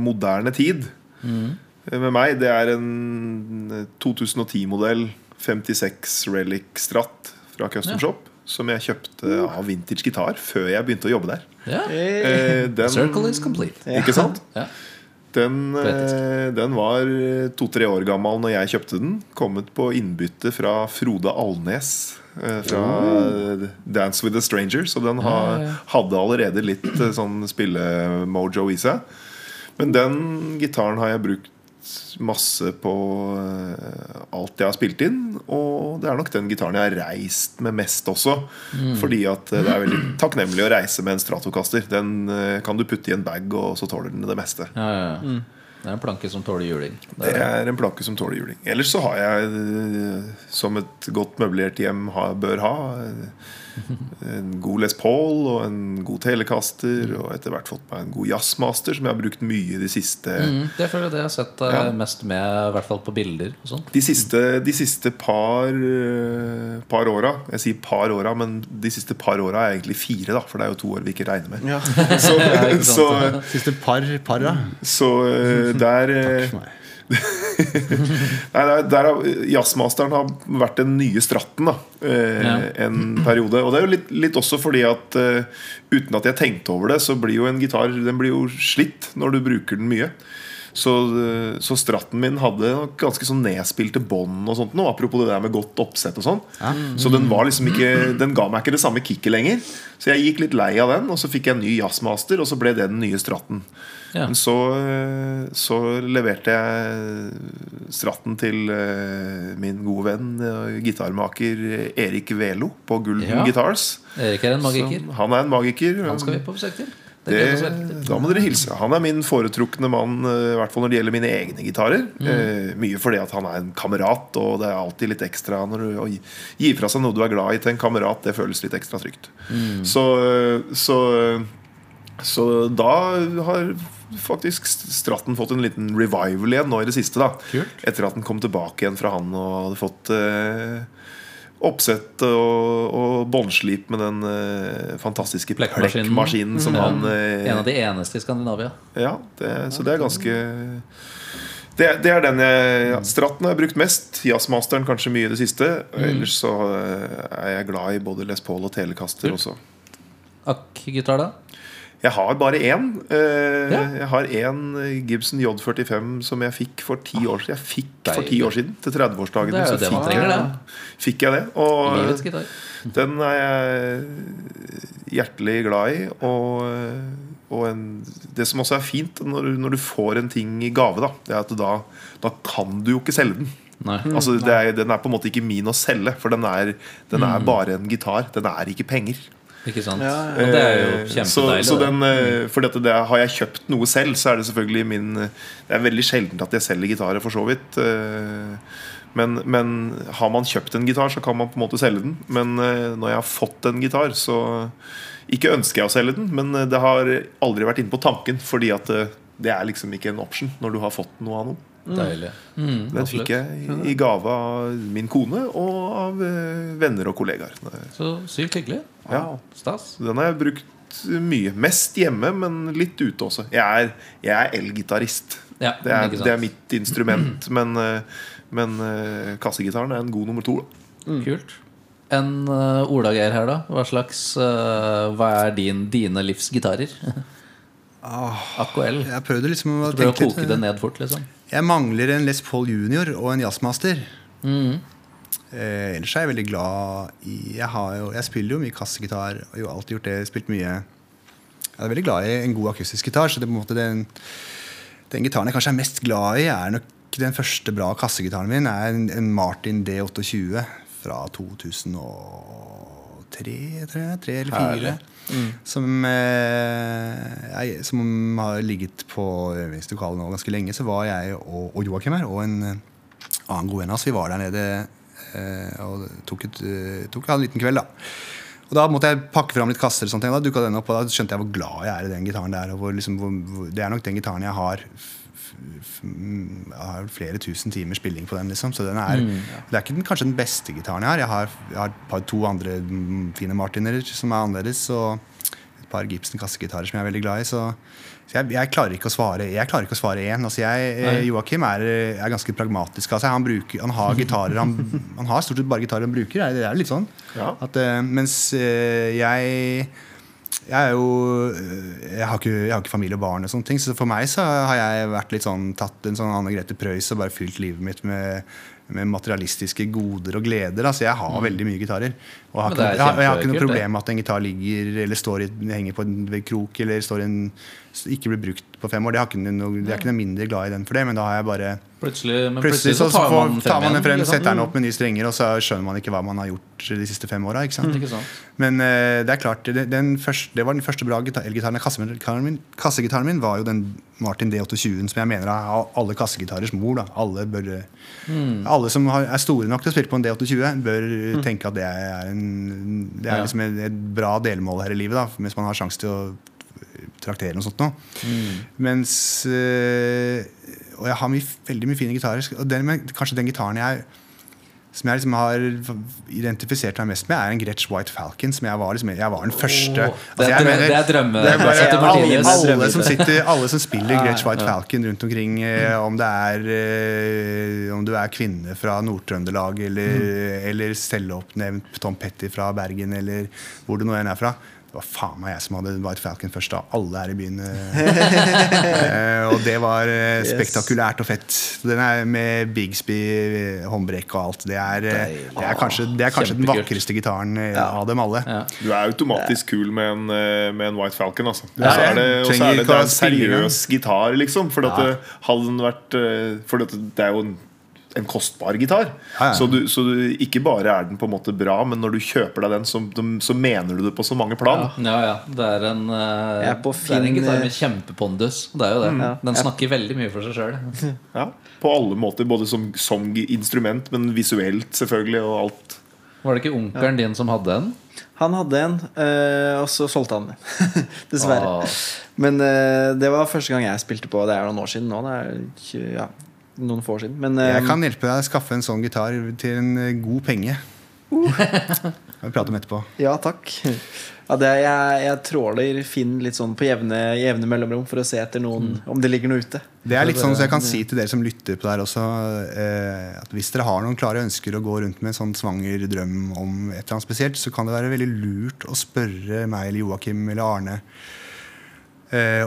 [SPEAKER 5] moderne tid. mm. Med meg, det er en 2010-modell 56 Relic Strat fra Custom
[SPEAKER 2] Ja.
[SPEAKER 5] Shop. Som jeg kjøpte av Vintage Gitar før jeg begynte å jobbe der.
[SPEAKER 2] Ja.
[SPEAKER 5] Eh, den,
[SPEAKER 2] Circle is complete.
[SPEAKER 5] Ikke sant?
[SPEAKER 2] Ja.
[SPEAKER 5] Den, eh, den var to-tre år gammel når jeg kjøpte den. Kommet på innbytte fra Frode Alnes. Fra Fra Dance with a Stranger. Så den
[SPEAKER 2] ja.
[SPEAKER 5] hadde allerede litt eh, sånn spillemojo i seg. Men den gitaren har jeg brukt masse på eh, alt jeg har spilt inn. Og det er nok den gitaren jeg har reist med mest også.
[SPEAKER 2] Mm.
[SPEAKER 5] Fordi at eh, det er veldig takknemlig å reise med en Stratocaster. Den eh, kan du putte i en bag, og så tåler den det meste.
[SPEAKER 2] Ja, ja, ja. Det er en planke som tåler juling. Det
[SPEAKER 5] Det
[SPEAKER 2] er,
[SPEAKER 5] en planke som tåler juling. Ellers så har jeg, som et godt møblert hjem bør ha, en god Les Paul og en god telekaster. Og etter hvert fått meg en god jazzmaster, som jeg har brukt mye de siste
[SPEAKER 2] mm, det føler jeg det jeg har sett eh,
[SPEAKER 5] Ja.
[SPEAKER 2] mest med, i hvert fall på bilder. og
[SPEAKER 5] De siste, de siste par, eh, par åra Jeg sier par åra, men de siste par åra er egentlig fire, da. For det er jo to år vi ikke regner med.
[SPEAKER 1] Ja.
[SPEAKER 5] Så,
[SPEAKER 2] ikke
[SPEAKER 5] så,
[SPEAKER 4] Siste par, par da.
[SPEAKER 5] så eh, der Takk
[SPEAKER 4] For meg.
[SPEAKER 5] Nei, der, har Jazzmasteren har vært den nye stratten da, eh,
[SPEAKER 2] Ja.
[SPEAKER 5] en periode. Og det er jo litt, litt også fordi at uh, uten at jeg tenkte over det, så blir jo en gitar Den blir jo slitt når du bruker den mye. Så, eh, så stratten min hadde ganske sånn nedspilte bånd og sånt nå, apropos det der med godt oppsett og sånn. Så den var liksom ikke Den ga meg ikke det samme kicket lenger. Så jeg gikk litt lei av den, og så fikk jeg en ny jazzmaster, og så ble det den nye stratten.
[SPEAKER 2] Ja.
[SPEAKER 5] Men så, eh, så leverte jeg stratten til eh, min gode venn gitarmaker Erik Velo på Gulden
[SPEAKER 2] Ja.
[SPEAKER 5] Guitars.
[SPEAKER 2] Erik er en magiker.
[SPEAKER 5] Så han er en magiker.
[SPEAKER 2] Han skal vi på besøk til. Det
[SPEAKER 5] da må dere hilse. Han er min foretrukne mann, eh, i hvert fall når det gjelder mine egne gitarer.
[SPEAKER 2] Mm.
[SPEAKER 5] Eh, mye fordi at han er en kamerat, og det er alltid litt ekstra når du, å gi- fra seg noe du er glad i til en kamerat. Det føles litt ekstra trygt.
[SPEAKER 2] Mm.
[SPEAKER 5] Så, eh, så, så da har faktisk Stratten fått en liten revival igjen nå i det siste. da
[SPEAKER 2] Kult.
[SPEAKER 5] Etter at den kom tilbake igjen fra han og hadde fått eh, oppsett og, og båndslip med den eh, fantastiske
[SPEAKER 2] Plekkmaskinen.
[SPEAKER 5] plekkmaskinen som
[SPEAKER 2] Ja.
[SPEAKER 5] han eh,
[SPEAKER 2] En av de eneste i Skandinavia.
[SPEAKER 5] Ja, det, så det er ganske det, det er den jeg ja, Stratten har jeg brukt mest. Jazzmasteren kanskje mye i det siste. Ellers så eh, er jeg glad i både Les Paul og Telecaster også.
[SPEAKER 2] Akk-gitar, da?
[SPEAKER 5] Jeg har bare én. Eh,
[SPEAKER 2] Ja.
[SPEAKER 5] Jeg har én Gibson J45 som jeg fikk for ti år siden. Jeg fikk for ti år siden, til 30-årsdagen.
[SPEAKER 2] Det er
[SPEAKER 5] så
[SPEAKER 2] det
[SPEAKER 5] fikk
[SPEAKER 2] trenger,
[SPEAKER 5] jeg,
[SPEAKER 2] det.
[SPEAKER 5] fikk jeg det. Og den er jeg hjertelig glad i. Og, og en, det som også er fint når, når du får en ting i gave, da, det er at da, da kan du jo ikke selge den.
[SPEAKER 2] Nei.
[SPEAKER 5] Altså, det er, den er på en måte ikke min å selge, for den er, den er bare en gitar. Den er ikke penger.
[SPEAKER 2] Ikke sant?
[SPEAKER 1] Ja, ja.
[SPEAKER 2] Og det er jo kjempedeilig.
[SPEAKER 5] Så, så den, eh, fordi at det, har jeg kjøpt noe selv, så er det selvfølgelig min Det er veldig sjelden at jeg selger gitarer, for så vidt. eh, Men, men har man kjøpt en gitar, så kan man på en måte selge den. Men eh, når jeg har fått en gitar, så Ikke ønsker jeg å selge den, men det har aldri vært inne på tanken, fordi at det er liksom ikke en option når du har fått noe av noe.
[SPEAKER 2] Deilig. Mm,
[SPEAKER 5] Den fikk jeg i, gave av min kone og av eh, venner og kollegaer.
[SPEAKER 2] Så sykt hyggelig.
[SPEAKER 5] Ja.
[SPEAKER 2] Stas.
[SPEAKER 5] Den har jeg brukt mye. Mest hjemme, men litt ute også. Jeg er, jeg er elgitarist.
[SPEAKER 2] Ja,
[SPEAKER 5] Det, er- det er mitt instrument. Men, eh, men eh, kassegitaren er en god nummer to. da.
[SPEAKER 2] Kult. En uh, Ola Geir her, da. Hva slags uh, Hva er din, dine livsgitarer? AKL.
[SPEAKER 4] Jeg prøvde liksom å
[SPEAKER 2] å koke det ned fort, liksom.
[SPEAKER 4] Jeg mangler en Les Paul Junior og en jazzmaster.
[SPEAKER 2] Mm.
[SPEAKER 4] Eh, ellers er jeg veldig glad i Jeg, har jo, jeg spiller jo mye kassegitar. Og har alltid gjort det. Spilt mye Jeg er veldig glad i en god akustisk gitar. Så det den, den gitaren jeg kanskje er mest glad i, er nok den første bra kassegitaren min. er en, en Martin D28 fra 2003, tror jeg. Tre eller fire. Som, eh, jeg, som har ligget på øvingslokalet nå ganske lenge. Så var jeg og, og Joakim her, og en eh, annen god venn av oss, vi var der nede eh, og tok, et, eh, tok en liten kveld. da og Da måtte jeg pakke fram litt kasser, og sånt, da dukket den opp, og da skjønte jeg hvor glad jeg er i den gitaren. der og hvor, liksom, hvor, Det er nok den gitaren jeg har mm, har flere tusen timer spilling på den. liksom Så den er, Det er ikke den, kanskje den beste gitaren jeg har. Jeg har, jeg har par, to andre mm, fine Martiner som er annerledes. Og et par Gibson kassegitarer som jeg er veldig glad i. Så, så jeg, jeg klarer ikke å svare Jeg klarer ikke å svare én. Altså eh, Joakim er, er ganske pragmatisk. Altså han, bruker, han har gitarer han, han har stort sett bare gitarer han bruker. Det er, litt sånn.
[SPEAKER 5] Ja.
[SPEAKER 4] At, eh, mens eh, jeg jeg er jo eh, jeg har, ikke, jeg har ikke familie og barn, og sånne ting så for meg så har jeg vært litt sånn tatt en sånn Anne Grete Preus og bare fylt livet mitt med, med materialistiske goder og gleder. Altså jeg har veldig mye gitarer. Og har, ikke, jeg, jeg har ikke noe problem med at en gitar ligger eller står i, henger på en krok eller står i en, ikke blir brukt på fem år. Det har ikke noe, er ikke noe mindre glad i den for det, men da har jeg bare
[SPEAKER 2] Plutselig, men
[SPEAKER 4] Plutselig
[SPEAKER 2] plutselig
[SPEAKER 4] så,
[SPEAKER 2] tar
[SPEAKER 4] får-
[SPEAKER 2] man
[SPEAKER 4] tar man den frem,
[SPEAKER 2] igjen
[SPEAKER 4] setter den opp med nye strenger, og så skjønner man ikke hva man har gjort de siste fem åra. Sant? Men uh, det er klart, den første, det var den første bra gita- elgitaren. Kassegitaren min, kassegitaren min var jo den Martin D820-en som jeg mener er alle kassegitarers mor. Alle, bør, alle som har, er store nok til å spille på en D820, bør tenke at det er, en, det er
[SPEAKER 2] Ja.
[SPEAKER 4] liksom et, et bra delmål her i livet. Da, mens man har sjanse til å traktere noe sånt nå. Mens øh, Og jeg har mye, veldig mye fine gitarer. Og den, kanskje den gitaren jeg som jeg liksom har identifisert meg mest med, er en Gretsch White Falcon. Som jeg var, liksom, jeg var den første. Altså, jeg mener-
[SPEAKER 2] det er drømme-
[SPEAKER 4] det er bare-
[SPEAKER 2] jeg,
[SPEAKER 4] alle, alle, som sitter, alle som spiller
[SPEAKER 2] Ja,
[SPEAKER 4] Gretsch White
[SPEAKER 2] ja.
[SPEAKER 4] Falcon rundt omkring, eh, om det er eh, Om du er kvinne fra Nord-Trøndelag, eller, eller selvoppnevnt Tom Petty fra Bergen, eller hvor du nå enn er fra. Var faen meg jeg som hadde White Falcon først da. Alle her i byen. eh, og det var eh, spektakulært og fett. Den er med Bigsby, eh, håndbrekk og alt. Det er, eh, det er kanskje, det er kanskje den vakreste gitaren eh,
[SPEAKER 1] Ja.
[SPEAKER 4] av dem alle.
[SPEAKER 2] Ja.
[SPEAKER 5] Du er automatisk kul med en, eh, med en White Falcon. Altså. Og så er det, er det, det er en seriøs gitar, liksom. For at det, hadde den vært eh, For at det er jo en, en kostbar gitar.
[SPEAKER 4] Ja, ja.
[SPEAKER 5] Så, du, så du, ikke bare er den på en måte bra, men når du kjøper deg den, så, så mener du det på så mange plan.
[SPEAKER 2] Ja, ja. Det er en,
[SPEAKER 1] uh, er på
[SPEAKER 2] det er en
[SPEAKER 1] fin-
[SPEAKER 2] gitar med kjempepondus. Det er jo det.
[SPEAKER 1] Mm.
[SPEAKER 2] Den snakker veldig mye for seg sjøl.
[SPEAKER 5] Ja, på alle måter, både som, som instrument, men visuelt selvfølgelig, og alt.
[SPEAKER 2] Var det ikke onkelen din som hadde en?
[SPEAKER 1] Han hadde en, øh, og så solgte han den. Dessverre.
[SPEAKER 2] Ah.
[SPEAKER 1] Men øh, det var første gang jeg spilte på. Det er noen år siden nå. Det er ja, noen få år siden. Men eh,
[SPEAKER 4] Jeg kan hjelpe deg å skaffe en sånn gitar til en eh, god penge. Uh. vi prater om etterpå.
[SPEAKER 1] ja, takk. Ja, det, er- jeg, jeg tråler Finn litt sånn på jevne, jevne mellomrom for å se etter noen om det ligger noe ute.
[SPEAKER 4] Det er litt sånn så jeg kan si til dere som lytter på det her også, eh, at hvis dere har noen klare ønsker å gå rundt med en sånn svanger drøm om et eller annet spesielt, så kan det være veldig lurt å spørre meg eller Joakim eller Arne eh,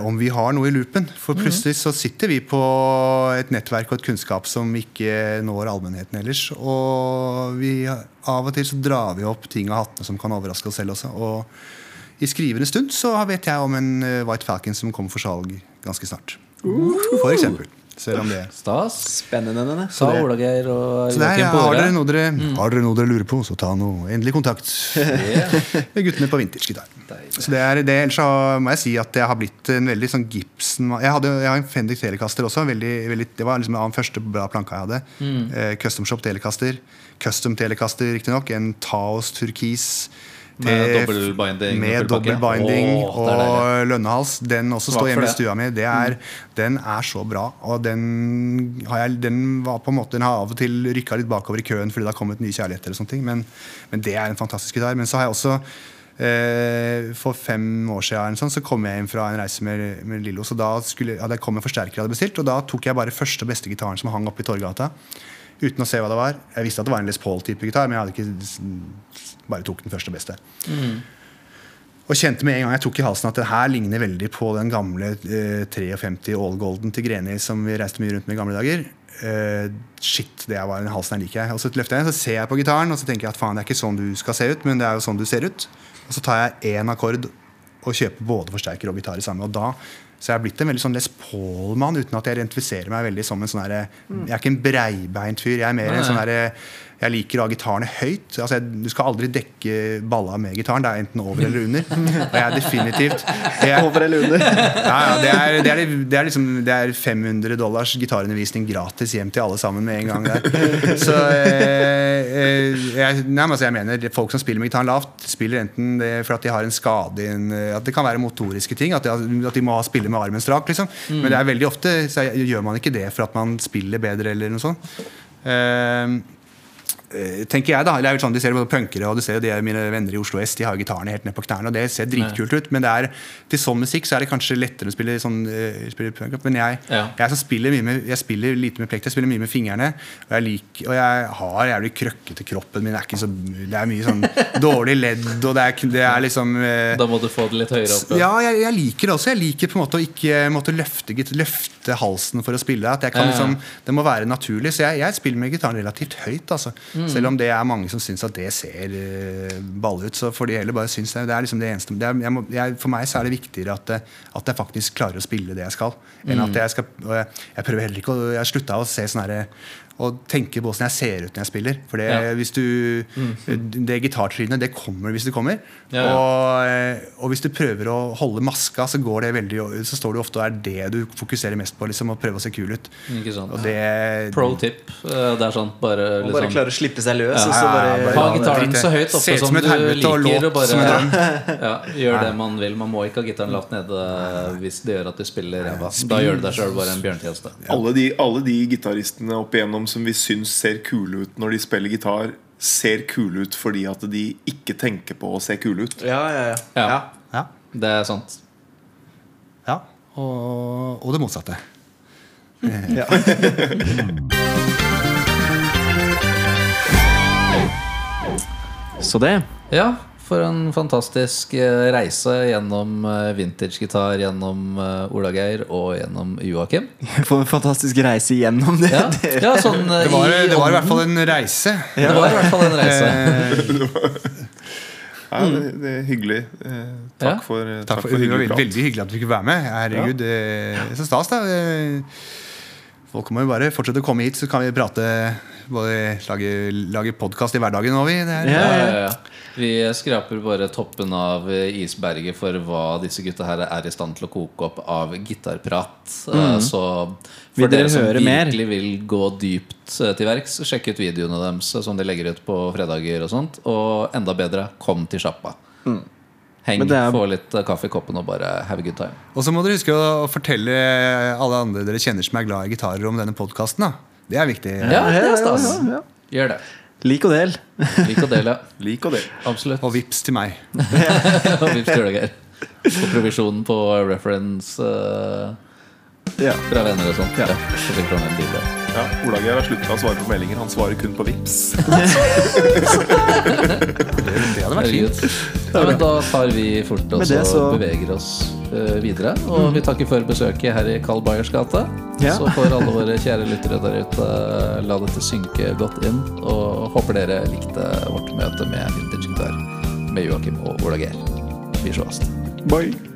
[SPEAKER 4] om vi har noe i loopen. For plutselig så sitter vi på et nettverk og et kunnskap som ikke når allmennheten ellers. Og vi, av og til så drar vi opp ting av hattene som kan overraske oss selv også. Og i skrivende stund så vet jeg om en eh, White Falcon som kommer for salg ganske snart. For eksempel. Selv om det
[SPEAKER 2] Stas.
[SPEAKER 1] Spennende. denne.
[SPEAKER 2] Så
[SPEAKER 4] det-
[SPEAKER 2] Olageir og
[SPEAKER 4] så
[SPEAKER 2] Joakim
[SPEAKER 4] ja, har, dere noe dere, har dere noe dere lurer på, så ta noe endelig kontakt med guttene på vintage-gitar. Så det er, det, ellers så må jeg si at jeg har blitt en veldig sånn Gibson Jeg, hadde, jeg har en Fendix Telecaster også. Veldig, veldig, det var liksom den første bra planka jeg hadde.
[SPEAKER 2] Mm.
[SPEAKER 4] Eh, custom Shop Telecaster. Custom Telecaster, riktignok. En Taos turkis.
[SPEAKER 2] Med
[SPEAKER 4] Med
[SPEAKER 2] dobbel
[SPEAKER 4] binding
[SPEAKER 2] Åh, det er
[SPEAKER 4] og lønnehals. Den også står hjemme i stua mi. Det er, Den er så bra. Og den har jeg Den var på en måte Den har av og til rykka litt bakover i køen fordi det har kommet nye kjærligheter. og sånne ting Men, men det er en fantastisk gitar. Men så har jeg også eh, For fem år siden sånn, så kom jeg hjem fra en reise med, med Lillo. Så da skulle, hadde jeg kommet forsterker jeg hadde bestilt, og da tok jeg bare første og beste gitaren som hang oppe i Torgata. Uten å se hva det var. Jeg visste at det var en Les Paul-type gitar, men jeg hadde ikke bare tok den første beste. Og kjente med en gang jeg tok i halsen at det her ligner veldig på den gamle eh, 53 All Golden til Greni som vi reiste mye rundt med i gamle dager. Eh, shit, det var den halsen her liker jeg. Og så løfter jeg den, så ser jeg på gitaren og så tenker jeg at faen, det er ikke sånn du skal se ut, men det er jo sånn du ser ut. Og så tar jeg én akkord og kjøper både forsterker og gitar i samme. Og da så jeg er blitt en veldig sånn Les Paul-mann uten at jeg identifiserer meg veldig som en sånn herre Jeg er ikke en breibeint fyr. Jeg er mer
[SPEAKER 2] Nei,
[SPEAKER 4] en sånn herre jeg liker å ha gitarene høyt. Altså, jeg, du skal aldri dekke balla med gitaren. Det er enten over eller under. Og jeg er definitivt jeg,
[SPEAKER 1] Over eller under.
[SPEAKER 4] ja, ja, det, er, det, er, det, er liksom, det er 500 dollars gitarundervisning gratis hjem til alle sammen med en gang. Der. Så eh, eh, jeg, nei, altså, jeg mener folk som spiller med gitaren lavt, spiller enten det for at de har en skade en, eh, At det kan være motoriske ting. At de, at de må spille med armen strak. Liksom. Men det er veldig ofte så gjør man ikke det for at man spiller bedre eller noe sånt. Eh, tenker jeg da eller jeg sånn, Du ser både punkere og du ser jo de mine venner i Oslo S. De har gitarene helt ned på knærne, og det ser dritkult ut. Men det er, til sånn musikk så er det kanskje lettere å spille sånn uh, spille punk. Men jeg,
[SPEAKER 2] Ja.
[SPEAKER 4] jeg, spiller mye med, jeg spiller lite med plekt, jeg spiller mye med fingrene. Og jeg, lik, og jeg har jævlig krøkkete kroppen min. Er ikke så, det er mye sånn dårlig ledd, og det er, det er liksom Uh,
[SPEAKER 2] Da må du få det litt høyere opp.
[SPEAKER 4] ja, jeg, jeg liker det også. Jeg liker på en måte å ikke måtte løfte, løfte halsen for å spille. At jeg kan liksom, Det må være naturlig. Så jeg, jeg spiller med gitaren relativt høyt. Altså.
[SPEAKER 2] Mm.
[SPEAKER 4] Selv om det er mange som syns at det ser ball balle ut. Så får de heller bare synes det. Det er liksom det eneste det er, jeg må, jeg, For meg så er det viktigere at, at jeg faktisk klarer å spille det jeg skal. Enn
[SPEAKER 2] Mm.
[SPEAKER 4] at jeg skal jeg, prøver heller ikke å Jeg slutta å se sånn herre og tenke på åssen jeg ser ut når jeg spiller. For det,
[SPEAKER 2] Ja. Mm.
[SPEAKER 4] hvis du, det gitartrynet det kommer hvis det kommer.
[SPEAKER 2] Ja, ja.
[SPEAKER 4] Og, eh, og hvis du prøver å holde maska, så, går det veldig, så står du ofte og er det du fokuserer mest på. Liksom, å prøve å se kul ut.
[SPEAKER 2] Ikke sant.
[SPEAKER 4] Og det
[SPEAKER 2] Pro tip. eh, Det er sånn bare
[SPEAKER 1] liksom, bare klare å slippe seg løs.
[SPEAKER 4] Ja,
[SPEAKER 1] og så
[SPEAKER 4] ja,
[SPEAKER 1] bare,
[SPEAKER 4] bare
[SPEAKER 2] Ha gitaren så høyt oppe som
[SPEAKER 4] som
[SPEAKER 2] du liker,
[SPEAKER 4] låt
[SPEAKER 2] og bare ja, gjør det man vil. Man må ikke ha gitaren lavt nede hvis det gjør at du spiller ræva. Da gjør du deg sjøl bare en bjørnetjeneste.
[SPEAKER 5] Alle de, alle de gitaristene opp igjennom som vi syns ser kule ut når de spiller gitar, ser kule ut fordi at de ikke tenker på å se kule ut.
[SPEAKER 1] ja, ja, ja.
[SPEAKER 2] Ja.
[SPEAKER 1] ja.
[SPEAKER 2] Det er sant.
[SPEAKER 4] ja. Og, og det motsatte.
[SPEAKER 1] Ja. Så det.
[SPEAKER 2] Ja, for en fantastisk eh, reise gjennom eh, vintagegitar, gjennom eh, Ola Geir og gjennom Joakim.
[SPEAKER 1] For en fantastisk reise gjennom det.
[SPEAKER 2] Ja, ja sånn
[SPEAKER 4] Det var,
[SPEAKER 2] i
[SPEAKER 4] det var i hvert fall en reise.
[SPEAKER 2] Det var i hvert fall en reise.
[SPEAKER 5] Ja, det, det er hyggelig. Eh, takk,
[SPEAKER 2] Ja.
[SPEAKER 5] for, takk,
[SPEAKER 4] takk for, for
[SPEAKER 5] hyggelig
[SPEAKER 4] veldig,
[SPEAKER 5] prat.
[SPEAKER 4] veldig hyggelig at du fikk være med. Herregud, eh, så stas, da. Folk må jo bare fortsette å komme hit, så kan vi prate både lager, lager podkast i hverdagen òg, vi. Det er-
[SPEAKER 2] Ja, ja, ja. Vi skraper bare toppen av eh, isberget for hva disse gutta her er i stand til å koke opp av gitarprat. Mm. Så
[SPEAKER 1] Vil
[SPEAKER 2] for
[SPEAKER 1] dere
[SPEAKER 2] dere som
[SPEAKER 1] virkelig mer?
[SPEAKER 2] virkelig vil gå dypt eh, til verks, sjekk ut videoene deres eh, som de legger ut på fredager og sånt. Og enda bedre, kom til sjappa. Heng,
[SPEAKER 1] er-
[SPEAKER 2] få litt eh, kaffe i koppen og bare have a good time.
[SPEAKER 4] Og så må dere huske å fortelle alle andre dere kjenner som er glad i gitarer, om denne podkasten. Det er viktig.
[SPEAKER 2] Ja, det er stas.
[SPEAKER 1] ja, ja.
[SPEAKER 2] Gjør det.
[SPEAKER 1] Lik og del.
[SPEAKER 2] Lik og del, ja.
[SPEAKER 5] Lik og del.
[SPEAKER 2] Absolutt.
[SPEAKER 4] Og vips til meg.
[SPEAKER 2] Og vips til deg, Geir. Og provisjonen på reference eh,
[SPEAKER 1] Ja.
[SPEAKER 2] fra venner og sånt. Ja. Så fikk du en bil, ja.
[SPEAKER 5] Ja, Olageir har slutta å svare på meldinger. Han svarer kun på Vips
[SPEAKER 4] Det hadde vært fint.
[SPEAKER 2] Ja, men da tar vi fort oss
[SPEAKER 1] det
[SPEAKER 2] og
[SPEAKER 1] så-
[SPEAKER 2] beveger oss eh, videre. Og vi takker for besøket her i Carl Bayers gate.
[SPEAKER 1] Ja.
[SPEAKER 2] Så får alle våre kjære lyttere der ute eh, la dette synke godt inn. Og håper dere likte vårt møte med Vintage Gitar med Joakim og Ola Geir. Vi sees.
[SPEAKER 1] Bye.